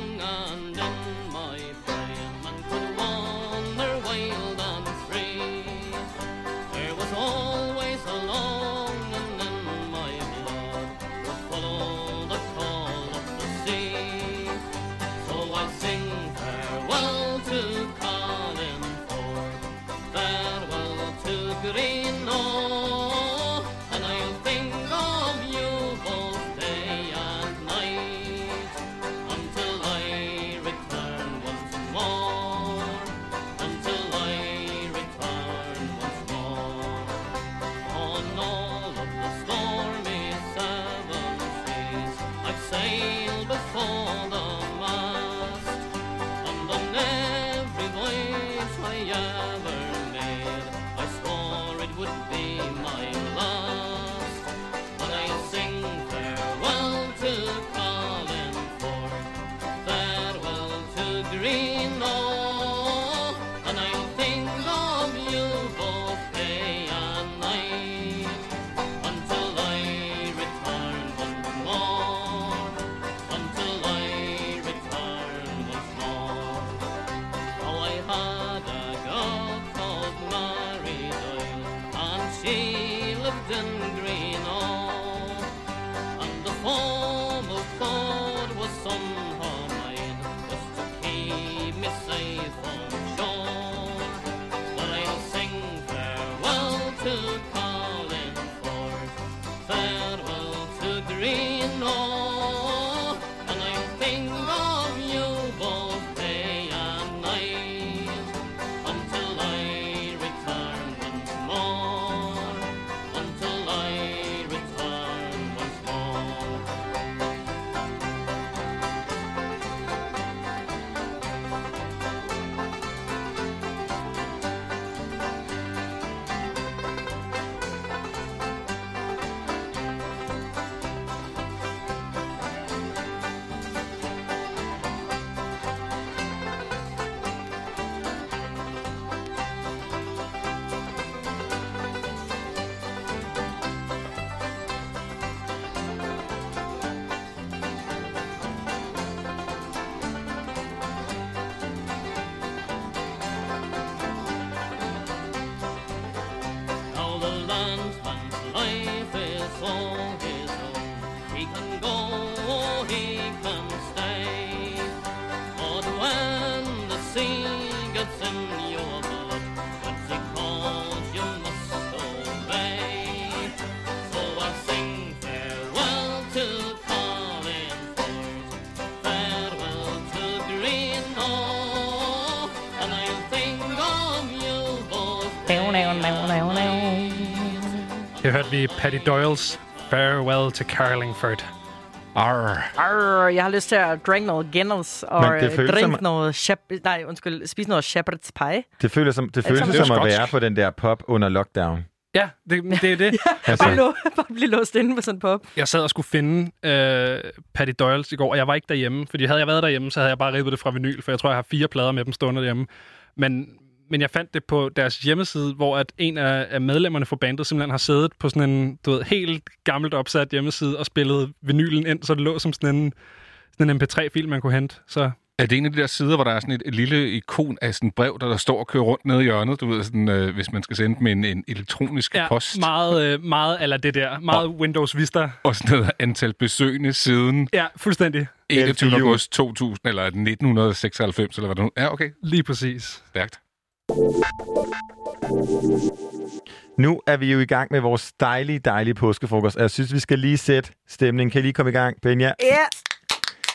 vi Patty Doyles Farewell to Carlingford. Arr. Arr, jeg har lyst til at drikke noget Guinness og øh, drink som- noget shep- nej, undskyld, spise noget shepherd's pie. Det føles som, det det føles som- som, Det at være på den der pop under lockdown. Ja, det, det er det. Altså- Bare, lå, bare blive låst inde på sådan en pop. Jeg sad og skulle finde øh, Patty Doyles i går, og jeg var ikke derhjemme. Fordi havde jeg været derhjemme, så havde jeg bare ribbet det fra vinyl, for jeg tror, jeg har fire plader med dem stående derhjemme. Men, men jeg fandt det på deres hjemmeside, hvor at en af, af medlemmerne fra bandet simpelthen har siddet på sådan en du ved, helt gammelt opsat hjemmeside og spillet vinylen ind, så det lå som sådan en, sådan en MP3-fil, man kunne hente. Så Er det en af de der sider, hvor der er sådan et, et lille ikon af sådan et brev, der, der står og kører rundt nede i hjørnet, du ved, sådan, øh, hvis man skal sende med en, en elektronisk ja, post? meget, øh, meget eller det der. Meget Windows Vista. Og sådan noget antal besøgende siden Ja, fuldstændig. 21. august 2000, eller 1996, eller hvad det nu Ja, okay. Lige præcis. Stærkt. Nu er vi jo i gang med vores dejlige, dejlige påskefrokost, og jeg synes, vi skal lige sætte stemningen. Kan I lige komme i gang, Benja? Ja.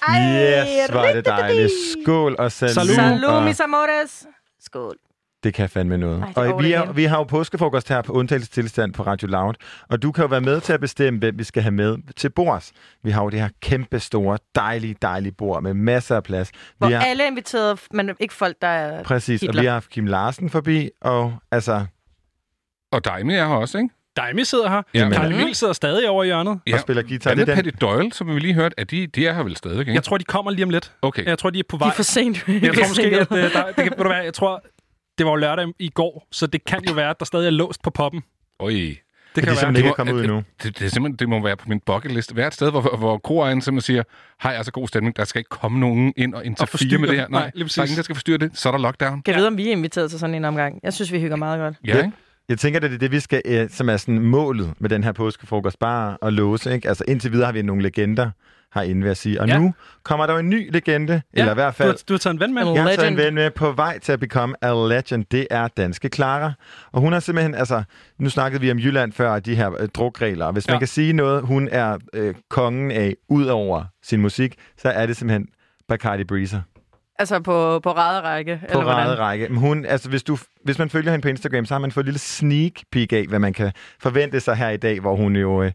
Yes, var det dejligt. Skål og salut. Salud, mis amores. Skål. Det kan fandme noget. Ej, og vi, er, vi har jo påskefrokost her på undtagelsestilstand på Radio Loud, og du kan jo være med til at bestemme, hvem vi skal have med til bords. Vi har jo det her kæmpe store, dejlige, dejlige bord med masser af plads. Hvor Vi har, alle er inviteret, men ikke folk, der er præcis, og Hitler. vi har haft Kim Larsen forbi, og altså... Og Daimi er her også, ikke? Daimi sidder her. Ja, Ja, Karl Emil sidder stadig over i hjørnet. Og spiller guitar. Er den- Patty Doyle, som vi lige hørte? Er de, de er her vel stadig, ikke? Jeg tror, de kommer lige om lidt. Okay. Jeg tror, de er på vej. De er for sent. Jeg tror måske, at øh, der, det kan, hvad, jeg tror, det var jo lørdag i går, så det kan jo være, at der stadig er låst på poppen. Oj. Det de kan simpelthen være. ikke er kommet ud endnu. Det, det, er simpelthen, det må være på min bucket list. Et sted, hvor, hvor kroejeren simpelthen siger, hej, altså god stemning, der skal ikke komme nogen ind og interfere med det her. Nej, Nej, lige der er ingen, der skal forstyrre det. Så er der lockdown. Kan jeg vide, om vi er inviteret til sådan en omgang? Jeg synes, vi hygger meget godt. Ja, ikke? Jeg tænker, det er det, vi skal, øh, som er sådan målet med den her påskefrokost, bare at låse. Ikke? Altså indtil videre har vi nogle legender herinde, vil jeg sige. Og Ja. nu kommer der jo en ny legende, ja, eller i hvert Du fald... har, du har taget en ven med. Jeg har taget en ven med på vej til at become a legend. Det er danske Clara. Og hun er simpelthen, altså, nu snakkede vi om Jylland før, de her øh, drukregler. Hvis man Ja. kan sige noget, hun er øh, kongen af, ud over sin musik, så er det simpelthen Bacardi Breezer. Altså på, på række. På rette række. Men hun, altså, hvis, du, hvis man følger hende på Instagram, så har man fået en lille sneak peek af, hvad man kan forvente sig her i dag, hvor hun jo øh,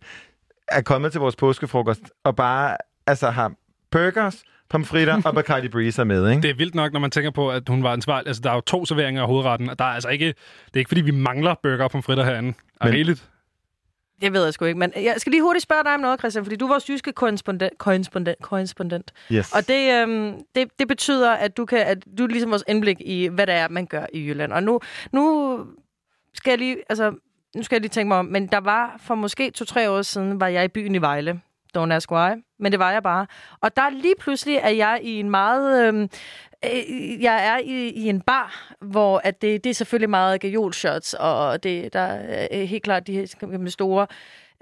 er kommet til vores påskefrokost og bare altså, har burgers, pomfritter og Bacardi Breezer med. Ikke? Det er vildt nok, når man tænker på, at hun var ansvarlig. Altså, der er jo to serveringer af hovedretten, og der er altså ikke... Det er ikke, fordi vi mangler burger og pomfritter herinde. Er Men- rigeligt. Det ved jeg sgu ikke. Men jeg skal lige hurtigt spørge dig om noget, Christian, fordi du er vores jyske korrespondent. korrespondent, korrespondent. Yes. Og det, øhm, det, det betyder, at du, kan, at du er ligesom vores indblik i, hvad det er, man gør i Jylland. Og nu, nu skal jeg lige, altså, nu skal jeg lige tænke mig om, men der var for måske to-tre år siden, var jeg i byen i Vejle. Don't ask why, men det var jeg bare. Og der lige pludselig er jeg i en meget... Øhm, øh, jeg er i, i en bar, hvor at det, det er selvfølgelig meget gajolshots, og det, der er øh, helt klart de her store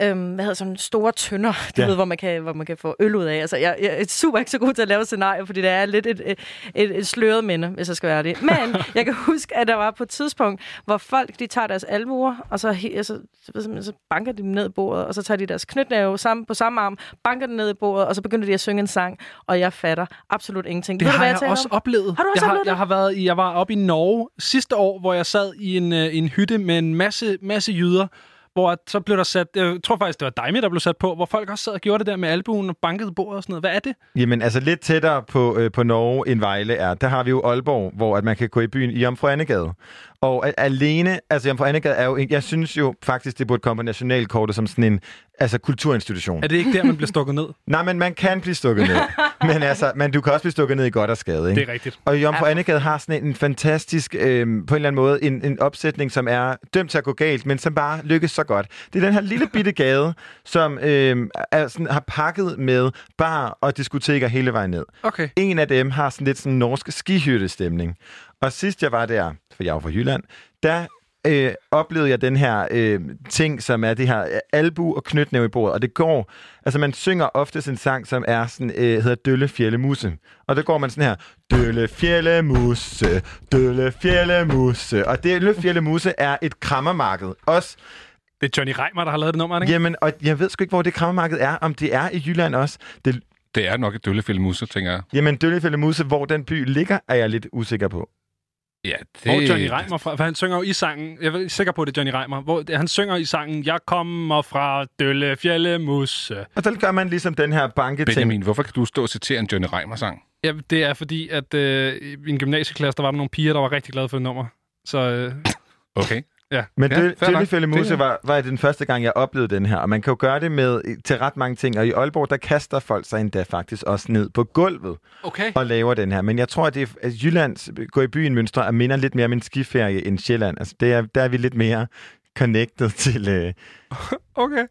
øhm, hvad hedder sådan store tønder, du Ja. ved, hvor man, kan, hvor man kan få øl ud af. Altså, jeg, jeg er super ikke så god til at lave scenarier, fordi det er lidt et, et, et, et sløret minde, hvis jeg skal være det. Men jeg kan huske, at der var på et tidspunkt, hvor folk de tager deres albuer, og så, altså, så, jeg, banker de dem ned i bordet, og så tager de deres knytnæve sammen, på samme arm, banker den ned i bordet, og så begynder de at synge en sang, og jeg fatter absolut ingenting. Det Ved du, har hvad jeg, taler også om? oplevet. Har du også jeg, har, oplevet jeg det? har været i, jeg var oppe i Norge sidste år, hvor jeg sad i en, øh, en hytte med en masse, masse jyder, hvor at så blev der sat, øh, jeg tror faktisk, det var Daimi, der blev sat på, hvor folk også sad og gjorde det der med albuen og bankede bordet og sådan noget. Hvad er det? Jamen, altså lidt tættere på, øh, på Norge end Vejle er. Der har vi jo Aalborg, hvor at man kan gå i byen i Jomfru Annegade. Og alene, altså Jomfru Annegade er jo, jeg synes jo faktisk, det burde komme på nationalkortet som sådan en altså kulturinstitution. Er det ikke der, man bliver stukket ned? Nej, men man kan blive stukket ned. men altså, men du kan også blive stukket ned i godt og skade, ikke? Det er rigtigt. Og Jomfru Ja. Annegade har sådan en, en fantastisk, øh, på en eller anden måde, en, en opsætning, som er dømt til at gå galt, men som bare lykkes så godt. Det er den her lille bitte gade, som øh, er sådan, har pakket med bar og diskoteker hele vejen ned. Okay. En af dem har sådan lidt sådan norsk skihyttestemning. Og sidst jeg var der, for jeg jo fra Jylland, der øh, oplevede jeg den her øh, ting, som er det her øh, albu og knytnæve i bordet. Og det går, altså man synger ofte en sang, som er sådan, øh, hedder Dølle Fjelle Musse. Og der går man sådan her, Dølle Fjelle Musse, Dølle Fjelle Musse. Og Dølle Fjelle Musse er et krammermarked. Også Det er Johnny Reimer, der har lavet det nummer, ikke? Jamen, og jeg ved sgu ikke, hvor det krammermarked er. Om det er i Jylland også. Det, Det er nok et døllefælde musse, tænker jeg. jamen, Døllefjelde Musse, hvor den by ligger, er jeg lidt usikker på. Ja, Det... Og Johnny Reimer fra, for han synger jo i sangen, jeg er sikker på, at det er Johnny Reimer, hvor han synger i sangen, jeg kommer fra Dølle Fjelle Musse. Og så gør man ligesom den her banketing. Benjamin, hvorfor kan du stå og citere en Johnny Reimer-sang? Ja, det er fordi, at øh, i min gymnasieklasse, der var der nogle piger, der var rigtig glade for det nummer. Så øh, Okay. Ja. Men Ja, Musse Det- var, var den første gang, jeg oplevede den her. Og man kan jo gøre det med til ret mange ting. Og i Aalborg, der kaster folk sig endda faktisk også ned på gulvet Okay. og laver den her. Men jeg tror, at, det er, at Jyllands gå i byen mønstre er minder lidt mere om en skiferie end Sjælland. Altså, det er, der er vi lidt mere connected til... Øh, Okay.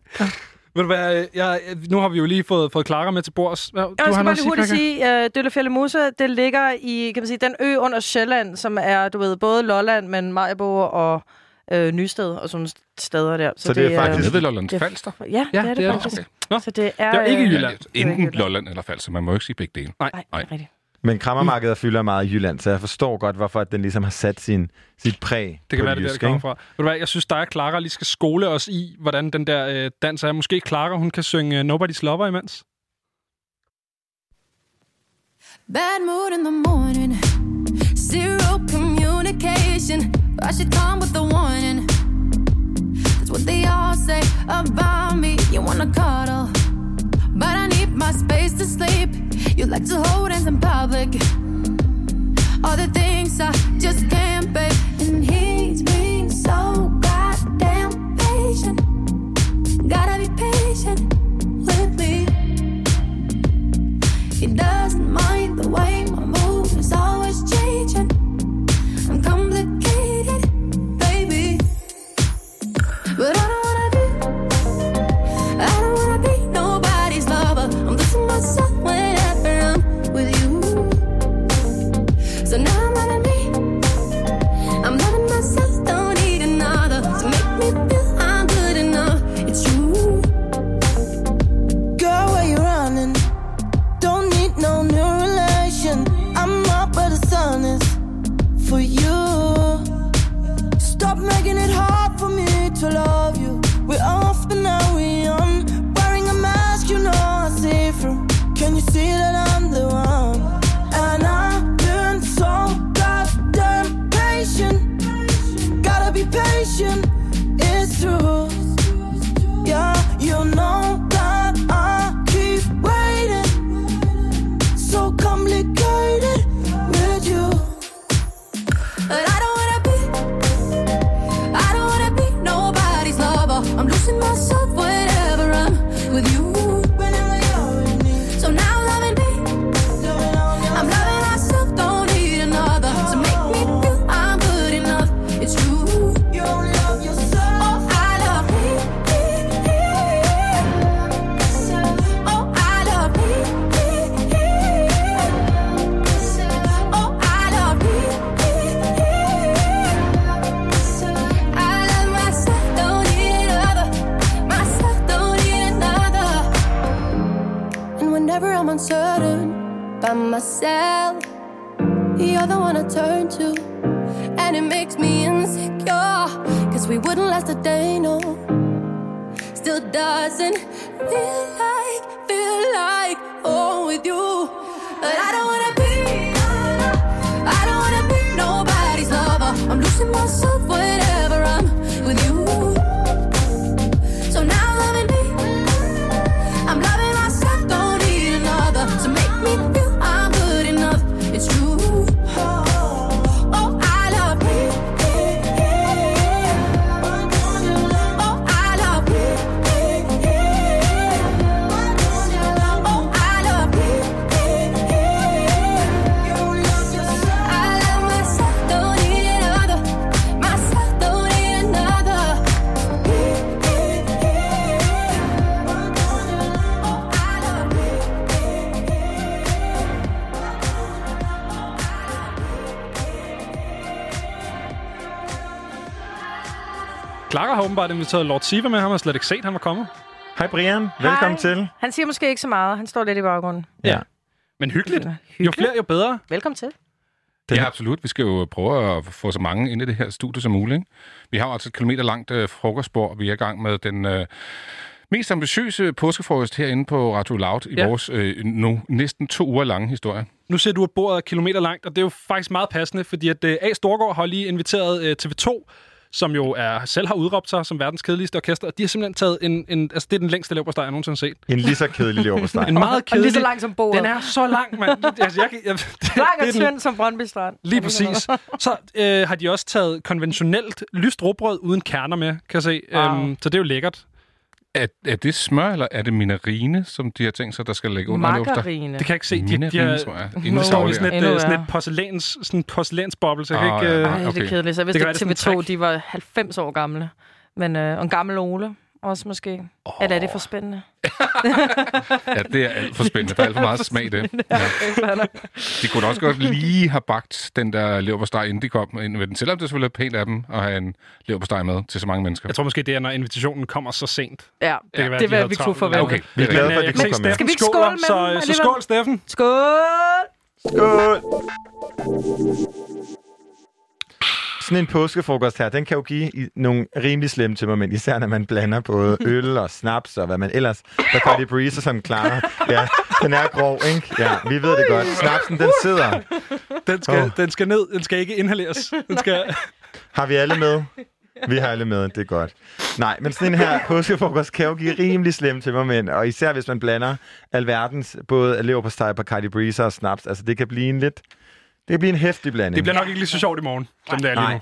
Ved du hvad, øh, jeg, nu har vi jo lige fået, fået Clara med til bords. Du Jeg skal bare noget lige hurtigt sige, at Døllefjelde Mose, det ligger i, kan man sige, den ø under Sjælland, som er, du ved, både Lolland, men Majbo og øh, Nysted og sådan steder der. Så det er faktisk- Nede ved Lolland det er- Falster? Ja, ja, det er det, det er det. faktisk. Okay. Nå. Så det er... Det er ikke øh, Jylland. Det er ikke Enten Jylland. Lolland eller Falster. Man må jo ikke sige begge dele. Nej. Nej, Nej. det er rigtigt. men krammermarkedet fylder meget i Jylland, så jeg forstår godt, hvorfor den ligesom har sat sin, sit præg Det kan på være, det er der, det kommer fra. Ved du hvad, jeg synes, dig og Clara lige skal skole os i, hvordan den der øh, dans er. Måske Clara, hun kan synge øh, Nobody's Lover imens. Bad mood in the morning, zero I should come with a warning. That's what they all say about me. You wanna cuddle, but I need my space to sleep. You like to hold hands in public. All the things I just can't bear. And he's being so goddamn patient. Gotta be patient with me. He doesn't mind the way my mood is always But I don't Turn to, and it makes me insecure. Cause we wouldn't last a day, no. Still doesn't feel like, feel like home with you. But I don't wanna be, I don't wanna be nobody's lover. I'm losing myself åbenbart inviteret Lord Siva med. Han har slet ikke set, han var kommet. Hej Brian, velkommen Hej. til. Han siger måske ikke så meget. Han står lidt i baggrunden. Ja. Men hyggeligt. Jo flere, jo bedre. Velkommen til. Ja, absolut. Vi skal jo prøve at få så mange ind i det her studie som muligt. ikke? Vi har jo altså et kilometer langt øh, frokostbord. Vi er i gang med den øh, mest ambitiøse påskefrokost herinde på Radio Loud i Ja. ja. vores øh, nu næsten to uger lange historie. Nu ser du, at bordet er kilometer langt, og det er jo faktisk meget passende, fordi at øh, A. Storgård har lige inviteret øh, TV2, som jo er, selv har udråbt sig som verdens kedeligste orkester, og de har simpelthen taget en, en altså det er den længste leverpostej, jeg nogensinde har set. En lige så kedelig leverpostej. En meget Og lige kedelig. så lang som bordet. Den er så lang, mand. Altså, jeg, kan- jeg, det, Lang er og tynd som Brøndby Strand. Lige præcis. Så øh, har de også taget konventionelt lyst råbrød uden kerner med, kan jeg se. Wow. Øhm, så det er jo lækkert. Er, er det smør, eller er det minarine, som de har tænkt sig, der skal lægge under? Margarine. Det kan jeg ikke se. De, de, Minarine, har, tror jeg. de Inden står i det sådan et, Endnu øh, sådan værre. et porcelæns, sådan porcelænsboble, så jeg kan Ah, ikke... ja. øh, Ej, det er okay. kedeligt. Så jeg vidste kan ikke, det sådan TV2 en træk. de var 90 år gamle. Men, øh, en gammel Ole også måske. Oh. Eller er det for spændende? Ja, det er alt for spændende. Der er alt for meget smag i det. Ja. De kunne også godt lige have bagt den der leverpostej, inden de kom ind med den. Selvom det selvfølgelig er pænt af dem at have en leverpostej med til så mange mennesker. Jeg tror måske, det er, når invitationen kommer så sent. Ja, Det kan være, det vil vi kunne forvente. Okay, Vi er glade rigtigt. for, at de kunne komme med. Skal vi ikke skåle med så, så skål, Steffen. Skål! Skål! Sådan en påskefrokost her, den kan jo give nogle rimelig slemme tømmermænd, især når man blander både øl og snaps og hvad man ellers. Der kan de breezer som klarer. Ja, den er grov, ikke? Ja, vi ved det godt. Snapsen, den sidder. Den skal, Åh. den skal ned. Den skal ikke inhaleres. Den skal... Har vi alle med? Vi har alle med, det er godt. Nej, men sådan en her påskefrokost kan jo give rimelig slemme tømmermænd, og især hvis man blander alverdens, både leverpostej på Cardi Breezer og snaps, altså det kan blive en lidt... Det kan blive en hæftig blanding. Det bliver nok ikke lige så sjovt i morgen, som det er lige Nej. nu.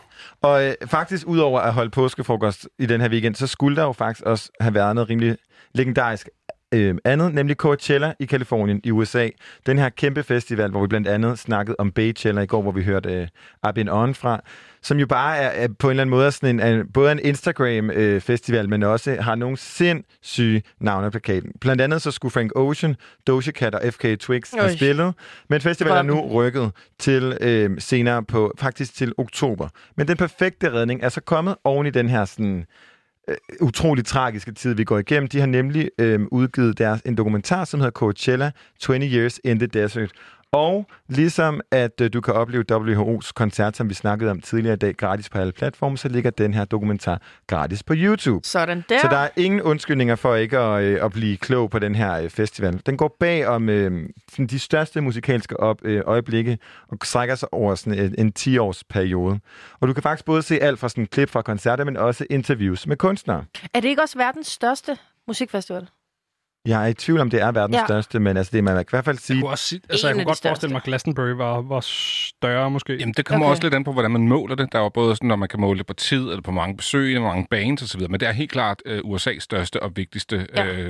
Og øh, faktisk, udover at holde påskefrokost i den her weekend, så skulle der jo faktisk også have været noget rimelig legendarisk øh, andet, nemlig Coachella i Kalifornien i USA. Den her kæmpe festival, hvor vi blandt andet snakkede om Baychella i går, hvor vi hørte øh, Up On fra, som jo bare er, er på en eller anden måde sådan en, en, både en Instagram-festival, men også har nogle sindssyge navne på plakaten. Blandt andet så skulle Frank Ocean, Doja Cat og FK Twigs have Øj. spillet, men festivalen er nu rykket til øh, senere på, faktisk til oktober. Men den perfekte redning er så kommet oven i den her sådan, øh, utrolig tragiske tid, vi går igennem. De har nemlig øh, udgivet deres, en dokumentar, som hedder Coachella 20 Years in the Desert. Og ligesom at øh, du kan opleve WHO's koncert, som vi snakkede om tidligere i dag, gratis på alle platforme, så ligger den her dokumentar gratis på YouTube. Sådan der. Så der er ingen undskyldninger for ikke at, øh, at blive klog på den her øh, festival. Den går bag om øh, sådan de største musikalske op, øh, øjeblikke og strækker sig over sådan en, en 10-års periode. Og du kan faktisk både se alt fra sådan klip fra koncerter, men også interviews med kunstnere. Er det ikke også verdens største musikfestival? Jeg er i tvivl om, det er verdens Ja. største, men altså, det man kan i hvert fald sige... Jeg kunne, også, sige- altså, jeg kunne godt forestille mig, at Glastonbury var, var større måske. Jamen, det kommer Okay. også lidt an på, hvordan man måler det. Der er jo både sådan, når man kan måle det på tid, eller på mange besøg, hvor mange bands osv., men det er helt klart uh, USA's største og vigtigste Ja. ja.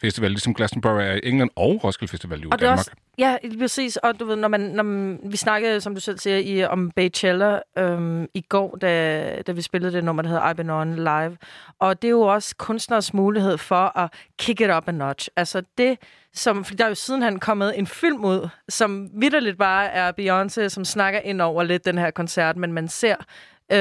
Festival, ligesom Glastonbury er i England og Roskilde Festival i Og Danmark. også, ja, præcis. Og du ved, når, man, når man, vi snakkede, som du selv siger, i, om Baychella øhm, i går, da, da vi spillede det nummer, der hedder I've Been On Live. Og det er jo også kunstners mulighed for at kick it up a notch. Altså det, som, fordi der er jo sidenhen kommet en film ud, som vidderligt bare er Beyoncé, som snakker ind over lidt den her koncert, men man ser øh,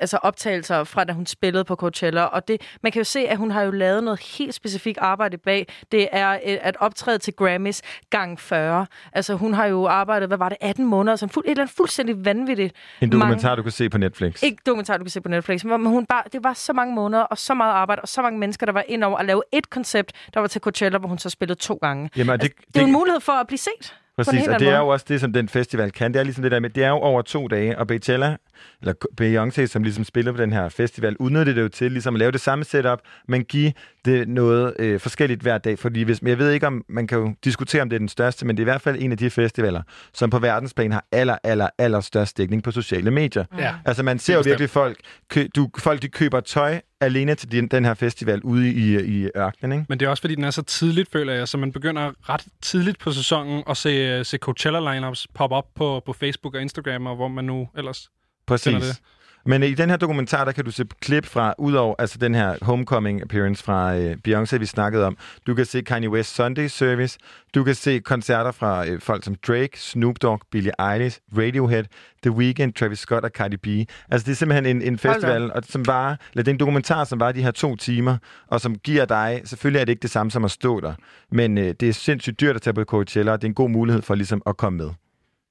altså optagelser fra, da hun spillede på Coachella. Og det, man kan jo se, at hun har jo lavet noget helt specifikt arbejde bag. Det er øh, at optræde til Grammys gang 40. Altså hun har jo arbejdet, hvad var det, 18 måneder, så en fuld, et eller andet fuldstændig vanvittigt. En mange- dokumentar, du kan se på Netflix. ikke dokumentar, du kan se på Netflix, men hun bare, det var så mange måneder og så meget arbejde og så mange mennesker, der var ind over at lave et koncept, der var til Coachella, hvor hun så spillede to gange. Jamen, det, Altså, det er jo en mulighed for at blive set. Præcis, og det er jo også det, som den festival kan. Det er ligesom det der med, det er jo over to dage, og Beychella, eller Beyoncé, som ligesom spiller på den her festival, udnytter det jo til ligesom at lave det samme setup, men give det noget øh, forskelligt hver dag. Fordi hvis, jeg ved ikke, om man kan jo diskutere, om det er den største, men det er i hvert fald en af de festivaler, som på verdensplan har aller, aller, aller størst dækning på sociale medier. Ja. Altså man ser jo virkelig folk, kø, du, folk de køber tøj alene til den, den her festival ude i, i ørkenen, ikke? Men det er også, fordi den er så tidligt, føler jeg, så man begynder ret tidligt på sæsonen at se, se Coachella-lineups poppe op på, på Facebook og Instagram, og hvor man nu ellers Præcis. det. Men i den her dokumentar, der kan du se klip fra, udover altså den her homecoming appearance fra øh, Beyoncé, vi snakkede om. Du kan se Kanye West Sunday Service. Du kan se koncerter fra øh, folk som Drake, Snoop Dogg, Billie Eilish, Radiohead, The Weeknd, Travis Scott og Cardi B. Altså det er simpelthen en, en festival, og som var, eller det er en dokumentar, som var de her to timer, og som giver dig, selvfølgelig er det ikke det samme som at stå der, men øh, det er sindssygt dyrt at tage på Coachella, og det er en god mulighed for ligesom at komme med.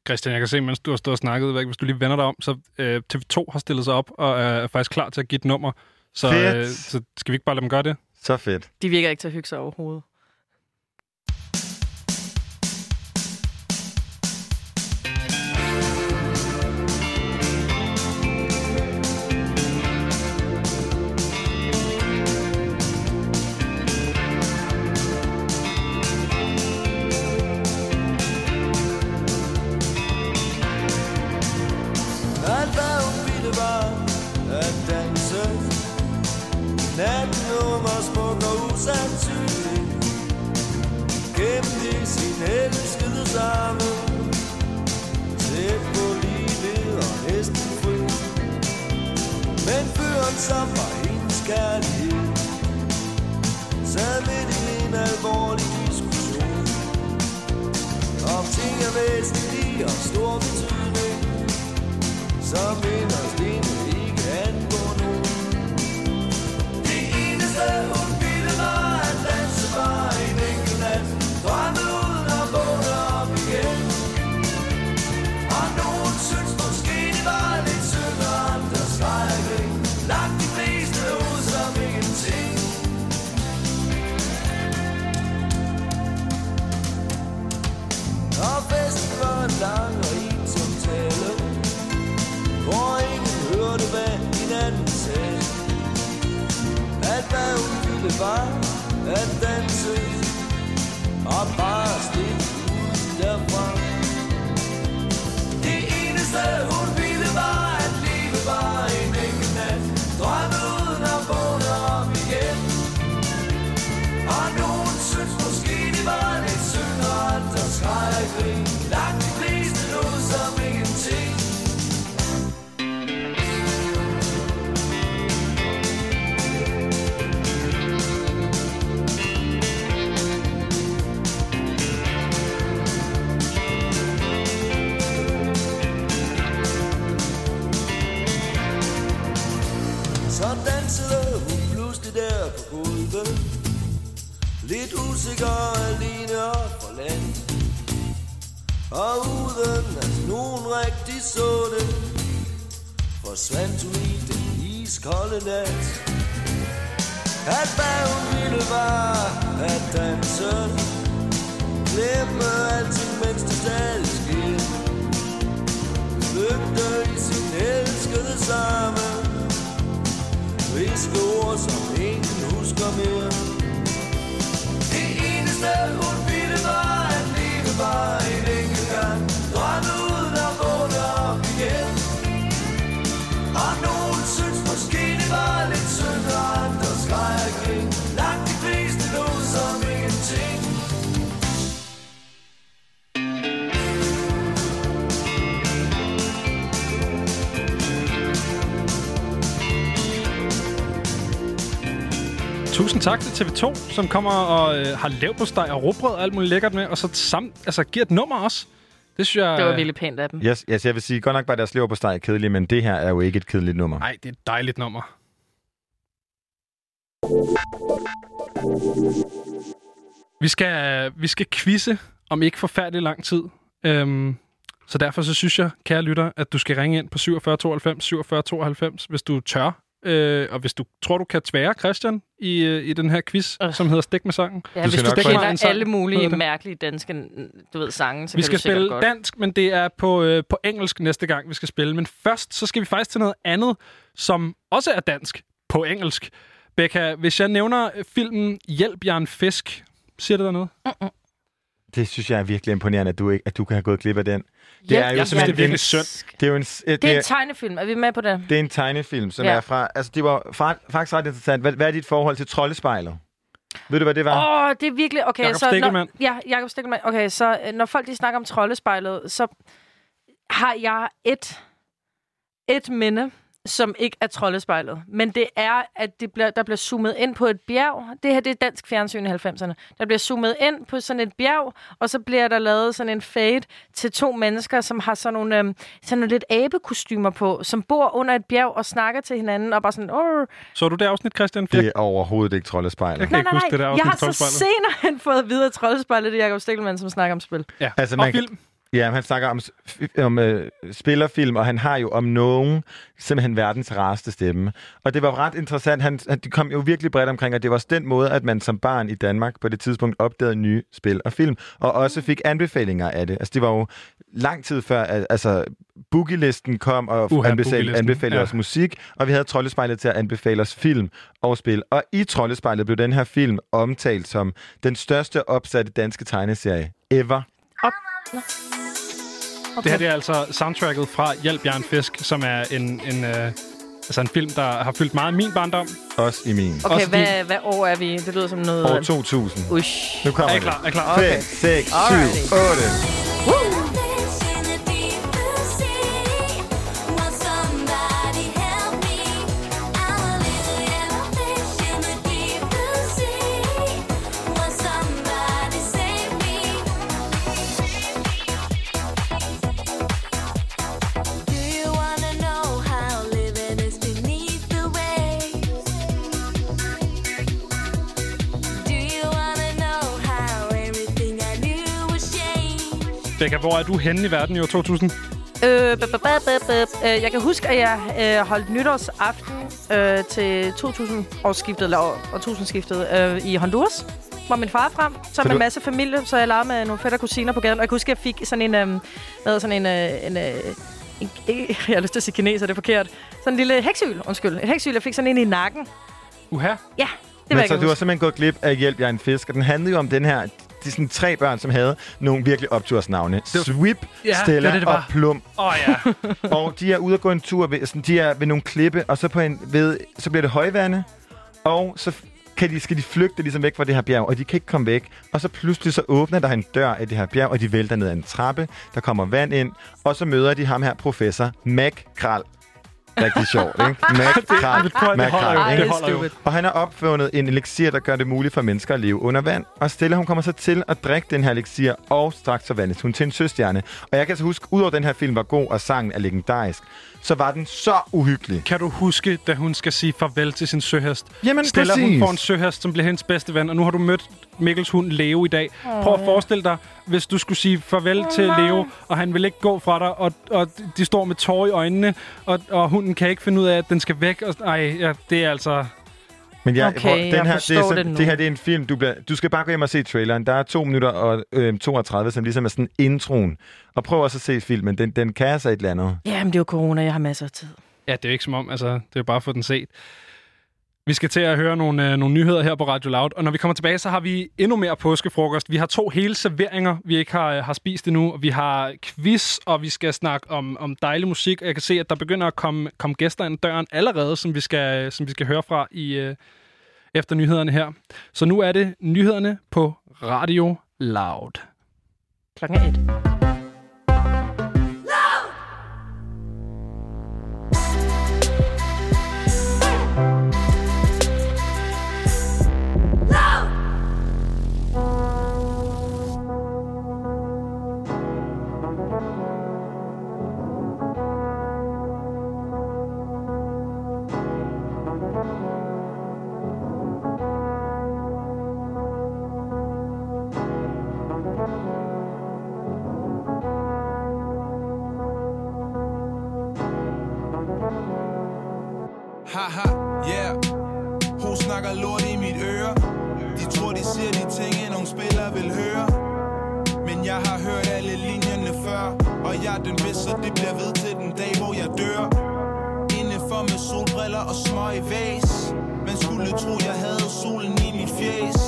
Christian, jeg kan se, mens du har stået og snakket, ikke, hvis du lige vender dig om, så øh, TV2 har stillet sig op og er faktisk klar til at give et nummer. Så, Fedt. øh, så skal vi ikke bare lade dem gøre det? Så fedt. De virker ikke til at hygge sig overhovedet. Iskolde nat At hvad hun ville var at danse Glemme alting mens det stadig sker Flygte i sin elskede samme Viske ord, som Tusind tak til TV2, som kommer og øh, har lav på steg og råbrød og alt muligt lækkert med, og så sam, altså, giver et nummer også. Det synes jeg... Det var virkelig pænt af dem. Yes, yes, jeg vil sige, godt nok var deres lever på steg kedeligt, men det her er jo ikke et kedeligt nummer. Nej, det er et dejligt nummer. Vi skal, vi skal quizze om ikke forfærdelig lang tid. Øhm, så derfor så synes jeg, kære lytter, at du skal ringe ind på 47 92 47 92, hvis du tør. Øh, og hvis du tror, du kan tvære Christian i, øh, i den her quiz, øh. som hedder Stik med sangen. Ja, hvis du kender alle mulige mærkelige danske du ved, sange, så vi kan skal du spille godt. dansk, men det er på, øh, på engelsk næste gang, vi skal spille. Men først, så skal vi faktisk til noget andet, som også er dansk på engelsk. Becca, hvis jeg nævner øh, filmen Hjælp, jeg en fisk, siger det der noget? Mm-mm. Det synes jeg er virkelig imponerende, at du, ikke, at du kan have gået glip af den. Det er jo jeg er virkelig synd. Det er jo en, s- Det er en tegnefilm. Er vi med på det? det er en tegnefilm, som Ja. er fra... Altså, det var fra, faktisk ret interessant. Hvad, hvad er dit forhold til Troldespejlet? Ved du, hvad det var? Åh, oh, det er virkelig... Okay, Jakob så Stikkelmann. Når, ja, Jakob Stikkelmann. Okay, så øh, når folk de snakker om troldespejlet, så har jeg et, et minde, som ikke er troldespejlet. Men det er, at det bliver, der bliver zoomet ind på et bjerg. Det her det er dansk fjernsyn i 90'erne. Der bliver zoomet ind på sådan et bjerg, og så bliver der lavet sådan en fade til to mennesker, som har sådan nogle, øhm, sådan nogle lidt abekostymer på, som bor under et bjerg og snakker til hinanden, og bare sådan... Åh, Så du det afsnit, Christian? Det er overhovedet ikke Troldespejlet. Jeg kan Nej, ikke nej, huske det der afsnit Jeg har så senere fået videre troldespejlet, det er Jacob Stikkelmann, som snakker om spil. Ja. Altså, og man, film. Ja, han snakker om, om øh, spillerfilm, og han har jo om nogen simpelthen verdens rareste stemme. Og det var ret interessant. Han, han det kom jo virkelig bredt omkring, og det var også den måde, at man som barn i Danmark på det tidspunkt opdagede nye spil og film, og også fik anbefalinger af det. Altså, det var jo lang tid før, at, altså, Boogie-listen kom og Uha, anbefalede, ja. os musik, og vi havde Troldespejlet til at anbefale os film og spil. Og i Troldespejlet blev den her film omtalt som den største opsatte danske tegneserie ever. Op. Okay. Det her det er altså soundtracket fra Hjælp, jeg er en fisk, som er en, en, øh, altså en film, der har fyldt meget i min barndom. Også i min. Okay, Også hvad, hvad år er vi? Det lyder som noget... År 2000. Ush. Nu kommer Er I det. klar? Er I klar? 5, Okay. 6, 7, Alrighty. 8. Becca, hvor er du henne i verden i år 2000? Øh. Øh, Jeg kan huske, at jeg øh, holdt nytårsaften øh, til 2000-årsskiftet, eller år- årtusindskiftet, øh, i Honduras, hvor min far er frem, så med du- en masse familie, så jeg legede med nogle fætter og kusiner på gaden, og jeg kan huske, at jeg fik sådan en, øh, hvad sådan en, øh, en, øh, en, jeg har lyst til at sige kineser, det er forkert, sådan en lille heksyl, undskyld, et heksyl, jeg fik sådan en i nakken. Uha. Ja, det Men var jeg så du har simpelthen gået glip af Hjælp, jeg er en fisk, og den handlede jo om den her... De er sådan tre børn, som havde nogle virkelig optursnavne. Sweep, Ja, Stella det det, det og var. Plum. Åh oh, ja. og de er ude at gå en tur, ved, sådan, de er ved nogle klippe, og så, på en, ved, så bliver det højvande, og så kan de, skal de flygte ligesom væk fra det her bjerg, og de kan ikke komme væk. Og så pludselig så åbner der en dør af det her bjerg, og de vælter ned ad en trappe, der kommer vand ind, og så møder de ham her, professor Mac Kral. Rigtig sjovt, ikke? Mac Mac. Og han har opfundet en elixir, der gør det muligt for mennesker at leve under vand. Og Stella, hun kommer så til at drikke den her elixir, og straks så vandes hun til en søstjerne. Og jeg kan så huske, udover at den her film var god, og sangen er legendarisk, så var den så uhyggelig. Kan du huske, da hun skal sige farvel til sin søhest? Jamen, Stella, hun præcis. får en søhest, som bliver hendes bedste ven, og nu har du mødt Mikkels hund Leo i dag. Prøv at forestille dig, hvis du skulle sige farvel til Leo, og han vil ikke gå fra dig, og, og de står med tårer i øjnene, og, og hunden kan ikke finde ud af, at den skal væk. Og, ej, ja, det er altså... Men jeg, Okay, hvor, den jeg her, forstår det, er så, det nu. det her det er en film, du, bliver, du skal bare gå hjem og se traileren. Der er 2 minutter og øh, 32, som ligesom er sådan introen. Og prøv også at se filmen. Den, den kan altså et eller andet. Jamen, det er jo corona, jeg har masser af tid. Ja, det er jo ikke som om, altså, det er jo bare at få den set. Vi skal til at høre nogle, øh, nogle nyheder her på Radio Loud, og når vi kommer tilbage, så har vi endnu mere påskefrokost. Vi har to hele serveringer, vi ikke har, øh, har spist endnu. Vi har quiz, og vi skal snakke om, om dejlig musik. Og jeg kan se, at der begynder at komme, komme gæster ind døren allerede, som vi skal, øh, som vi skal høre fra i, øh, efter nyhederne her. Så nu er det nyhederne på Radio Loud. Klokken er et. Snakker lort i mit øre. De tror, de siger de ting, en nogle spillere vil høre. Men jeg har hørt alle linjerne før Og jeg er den bedste, så det bliver ved til den dag, hvor jeg dør. Indenfor med solbriller og smøg i vase Man skulle tro, jeg havde solen i mit fjes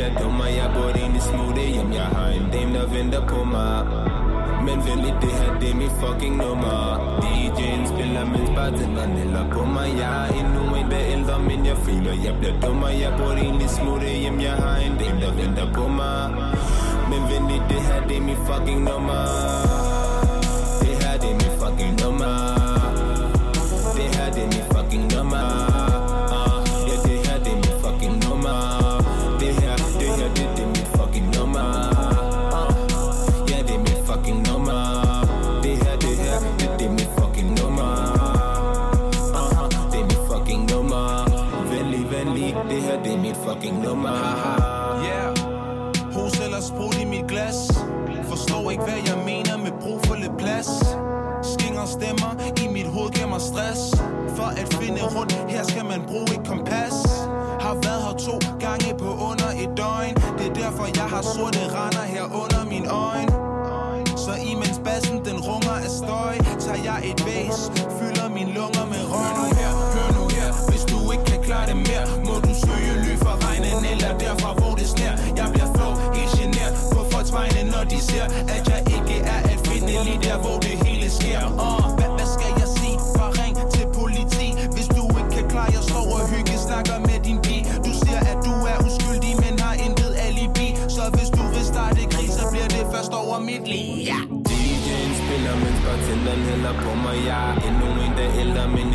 bliver dummer. Jeg burde egentlig smutte hjem, jeg har en dame, der venter på mig. Men venligt, det her, det er mit fucking nummer. DJ'en spiller, mens bartenderen hælder på mig. Jeg er endnu en, der ældre, men jeg føler, jeg bliver dummer. Jeg burde egentlig smutte hjem, jeg har en dame, der venter på mig. Men venligt, det her, det er mit fucking nummer. Det her, det er mit fucking nummer. Det her, det er mit fucking nummer. Jeg har sorte render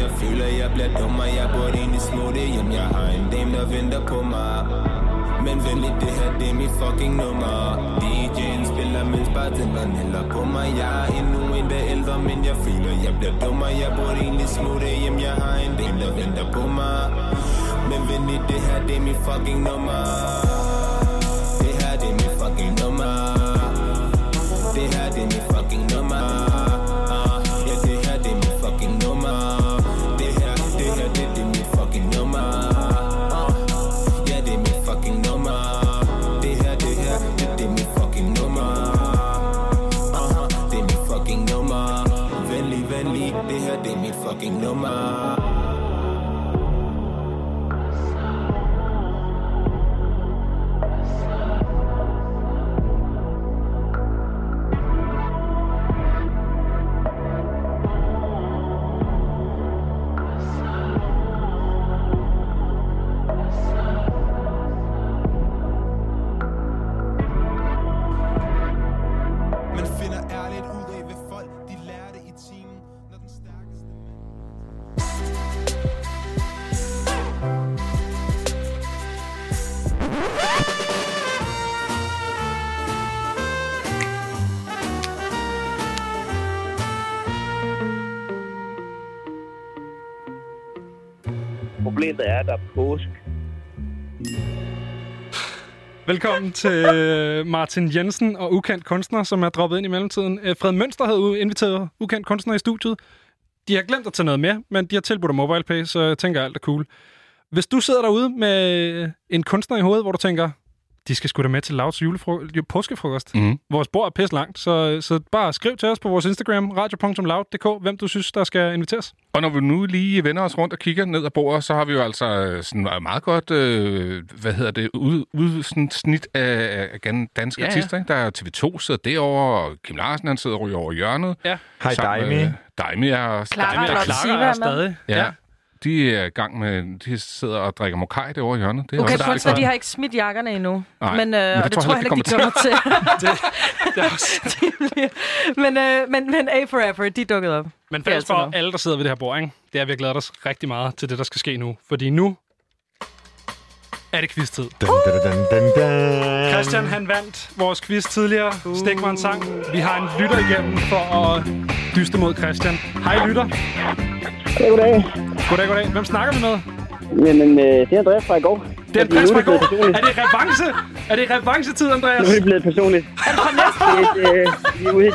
jeg føler, jeg bliver dummer Jeg burde egentlig smutte hjem, jeg har en dame, der venter på mig. Men venligt, det her, det er mit fucking nummer. DJ'en spiller, mens bartenderen hælder på mig. Jeg er endnu en, der ældre, men jeg føler, jeg bliver dummer Jeg burde egentlig smutte hjem, jeg har en dame, der venter på mig. Men venligt, det her, det er mit fucking nummer. Velkommen til øh, Martin Jensen og Ukendt Kunstner, som er droppet ind i mellemtiden. Øh, Fred Mønster havde inviteret Ukendt Kunstner i studiet. De har glemt at tage noget med, men de har tilbudt dig MobilePay, så jeg tænker, alt er cool. Hvis du sidder derude med øh, en kunstner i hovedet, hvor du tænker, de skal sgu da med til Louds julefro- påskefrokost. Mhm. Vores bord er pisse langt, så, så bare skriv til os på vores Instagram, radio.loud.dk, hvem du synes, der skal inviteres. Og når vi nu lige vender os rundt og kigger ned ad bordet, så har vi jo altså øh, sådan et meget godt, øh, hvad hedder det, ud, ud sådan snit af, af danske Ja, ja, ja. artister. Ikke? Der er TV2 sidder derovre, og Kim Larsen han sidder og ryger over hjørnet. Ja. Hej, Daimi. Daimi er. Clara Daimi og er Clara er stadig. Ja. Ja. De er i gang med... De sidder og drikker mokai derovre i hjørnet. Det er Okay, også prøv at de har ikke smidt jakkerne endnu. Nej, men, øh, men det og det tror tror jeg heller ikke, de kommer til. det, det er også... De bliver- men, øh, men, men A for Effort, de er dukket op. Men fælles altid for noget. alle, der sidder ved det her bord, ikke? det er, at vi har glædet os rigtig meget til det, der skal ske nu. Fordi nu er det quiz-tid. Dun, dun, dun, dun, dun. Christian, han vandt vores quiz tidligere. Stik mig en sang. Vi har en lytter igennem for at dyste mod Christian. Hej, lytter. Goddag. Goddag, goddag. Hvem snakker vi med? Jamen, øh, det er Andreas fra i går. Det er Andreas fra i går. Er det revanche? Er det revanchetid, Andreas? Nu er det blevet personligt. Er det fra næste? Øh, vi er ude i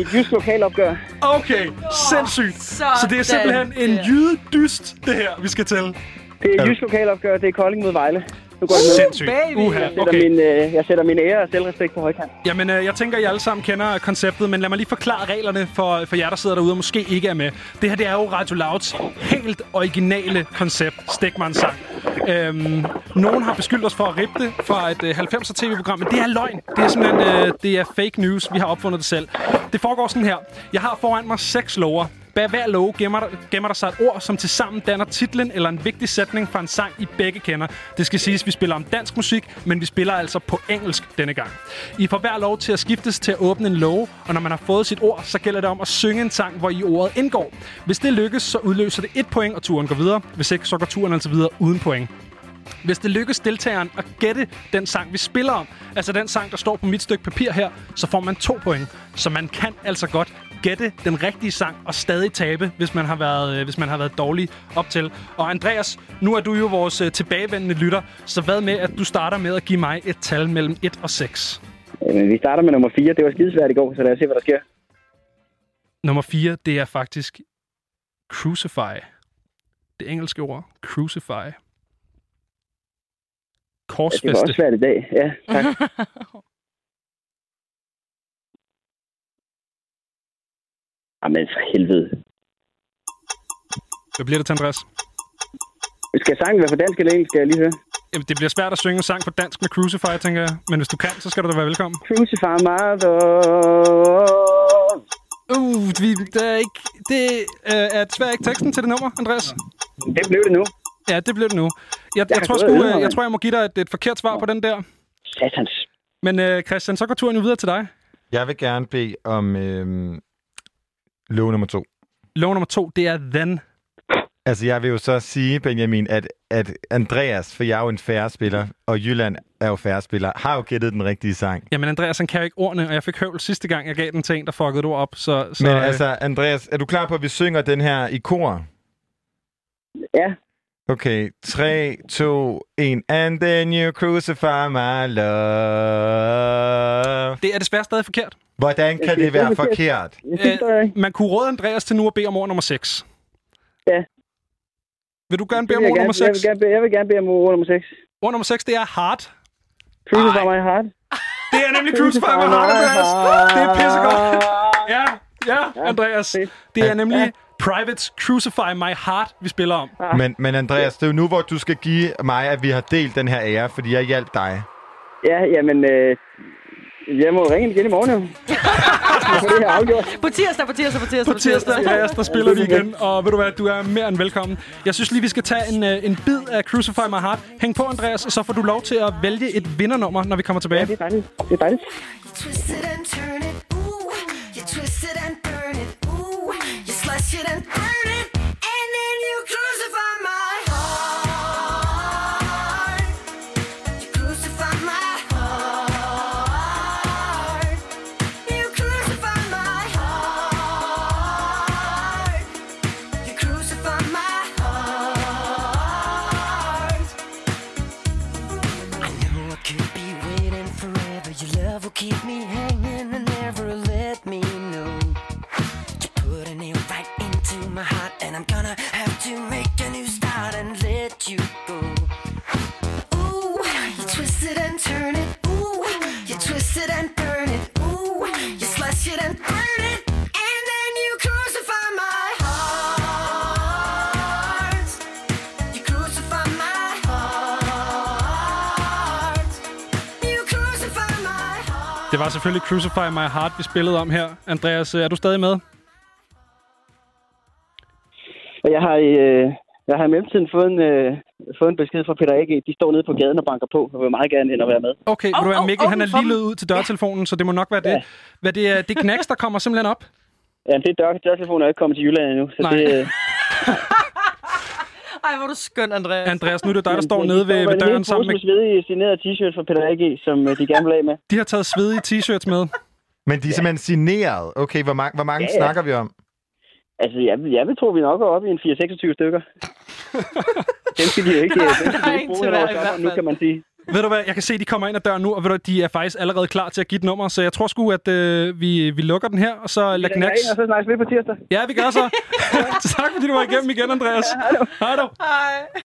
et, jysk lokalopgør. Okay, sindssygt. Så, så det er simpelthen en jydedyst, det her, vi skal til. Det er et jysk lokalopgør. Det er Kolding mod Vejle. Nu går det med. Sindssygt. Uha, Jeg sætter, okay. min, øh, jeg sætter min ære og selvrespekt på højkant. Jamen, øh, jeg tænker, I alle sammen kender konceptet, men lad mig lige forklare reglerne for, for jer, der sidder derude og måske ikke er med. Det her, det er jo Radio Louds helt originale koncept, Stik mig en sang. Øhm, nogen har beskyldt os for at rippe det fra et øh, 90'er tv-program, men det er løgn. Det er simpelthen øh, det er fake news. Vi har opfundet det selv. Det foregår sådan her. Jeg har foran mig seks lover. Bag hver låge gemmer der, gemmer der sig et ord, som tilsammen danner titlen eller en vigtig sætning fra en sang, I begge kender. Det skal siges, at vi spiller om dansk musik, men vi spiller altså på engelsk denne gang. I får hver lov til at skiftes til at åbne en låge, og når man har fået sit ord, så gælder det om at synge en sang, hvor I ordet indgår. Hvis det lykkes, så udløser det et point, og turen går videre. Hvis ikke, så går turen altså videre uden point. Hvis det lykkes deltageren at gætte den sang, vi spiller om, altså den sang, der står på mit stykke papir her, så får man to point. Så man kan altså godt gætte den rigtige sang og stadig tabe, hvis man har været, øh, hvis man har været dårlig op til. Og Andreas, nu er du jo vores øh, tilbagevendende lytter, så hvad med, at du starter med at give mig et tal mellem 1 og 6? Jamen, vi starter med nummer 4. Det var skidesvært i går, så lad os se, hvad der sker. Nummer 4, det er faktisk crucify. Det engelske ord, crucify. Ja, det Korsfeste. var også svært i dag. Ja, tak. Jamen, for helvede. Hvad bliver det til, Andreas? Skal sangen være for dansk eller engelsk, skal jeg lige høre? Jamen, det bliver svært at synge en sang på dansk med Crucify, tænker jeg. Men hvis du kan, så skal du da være velkommen. Crucify mother. Uh, vi, det er ikke... Det øh, er desværre ikke teksten til det nummer, Andreas. Det blev det nu. Ja, det blev det nu. Jeg, jeg, Jeg tror, øvet øh, jeg tror, jeg må give dig et, et forkert svar på den der. Satans. Men øh, Christian, så går turen jo videre til dig. Jeg vil gerne bede om øhm, lov nummer to. Lov nummer to, det er Then. Altså, jeg vil jo så sige, Benjamin, at, at Andreas, for jeg er jo en færre spiller, og Jylland er jo færre spiller, har jo gættet den rigtige sang. Jamen, Andreas, han kan jo ikke ordene, og jeg fik høvl sidste gang, jeg gav den til en, der fuckede ord op. Så, så, Men øh, altså, Andreas, er du klar på, at vi synger den her i kor? Ja. Okay, 3, 2, 1. And then you crucify my love. Det er desværre stadig forkert. Hvordan kan det være forkert? Øh, man kunne råde Andreas til nu at bede om ord nummer 6. Ja. Vil du gerne bede om ord nummer gerne, jeg, 6? vil gerne, bede- jeg vil gerne bede om ord nummer 6. Ord nummer 6, det er hard. Crucify my heart. Det er nemlig Crucify my heart, Andreas. Det er pissegodt. Ja, ja, Andreas. Det er nemlig Privates Crucify My Heart, vi spiller om. Men, men Andreas, det er jo nu, hvor du skal give mig, at vi har delt den her ære, fordi jeg hjalp dig. Ja, jamen, øh, jeg må ringe igen i morgen, jo. For det her afgjort. På tirsdag, på tirsdag, på tirsdag, På tirsdag, Andreas, der spiller vi igen. Og ved du hvad, du er mere end velkommen. Jeg synes lige, vi skal tage en, øh, en bid af Crucify My Heart. Hæng på, Andreas, og så får du lov til at vælge et vindernummer, når vi kommer tilbage. Ja, det er dejligt. Det er dejligt. Var selvfølgelig Crucify My Heart, vi spillede om her. Andreas, øh, er du stadig med? jeg har, øh, jeg har i mellemtiden fået en, øh, fået en besked fra Peter A.G. De står nede på gaden og banker på, og vil meget gerne ind og være med. Okay, oh, vil du være, Mikkel, han er lige løbet ud til dørtelefonen, så det må nok være det. Hvad det er, det Knacks, der kommer simpelthen op. Ja, det er dør, dørtelefonen er ikke kommet til Jylland endnu, så Nej. det... øh, Ej, hvor er du skøn, Andreas. Andreas, nu er det dig, der står nede ved, ved døren sammen med... svedige signerede t-shirt fra Peter A.G., som øh, de gerne vil af med. De har taget svedige t-shirts med. Men de er simpelthen signeret. Okay, hvor, mange, hvor mange Ja, ja. snakker vi om? Altså, jeg, jeg vil tro, vi nok er oppe i en 4-26 stykker. dem skal de jo ikke, dem skal de ikke bruge sommeren, nu kan man sige. Ved du hvad, jeg kan se, de kommer ind ad døren nu, og ved du, de er faktisk allerede klar til at give et nummer, så jeg tror sgu, at øh, vi, vi lukker den her, og så lad ind, og så snakkes vi på tirsdag. Ja, vi gør så. tak, fordi du var igennem igen, Andreas. Hej du. Hej.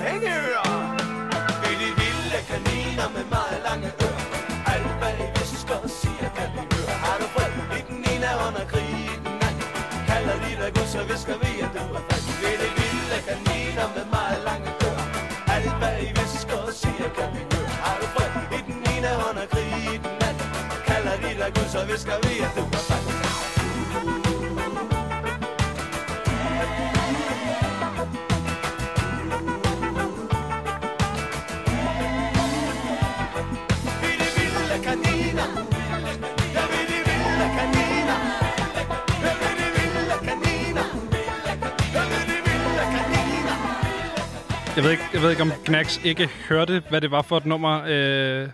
Forklædt hængeører. Vi er de vilde kaniner med meget lange ører. Alt hvad I visker siger, kan vi høre. Har du fred i den ene hånd og krig i den anden? Kalder de dig Gud, så visker vi, at du er fast. Vi er de vilde kaniner med meget lange ører. Alt hvad I visker siger, kan vi høre. Har du fred i den ene og krig i den anden? Kalder de dig Gud, så visker vi, at du er fast. Jeg ved, ikke, jeg ved ikke, om Knacks ikke hørte, hvad det var for et nummer, øh,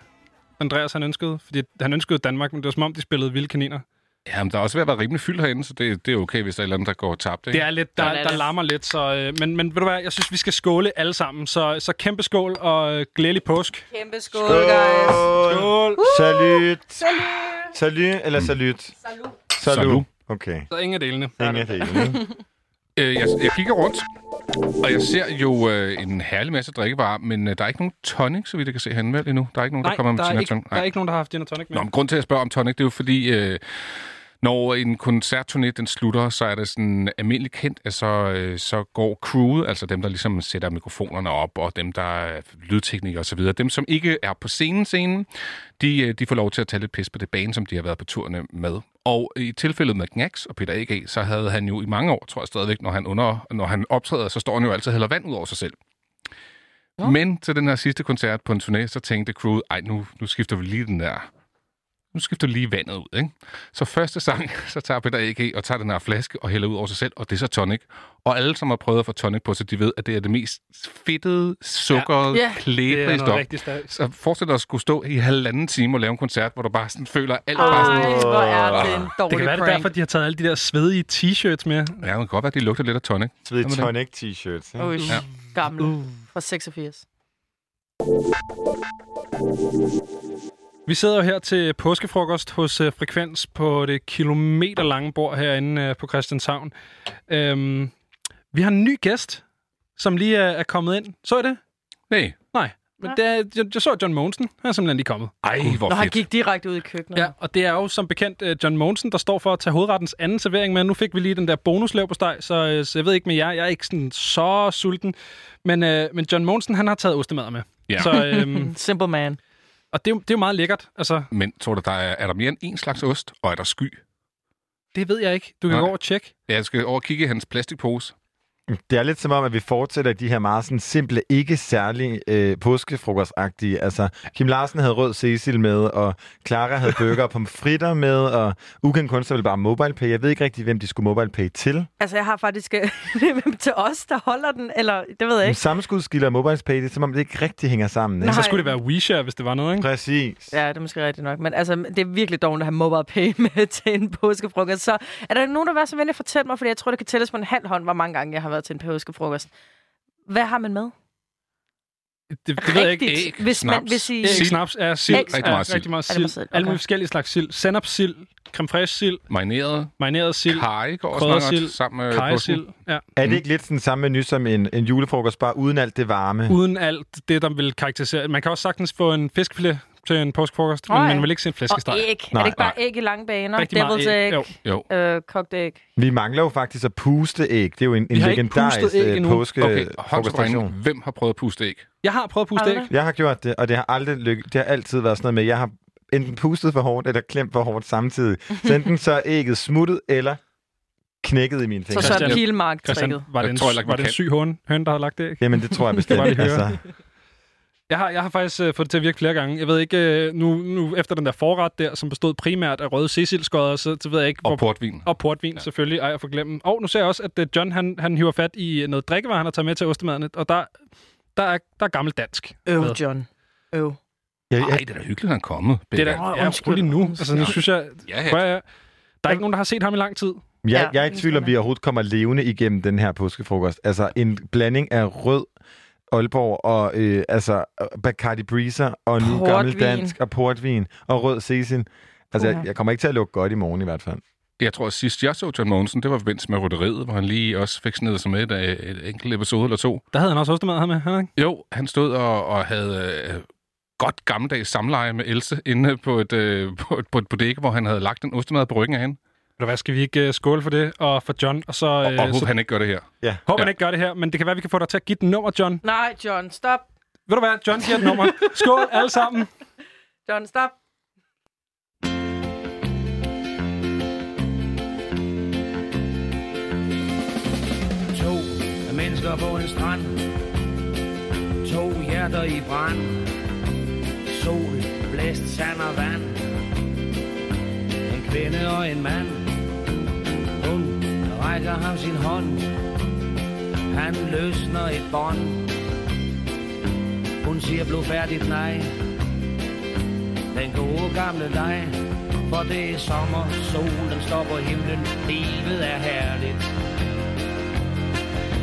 Andreas han ønskede. Fordi han ønskede Danmark, men det var som om, de spillede vilde kaniner. Ja, men der er også ved at være rimelig fyldt herinde, så det, det er okay, hvis der er et eller andet, der går tabt. Ikke? Det er lidt, der, er der larmer lidt, så, øh, men, men ved du hvad, jeg synes, vi skal skåle alle sammen. Så, så kæmpe skål og øh, glædelig påsk. Kæmpe skål, guys. Skål! Salut! Salut! Salut eller salut? Salut. Salut. Salut. Okay. Så ingen af delene. Ingen af delene. Øh, jeg, jeg kigger rundt. Og jeg ser jo øh, en herlig masse drikkevarer, men øh, der er ikke nogen tonic, så vidt jeg kan se herinde vel endnu. Der er ikke nogen, der Nej, kommer med gin og tonic. der er ikke nogen, der har haft gin og tonic med. Nå, men grund til, at jeg spørger om tonic, det er jo fordi, øh, når en koncertturné den slutter, så er det sådan almindeligt kendt, at så, øh, så går crewet, altså dem, der ligesom sætter mikrofonerne op, og dem, der er lydteknikere osv., dem, som ikke er på scenen, scenen de, øh, de får lov til at tage lidt pis på det bane, som de har været på turene med. Og i tilfældet med Gnax og Peter A.G., så havde han jo i mange år, tror jeg stadigvæk, når han, under, når han optræder, så står han jo altid og hælder vand ud over sig selv. Ja. Men til den her sidste koncert på en turné, så tænkte crewet, ej, nu, nu skifter vi lige den der nu skifter du lige vandet ud, ikke? Så første sang, så tager Peter A.G. og tager den her flaske og hælder ud over sig selv, og det er så tonic. Og alle, som har prøvet at få tonic på sig, de ved, at det er det mest fedtede, sukkerede, Ja. ja. Ja, det klæbrige stof. Så forestil dig at skulle stå i halvanden time og lave en koncert, hvor du bare sådan føler alt Ej, bare sådan... hvor er det en dårlig Det kan være, det er derfor, de har taget alle de der svedige t-shirts med. Ja, det kan godt være, at de lugter lidt af tonic. Svedige tonic t-shirts. ikke? Ush, Ja. gammel. Fra 86. Vi sidder jo her til påskefrokost hos uh, Frekvens på det kilometerlange bord herinde uh, på Christianshavn. Um, vi har en ny gæst, som lige er, er kommet ind. Så I det? Nej. Nej. Men det er, jeg, jeg så John Mogensen. Han er simpelthen lige kommet. Ej, hvor Når han gik direkte ud i køkkenet. Ja, og det er jo som bekendt uh, John Mogensen, der står for at tage hovedrettens anden servering med. Nu fik vi lige den der bonuslev på steg, så, uh, så jeg ved ikke med jer. Jeg er ikke sådan så sulten. Men, uh, men John Mogensen, han har taget ostemad med. Ja. Så, um, Simple man. Og det, er jo- det er jo meget lækkert. Altså, Men tror du, der er, er der mere end en slags ost, og er der sky? det ved jeg ikke. Du kan Nej. gå over og tjekke. Ja, jeg skal over og kigge i hans plastikpose. Det er lidt som om, at vi fortsætter de her meget sådan simple, ikke særlig øh, påskefrokostagtige. Altså, Kim Larsen havde rød Cecil med, og Clara havde burger og pomfritter med, og Ukendt Kunstner ville bare MobilePay. Jeg ved ikke rigtig, hvem de skulle MobilePay til. Altså, jeg har faktisk øh, til os, der holder den, eller det ved jeg ikke. sammenskudskilder og MobilePay, det er som om, det ikke rigtig hænger sammen. Ikke? Så skulle det være WeShare, hvis det var noget, ikke? Præcis. Ja, det er måske rigtigt nok. Men altså, det er virkelig dårligt at have mobile pay med til en påskefrokost. Så er der nogen, der vil være så venlig at fortælle mig, fordi jeg tror, det kan tælles på en halv hånd, hvor mange gange jeg har været til en påskefrokost. Hvad har man med? Det, det ved jeg ikke. Æg, hvis man, snaps. hvis I... Æg, snaps, er sild. Æg, Rigtig meget sild. Rigtig meget sild. sild? Alle Okay. mulige forskellige slags sild. Sennepsild, creme fraiche sild, Marineret. marineret sild, Kaj går også meget sild, sammen med kajesild. påsken. Ja. Er det ikke lidt sådan samme menu som en, en julefrokost, bare uden alt det varme? Uden alt det, der vil karakterisere. Man kan også sagtens få en fiskefilet til en påskefrokost, men man vil ikke se en Og flæskesteg. æg. Nej, er det ikke bare nej. æg i lange baner? Rigtig meget Devil's æg. egg, Jo. Jo. øh, kogt æg. Vi mangler jo faktisk at puste æg. Det er jo en, en legendarisk æg øh. Okay, regning. Hvem har prøvet at puste æg? Jeg har prøvet at puste æg. det? Jeg har gjort det, og det har aldrig lykke. Det har altid været sådan noget med, jeg har enten pustet for hårdt, eller klemt for hårdt samtidig. Så enten så er ægget smuttet, eller knækket i mine Så fingre. så er Christian- pilmark var det Jeg en, var det en syg høn, høn, der har lagt æg? Jamen, det tror jeg bestemt. bare lige høre. altså, Jeg har, jeg har faktisk øh, fået det til at virke flere gange. Jeg ved ikke, øh, nu, nu efter den der forret der, som bestod primært af røde cecilskodder, så, så ved jeg ikke... Og portvin. Og portvin, ja. selvfølgelig. Ej, jeg får glemme. Og nu ser jeg også, at øh, John, han, han hiver fat i noget drikkevarer, han har taget med til ostemaden. Og der, der, er, der er gammel dansk. Øv, med. John. Øv. jeg, Ej, jeg, det er da hyggeligt, at han er kommet. Det er da, ja, undskyld. rolig nu. Altså, nu synes jeg... Ja, ja. Prøv at, der er ikke nogen, der har set ham i lang tid. jeg, jeg er i tvivl om, vi overhovedet kommer levende igennem den her påskefrokost. Altså, en blanding af rød Aalborg og øh, altså Bacardi Breezer og nu Portvin. gammel dansk og portvin og rød Cecil. Altså, jeg, jeg kommer ikke til at lukke godt i morgen i hvert fald. Jeg tror, at sidst jeg så John Mogensen, det var forbindelse med rytteriet, hvor han lige også fik snedet sig med et, et enkelt episode eller to. Der havde han også ostemad her med, han ikke? Jo, han stod og, og havde øh, godt gammeldags samleje med Else inde på et, øh, på, et, på et bodega, hvor han havde lagt en ostemad på ryggen af hende. Du hvad, skal vi ikke uh, skåle for det og for John? Og så, Og, og øh, håber, så han ikke gør det her. Ja. håber han Ja. ikke gør det her, men det kan være, vi kan få dig til at give den nummer, John. Nej, John, stop. Ved du hvad, John giver et nummer. Skål alle sammen. John, stop. To mennesker på en strand To hjerter i brand Sol, blæst, sand og vand En kvinde og en mand hun rækker ham sin hånd. Han løsner et bånd. Hun siger blodfærdigt nej. Den gode gamle dig For det er sommer, solen står på himlen. Livet er herligt.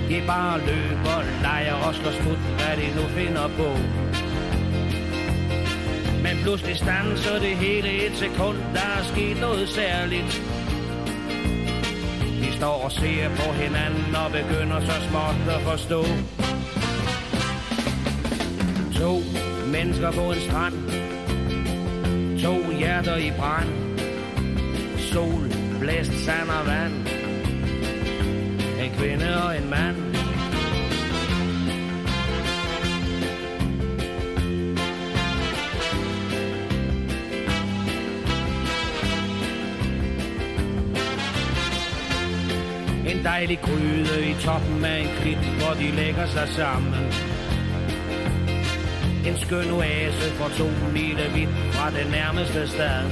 De bare løber, leger og slår skud hvad de nu finder på. Men pludselig stanser det hele et sekund, der er sket noget særligt. Står og ser på hinanden og begynder så småt at forstå. To mennesker på en strand. To hjerter i brand. Sol, blæst, sand og vand. En kvinde og en mand. Dejlig gryde i toppen af en klit, hvor de lægger sig sammen. En skøn oase for to lille vidt fra det nærmeste sted.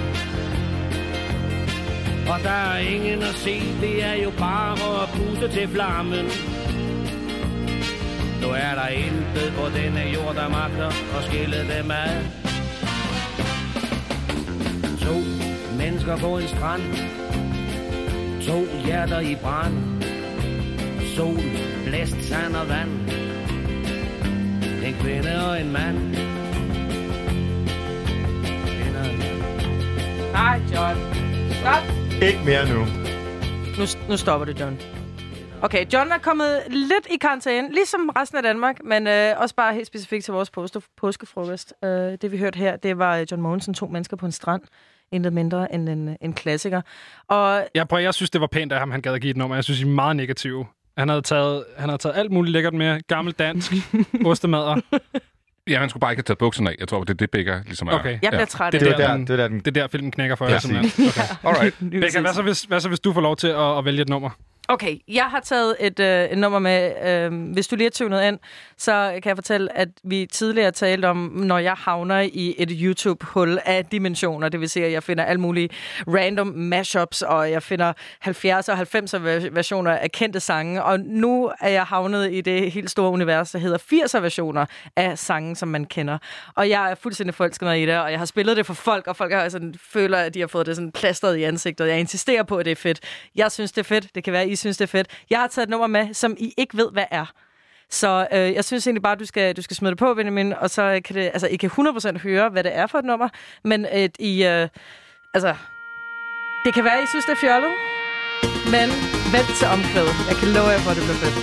Og der er ingen at se, det er jo bare at puste til flammen. Nu er der intet på denne jord, der magter og skille dem ad. To mennesker på en strand. To hjerter i brand. Sol, blæst, sand og vand. En kvinde og en mand. Nej, John. Stop. Ikke mere nu. Nu, nu stopper det, John. Okay, John er kommet lidt i karantæne, ligesom resten af Danmark, men øh, også bare helt specifikt til vores påske, påskefrokost. Øh, det vi hørte her, det var John Mogensen, to mennesker på en strand. Intet mindre end en, en klassiker. Og Jeg, prøver, jeg synes, det var pænt af ham, han gad at give et nummer. Jeg synes, I er meget negative. Han havde taget, han havde taget alt muligt lækkert med. Gammel dansk, ostemadder. Ja, han skulle bare ikke have taget bukserne af. Jeg tror, det er det, Begger ligesom er. Okay. Jeg bliver træt Det af er det. der, der- den, det er der, den- det er der filmen knækker for Ja. jer, simpelthen. Okay. Alright. Becca, hvad så, hvis, hvad så hvis du får lov til at, at vælge et nummer? Okay, jeg har taget et, øh, et nummer med. Øh, hvis du lige har tunet ind, så kan jeg fortælle, at vi tidligere talte om, når jeg havner i et YouTube-hul af dimensioner. Det vil sige, at jeg finder alle mulige random mashups, og jeg finder 70'er og 90'er versioner af kendte sange. Og nu er jeg havnet i det helt store univers, der hedder 80'er versioner af sange, som man kender. Og jeg er fuldstændig forelsket i det, og jeg har spillet det for folk, og folk har sådan, føler, at de har fået det sådan plastret i ansigtet. Jeg insisterer på, at det er fedt. Jeg synes, det er fedt. Det kan være, at I synes, det er fedt. Jeg har taget et nummer med, som I ikke ved, hvad er. Så øh, jeg synes egentlig bare, du skal, du skal smide det på, Benjamin, og så kan det, altså, I kan 100% høre, hvad det er for et nummer, men et, I, øh, altså, det kan være, I synes, det er fjollet, men vent til omkvædet. Jeg kan love jer for, at det bliver fedt.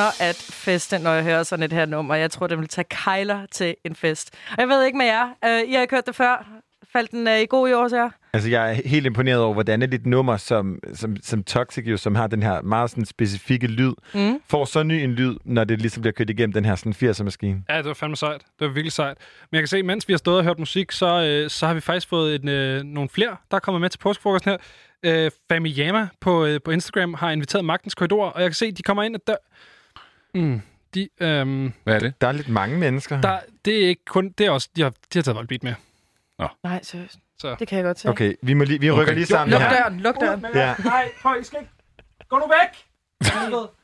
Savner at feste, når jeg hører sådan et her nummer. Jeg tror, det vil tage kejler til en fest. Og jeg ved ikke med jer. Uh, I har ikke hørt det før. Faldt den uh, i god jord, så? Altså, jeg er helt imponeret over, hvordan et nummer som, som, som Toxic, jo, som har den her meget sådan, specifikke lyd, Mm. får så ny en lyd, når det ligesom bliver kørt igennem den her sådan 80'er-maskine. Ja, det var fandme sejt. Det var virkelig sejt. Men jeg kan se, mens vi har stået og hørt musik, så, øh, så har vi faktisk fået en, øh, nogle flere, der er kommet med til påskefrokosten her. Øh, Famiyama på, øh, på Instagram har inviteret Magtens Korridor, og jeg kan se, de kommer ind ad dør. Mm, de, øhm, Hvad er det? Der er lidt mange mennesker. der, det er ikke kun... Det er også... De har, de har taget voldbeat med. Nej, seriøst. Så. Det kan jeg godt se. Okay, vi, må lige, vi rykker Okay. lige sammen Luk her. døren, luk døren. Ja. Nej, prøv, I skal ikke... Gå nu væk!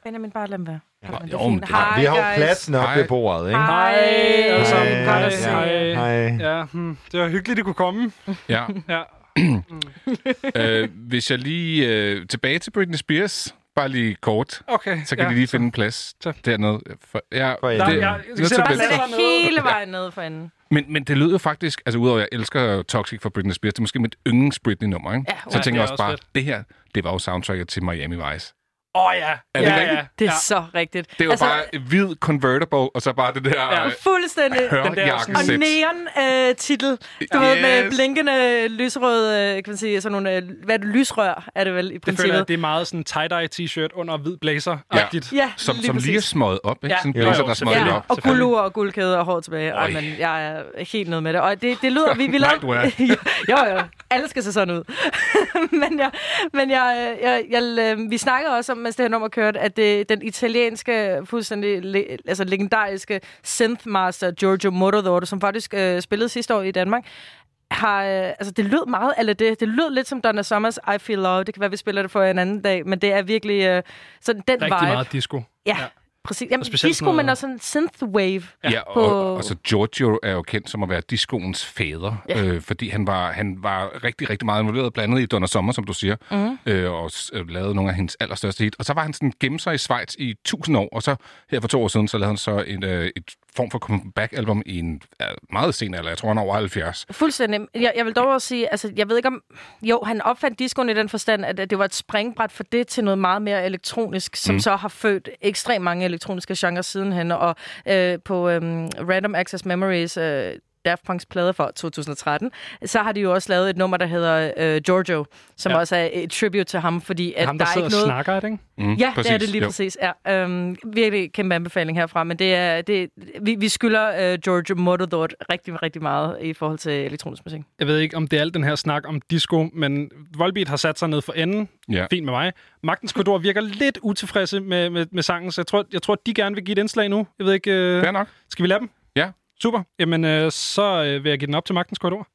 Benjamin, bare lad dem være. Bare lad dem Jo, Det er. Hej, vi har jo guys. pladsen op Hej. ved bordet, ikke? Hej, alle sammen. Hej. Hej. Ja, hmm, det var hyggeligt, at kunne komme. Ja. ja. øh, hvis jeg lige... Øh, tilbage til Britney Spears. Bare lige kort. Okay, Så kan ja. vi lige finde en plads dernede. For, ja, For det, jeg det, bare det, lidt- Hele vejen ned for enden. men, men det lød jo faktisk, altså udover at jeg elsker Toxic for Britney Spears, det er måske mit yndlings Britney-nummer, ikke? Ja, så jeg tænker jeg også også bare, fedt. det her, det var jo soundtracket til Miami Vice. Åh oh, ja. Er det ja, rigtigt? ja. Det er ja. så rigtigt. Det var altså, bare hvid convertible, og så bare det der... Ja, øh, fuldstændig. Hørjakkesæt. Og neon øh, titel. Du ved, med Yes. blinkende lysrød, øh, kan man sige, sådan nogle, øh, hvad er det, lysrør er det vel i Det princippet. føler jeg, det er meget sådan tie-dye t-shirt under hvid blazer. Ja, Ja, som, lige som lige er smøget op, ikke? Ja. Sådan en Jo, blazer, jo, der er selvfølgelig. op. Og guldure og guldkæde og hår tilbage. Ej, men jeg er helt nede med det. Og det, det lyder... Vi, vi Nej, du er. jo, jo. Alle skal se sådan ud. men jeg, men jeg, jeg, jeg, jeg, vi snakkede også om, mens det her nummer kørte, at det, den italienske, fuldstændig le, altså legendariske synthmaster Giorgio Moroder, som faktisk øh, spillede sidste år i Danmark, har, øh, altså det lød meget eller det. Det lød lidt som Donna Summers I Feel Love. Det kan være, vi spiller det for en anden dag, men det er virkelig øh, sådan den Rigtig vibe. meget disco. Ja, præcis. Jamen, specielt disco, noget- men også sådan synthwave. Ja, på... og, og så Giorgio er jo kendt som at være discoens fader, Ja. øh, fordi han var, han var rigtig, rigtig meget involveret, blandt andet i Donna Sommer, som du siger, Mhm. øh, og øh, lavede nogle af hendes allerstørste hit. Og så var han sådan gemt sig i Schweiz i tusind år, og så her for to år siden, så lavede han så et, øh, et form for comeback-album i en øh, meget sen alder. Jeg tror, han er over 70. Fuldstændig. Jeg, jeg vil dog også sige, altså, jeg ved ikke om... Jo, han opfandt discoen i den forstand, at at det var et springbræt for det til noget meget mere elektronisk, som Mm. så har født ekstremt mange elektroniske genrer sidenhen. Og øh, på øhm, Random Access Memories, øh, Daft Punk's plade fra 2013, så har de jo også lavet et nummer, der hedder øh, Giorgio, som Ja. også er et tribute til ham, fordi at Ham, der der er ikke og noget... snakker, er det ikke? Mm, Ja, præcis, det er det lige jo. præcis. Ja, øhm, virkelig kæmpe anbefaling herfra, men det er, det, vi, vi skylder øh, George Motordort rigtig, rigtig meget i forhold til elektronisk musik. Jeg ved ikke, om det er alt den her snak om disco, men Volbeat har sat sig ned for enden. Ja. Fint med mig. Magtens Korridor virker lidt utilfredse med, med, med sangen, så jeg tror, jeg tror, de gerne vil give et indslag nu. Jeg ved ikke... Øh, Fair nok. Skal vi lade dem? Ja. Super. Jamen, øh, så øh, vil jeg give den op til Magtens Korridor.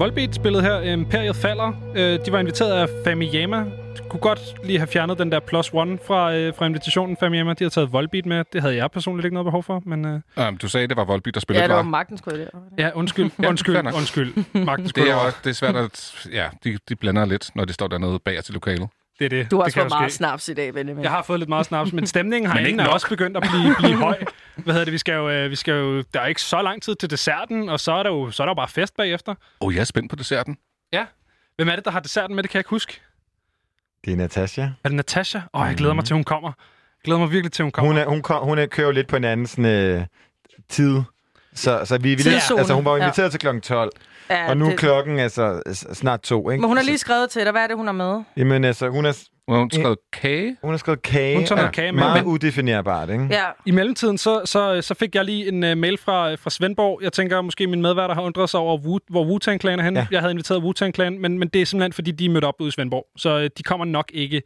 Volbeat spillede her Imperiet falder. Øh, de var inviteret af Famiyama. De kunne godt lige have fjernet den der plus one fra, øh, fra invitationen Famiyama. De har taget Volbeat med. Det havde jeg personligt ikke noget behov for, men... Øh, Um, du sagde, det var Volbeat, der spillede Ja, det var magtens korridor. ja, undskyld. Ja, undskyld. nok. undskyld. Magtens Det er, også, det er svært at... Ja, de, de blander lidt, når de står dernede bag til lokalet. Det er det. Du har det også fået meget ske. snaps i dag, Benjamin. Jeg har fået lidt meget snaps, men stemningen Men herinde ikke er også begyndt at blive, blive høj. Hvad hedder det? Vi skal, jo, øh, vi skal jo... Der er ikke så lang tid til desserten, og så er der jo, så er der jo bare fest bagefter. Oh, jeg er spændt på desserten. Ja. Hvem er det, der har desserten med? Det kan jeg ikke huske. Det er Natasha. Er det Natasha? Åh, oh, jeg glæder mig til, hun kommer. Jeg glæder mig virkelig til, hun kommer. Hun, er, hun, kom, hun er, kører jo lidt på en anden sådan, øh, tid. Så, så vi, vi Tidszone, altså, hun var jo ja. inviteret til klokken 12. Ja, og nu er klokken altså snart to, ikke? Men hun har lige skrevet til dig. Hvad er det, hun har med? Jamen altså, hun har... Hun har skrevet kage. Hun har skrevet kage. Hun tager og kage med, Meget men- udefinerbart, ikke? Ja. I mellemtiden, så, så, så fik jeg lige en uh, mail fra, fra Svendborg. Jeg tænker, måske min medværter har undret sig over, Wu, hvor Wu-Tang Clan er henne. Ja. Jeg havde inviteret Wu-Tang Clan, men, men det er simpelthen, fordi de er mødt op ude i Svendborg. Så uh, de kommer nok ikke.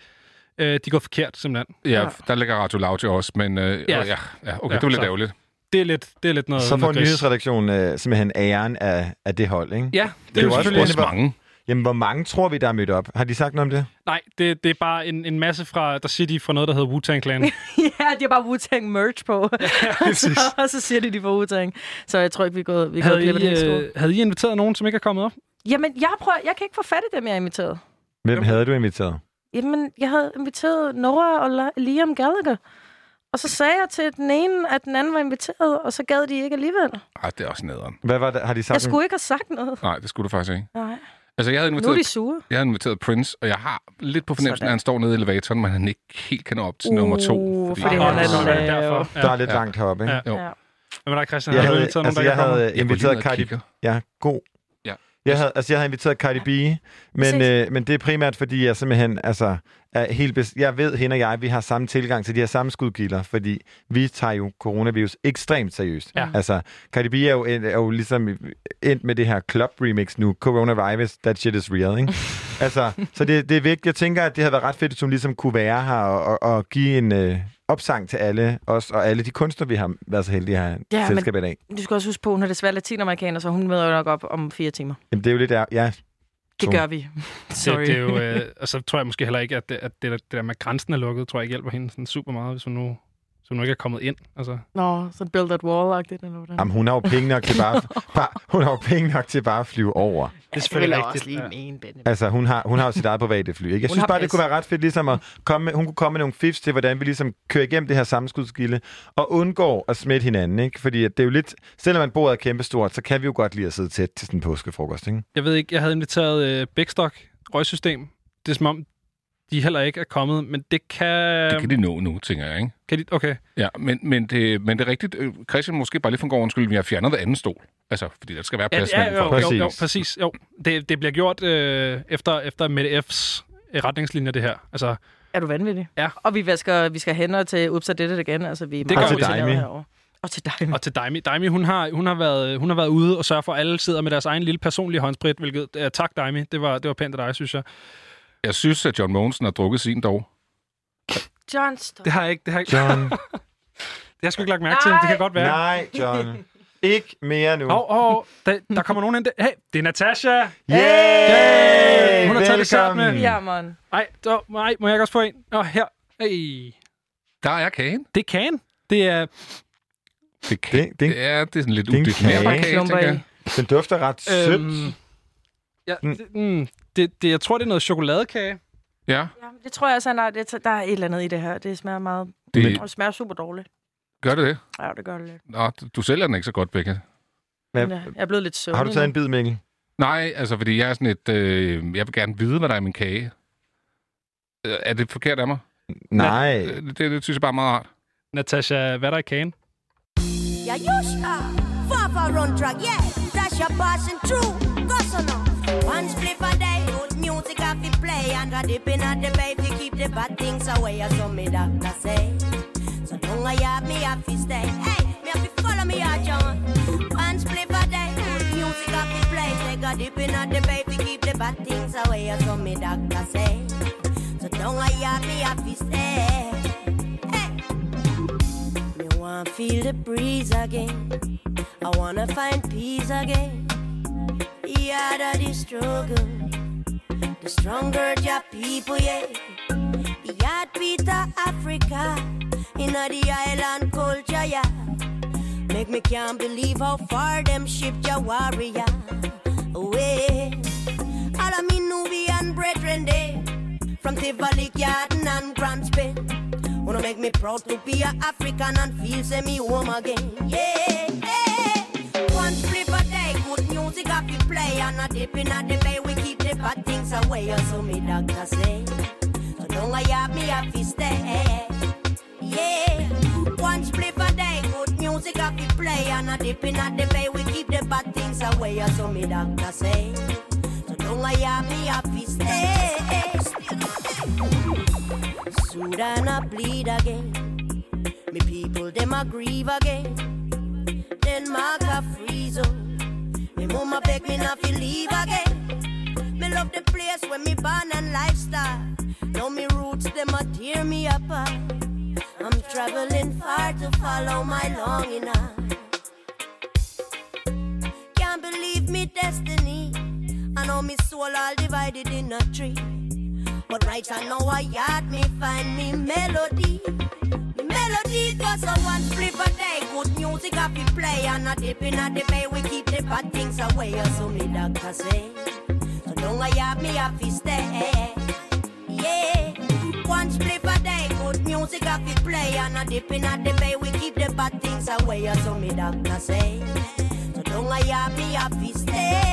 Uh, de går forkert, simpelthen. Ja, ja. der ligger Radio Loud jo også, men øh, Ja. ja. ja, ja, okay, Ja, det var lidt så- ærgerligt. Det er lidt, det er lidt noget Så får nyhedsredaktionen øh, simpelthen æren af, af det hold, ikke? Ja, det, Det er jo også Også mange. Jamen, hvor mange tror vi, der er mødt op? Har de sagt noget om det? Nej, det, det er bare en, en masse fra, der siger de fra noget, der hedder Wu-Tang Clan. ja, de har bare Wu-Tang merch på. præcis. så, og så siger de, de får Wu-Tang. Så jeg tror ikke, vi er gået, vi er gået havde, glip af det øh, havde I inviteret nogen, som ikke er kommet op? Jamen, jeg prøver, jeg kan ikke få fat i dem, jeg har inviteret. Hvem havde du inviteret? Jamen, jeg havde inviteret Nora og Liam Gallagher. Og så sagde jeg til den ene, at den anden var inviteret, og så gad de ikke alligevel. Ej, det er også nederen. Hvad var det? Har de sagt Jeg skulle ikke have sagt noget. Nej, det skulle du faktisk ikke. Nej. Altså, jeg havde Nu er inviteret, de sure. jeg havde inviteret Prince, og jeg har lidt på fornemmelsen, Sådan. at han står nede i elevatoren, men han ikke helt kan nå op til uh, nummer to. Uh, fordi han han er er lav. lav. Derfor. Der er lidt langt heroppe, ikke? Ja. Jo. Ja. Hvad med dig, Christian? Jeg havde, inviteret altså, nogen, jeg havde inviteret og Cardi... Ja, god. Ja. Jeg havde, altså, jeg havde inviteret Cardi B, men, øh, men det er primært, fordi jeg simpelthen, altså, er helt bes- jeg ved, hende og jeg, vi har samme tilgang til de her samme skudgilder, fordi vi tager jo coronavirus ekstremt seriøst. Ja. Altså, Cardi B er jo, er jo ligesom endt med det her club remix nu, coronavirus, that shit is real, ikke? altså, så det, det er vigtigt. Jeg tænker, at det havde været ret fedt, hvis hun ligesom kunne være her og, og, og give en øh, opsang til alle os og alle de kunstnere, vi har været så heldige at have Ja, selskab i dag. Du skal også huske på, hun er desværre latinamerikaner, så hun møder jo nok op om fire timer. Jamen, det er jo lidt... Ja, Det gør vi. Sorry. Det, det er jo, øh, og så tror jeg måske heller ikke, at det, at det, der, det der med grænsen er lukket, tror jeg ikke hjælper hende sådan super meget, hvis hun nu, hun nu ikke er kommet ind. Altså, Nå, så build that wall-agtigt, eller hvordan? Jamen, hun har jo penge nok til bare, bare, hun har jo penge nok til bare at flyve over. det er selvfølgelig rigtigt. også lige mene, Benny. Altså, hun har, hun har jo sit eget private fly. Ikke? Jeg Hun synes bare, det pas. kunne være ret fedt, ligesom at komme med, hun kunne komme med nogle fifs til, hvordan vi ligesom kører igennem det her sammenskudskilde, og undgår at smitte hinanden. Ikke? Fordi at det er jo lidt, selvom man bordet er kæmpestort, så kan vi jo godt lide at sidde tæt til sådan en påskefrokost. Ikke? jeg ved ikke, jeg havde inviteret øh, Bækstock røgsystem. Det er som om, de heller ikke er kommet, men det kan... Det kan de nå nu, tænker jeg, ikke? Kan de, okay. Ja, men, men, det, men det er rigtigt. øh, Christian, måske bare lige for en god undskyld, vi har fjernet det andet stol. Altså, fordi der skal være Ja, plads ja, mellem jo, folk. jo, jo, præcis. Jo. Det, det bliver gjort øh, efter, efter Mette F's øh, retningslinjer, det her. Altså, Er du vanvittig? Ja. Og vi, vasker, vi skal hen og til Ups og det igen. Altså, vi er Det meget gør vi. Daimi. herovre. Og til dig. og til Daimi. Daimi, hun har, hun, har været, hun har været ude og sørge for, at alle sidder med deres egen lille personlige håndsprit, hvilket uh, tak Daimi, det var, det var pænt af dig, synes jeg. Jeg synes, at John Mogensen har drukket sin dog. John, stop. Det har jeg ikke. Det har jeg ikke. John. det har jeg sgu ikke lagt mærke til. Det kan godt være. Nej, John. Ikke mere nu. Hov, hov, der, der kommer nogen ind. Der. Hey, det er Natasha. Yay! Hun har taget dessert med. Velkommen. Ja, man. Ej, så, ej, må jeg ikke også få en? Nå, her. Hey. Der er kagen. Det er kagen. Det er... Det, er ka- Det- det- det, er, det er sådan lidt det er en udefinerbar kage. tænker jeg. Den dufter ret sødt. Øhm, ja, det, mm, det, det, jeg tror, det er noget chokoladekage. Ja. Ja, det tror jeg også, han har. Det, der er et eller andet i det her. Det smager meget... Det- Det, det smager super dårligt. Gør det det? Ja, det gør det lidt. Nå, du- sælger den ikke så godt, Becca. Men, øh, Jeg er blevet lidt søvnig Har du taget en bid, Mikkel? Nej, altså, fordi jeg er sådan et... Øh, jeg vil gerne vide, hvad der er i min kage. Øh, Er det forkert af mig? Nej. Øh, Det, det synes jeg bare er meget rart. Natasha, hvad er der i kagen? Ja, just ah. Far far run track, yeah. That's your. Go so now. One split a day, good music off it play. And a dipping at the baby, keep the bad things away. As some me doctor say. So don't I have me have to stay. Hey, me have to follow me out, John. One split a day, good music off it play. Take a dipping at the baby, keep the bad things away. As some me doctor say. So don't I have me have to stay. Me want feel the breeze again. I wanna find peace again. Yeah, that is struggle. The stronger your people, yeah. The heartbeat of Africa. In the island culture, yeah. Make me can't believe how far them shipped your warrior away. All of me Nubian brethren, they from Tivoli, Garden and Grand Spain. Wanna make me proud to be a African and feel me home again. Yeah, yeah. One music off we play and a dip in at the bay. We keep the bad things away, so me doctor say. So don't I have me have to stay. Yeah, one split a day, good music off we play and a dip in at the bay. We keep the bad things away, so me doctor say. So don't I have me have to stay. Sudan a bleed again. Me people them a grieve again. Denmark a freeze up. Mama beg me not to leave again. Me love the place where me born and lifestyle. Now me roots them a tear me apart. I'm traveling far to follow my longing heart. Can't believe me destiny. I know me soul all divided in a tree. But right I know I yard me find me melody. Play and a dip in a the bay. We keep the bad things away. So me doctor say. So don't I yard me fi stay. Yeah. One flip a day. Good music I fi play and a dip in a the bay. We keep the bad things away. So me doctor say. So don't I yard me fi stay.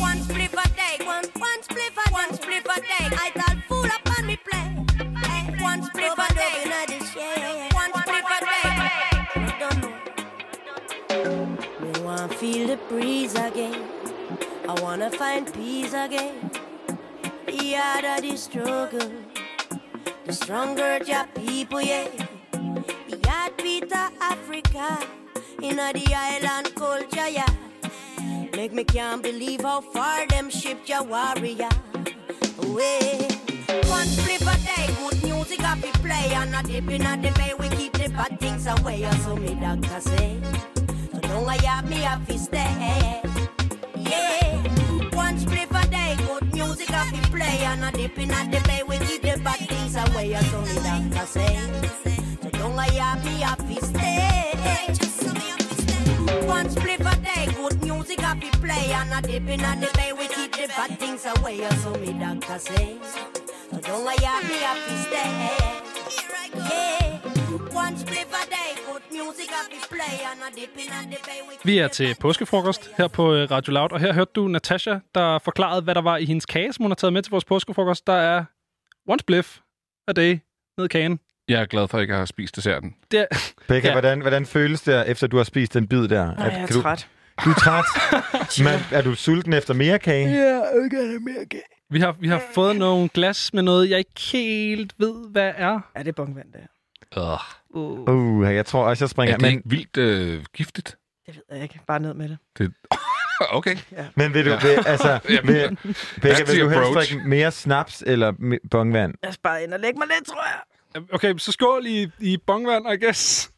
One spliff a day, one one spliff a one spliff a day. I thought fool up on me play. Hey, one spliff a day, feel the breeze again. I wanna find peace again. Yeah, that is struggle. The stronger your people, yeah. The heartbeat of Africa. In the island culture, yeah. Make me can't believe how far them shipped your warrior away. One flip a day, good music I be play and a dip in a the bay. We keep the bad things away, so me doctor say. Don't I have me have to stay. Yeah, one flip a day, good music I be play and a dip in a the bay. We keep the bad things away, so me doctor say. So don't I have me have to stay. One split a day, good music I be play and a dip in a the bay. We keep the bad things away, so me doctor say. So don't I have me have to stay. Yeah, one split a day, Vi er til påskefrokost her på øh, Radio Loud, og her hørte du Natasha, der forklarede, hvad der var i hendes kage, som hun har taget med til vores påskefrokost. Der er one spliff a day ned i kagen. Jeg er glad for, at jeg ikke har spist desserten. Det er, Becca, Ja. hvordan, hvordan føles det, efter du har spist den bid der? Nej, jeg er kan du, træt. Du er træt? Men, er du sulten efter mere kage? Ja, ikke have mere kage. vi har, vi har fået nogle glas med noget, jeg ikke helt ved, hvad er. Ja, det er bongvand, det her. Uh. Uh, jeg tror også, jeg springer. Er det men, ikke vildt øh, giftigt? Det ved jeg ikke. Bare ned med det. Det... okay. Men vil du, Ja. vil, altså, vil, the vil du helst drikke mere snaps eller me- bongvand? Jeg skal bare ind og lægge mig lidt, tror jeg. Okay, så skål i, i bongvand, I guess.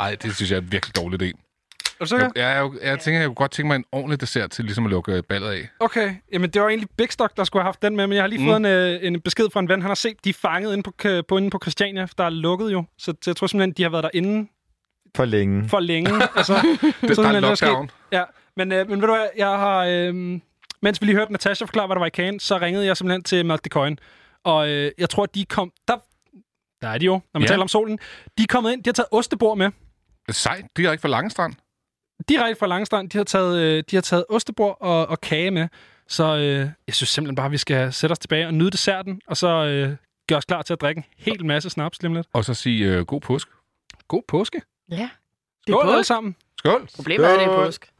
Ej, det synes jeg er en virkelig dårlig idé. Er du sikker? Jeg, jeg, jeg, jeg tænker, jeg kunne godt tænke mig en ordentlig dessert til ligesom at lukke ballet af. Okay, jamen det var egentlig Big Stock, der skulle have haft den med, men jeg har lige Mm. fået en, øh, en besked fra en ven. Han har set, de er fanget inde på, på, inde på Christiania, der er lukket jo. Så, jeg tror simpelthen, de har været derinde For længe. for længe. altså, der er der sket. lockdown. Ja, men, øh, men ved du hvad, jeg har... Øh, mens vi lige hørte Natasha forklare, hvad der var i kagen, så ringede jeg simpelthen til Malt Coin. Og øh, jeg tror, de kom... Der, der er de jo, når man Ja. taler om solen. De er kommet ind, de har taget ostebord med. Sejt, direkte fra Langestrand. Direkte fra Langstrand. De har taget, øh, de har taget ostebord og, og kage med. Så øh, jeg synes simpelthen bare, at vi skal sætte os tilbage og nyde desserten, og så øh, gøre os klar til at drikke en hel masse snaps lige lidt. Og så sige øh, god påske. God påske. Ja. Det er Skål alle påske. sammen. Skål. Problemet er, at det er Skål. påsk.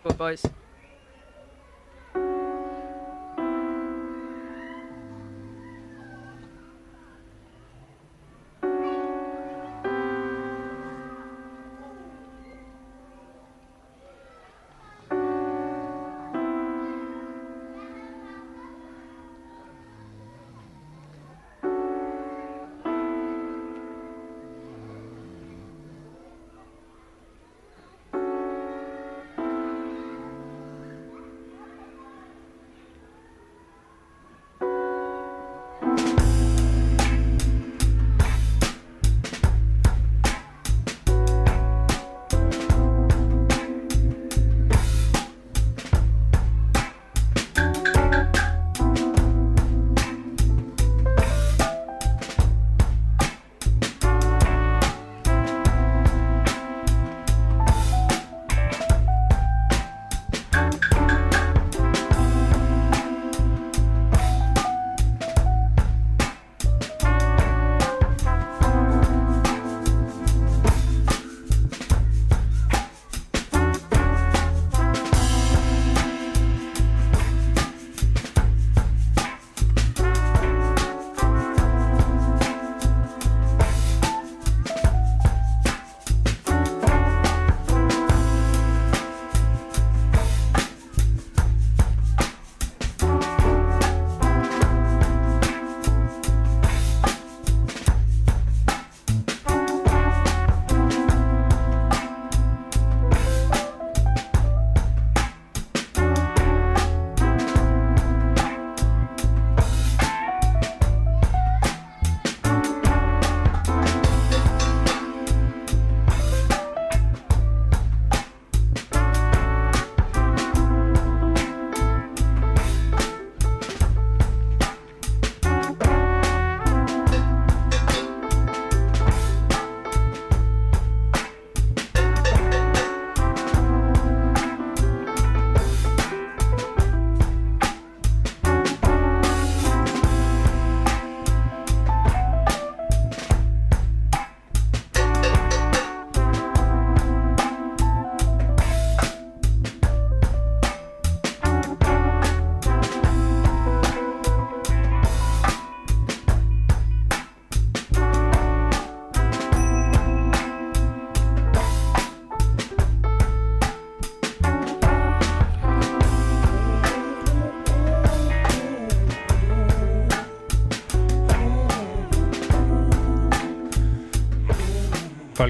Skål, boys.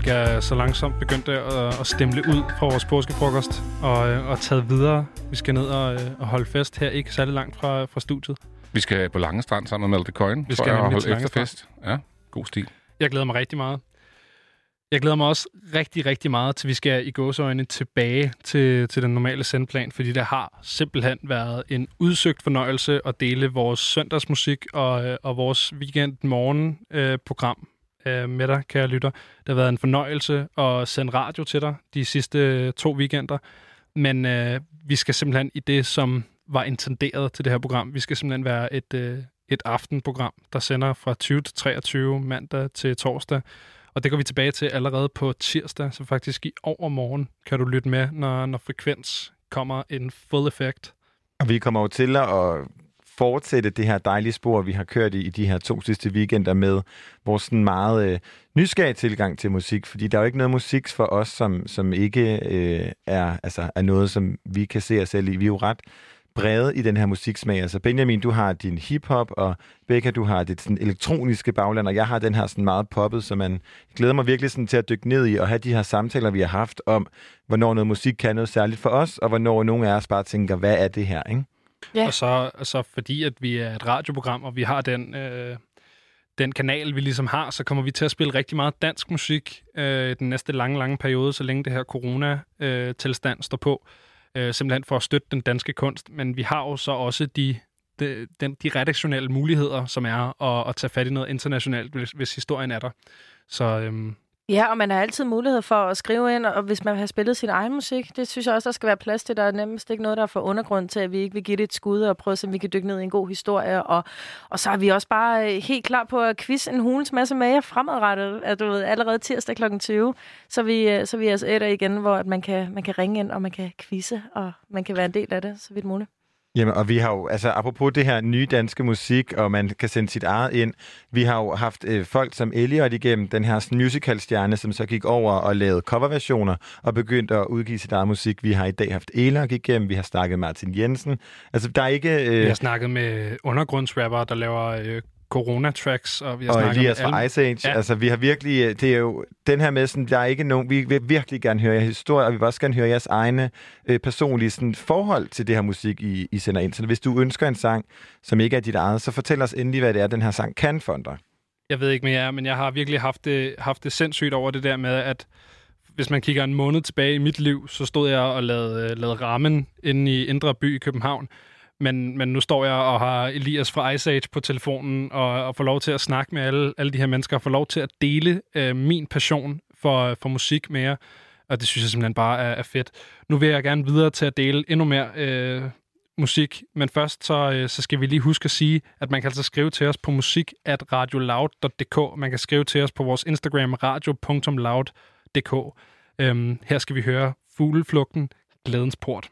Folk er så langsomt begyndt at, at stemle ud fra vores påskefrokost og, øh, og taget videre. Vi skal ned og, øh, og holde fest her, ikke særlig langt fra, fra studiet. Vi skal på Langestrand sammen med Malte Coin. Vi skal og nemlig til holde efterfest. Ja, god stil. Jeg glæder mig rigtig meget. Jeg glæder mig også rigtig, rigtig meget til, vi skal i gåseøjne tilbage til, til den normale sendplan, fordi det har simpelthen været en udsøgt fornøjelse at dele vores søndagsmusik og, øh, og vores weekend-morgen-program øh, med dig, kære lytter. Det har været en fornøjelse at sende radio til dig de sidste øh, to weekender, men øh, vi skal simpelthen i det, som var intenderet til det her program, vi skal simpelthen være et, øh, et aftenprogram, der sender fra 20 til 23 mandag til torsdag, og det går vi tilbage til allerede på tirsdag, så faktisk i overmorgen kan du lytte med, når, når frekvens kommer in full effect. Og vi kommer jo til at fortsætte det her dejlige spor, vi har kørt i, i de her to sidste weekender med vores sådan meget øh, nysgerrige tilgang til musik, fordi der er jo ikke noget musik for os, som, som ikke øh, er, altså, er noget, som vi kan se os selv i. Vi er jo ret brede i den her musiksmag. Altså Benjamin, du har din hiphop, og Becca, du har dit sådan elektroniske bagland, og jeg har den her sådan meget poppet, så man glæder mig virkelig sådan til at dykke ned i og have de her samtaler, vi har haft om, hvornår noget musik kan noget særligt for os, og hvornår nogle af os bare tænker, hvad er det her, ikke? Ja. Og så altså, fordi, at vi er et radioprogram, og vi har den, øh, den kanal, vi ligesom har, så kommer vi til at spille rigtig meget dansk musik øh, den næste lange, lange periode, så længe det her corona-tilstand står på. Øh, simpelthen for at støtte den danske kunst. Men vi har jo så også de, de, den, de redaktionelle muligheder, som er at, at tage fat i noget internationalt, hvis, hvis historien er der. Så øhm, Ja, og man har altid mulighed for at skrive ind, og hvis man har spillet sin egen musik, det synes jeg også, der skal være plads til. Der er nemmest ikke noget, der er for undergrund til, at vi ikke vil give det et skud og prøve så se, om vi kan dykke ned i en god historie. Og, og så er vi også bare øh, helt klar på at quiz en hulens masse med jer fremadrettet. At du ved, allerede tirsdag kl. 20, så vi, øh, så er vi altså etter igen, hvor at man, kan, man kan ringe ind, og man kan quizze, og man kan være en del af det, så vidt muligt. Jamen, og vi har jo, altså apropos det her nye danske musik, og man kan sende sit eget ind, vi har jo haft øh, folk som Elliot igennem, den her sådan musicalstjerne, som så gik over og lavede coverversioner og begyndte at udgive sit eget musik. Vi har i dag haft Elok igennem, vi har snakket med Martin Jensen. Altså, der er ikke... Øh, vi har snakket med undergrundsrapper, der laver øh, corona-tracks, og vi har og snakket Elias med fra Ice Age. Ja. Altså, vi har virkelig... øh, Det er jo den her med, sådan, der er ikke nogen... Vi vil virkelig gerne høre jeres historie, og vi vil også gerne høre jeres egne øh, personlige sådan, forhold til det her musik, I, I sender ind. Så hvis du ønsker en sang, som ikke er dit eget, så fortæl os endelig, hvad det er, den her sang kan for dig. Jeg ved ikke mere, men jeg har virkelig haft det, haft det sindssygt over det der med, at hvis man kigger en måned tilbage i mit liv, så stod jeg og lavede, lavede rammen inde i Indre By i København. Men, men nu står jeg og har Elias fra Ice Age på telefonen, og, og får lov til at snakke med alle, alle de her mennesker, og får lov til at dele øh, min passion for, for musik med jer. Og det synes jeg simpelthen bare er, er fedt. Nu vil jeg gerne videre til at dele endnu mere øh, musik, men først så, øh, så skal vi lige huske at sige, at man kan altså skrive til os på musik at radioloud.dk. Man kan skrive til os på vores Instagram radio.loud.dk. Øhm, her skal vi høre Fugleflugten, Glædens Port.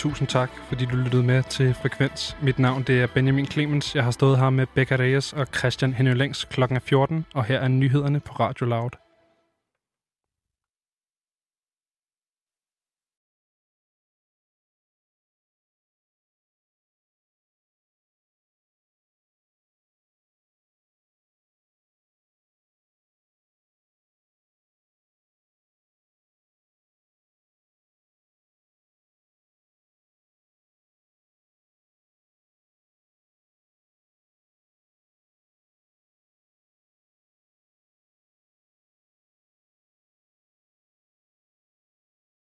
Tusind, tak, fordi du lyttede med til Frekvens. Mit navn det er Benjamin Clemens. Jeg har stået her med Becca Reyes og Christian Henning Længs klokken 14, og her er nyhederne på Radio Loud.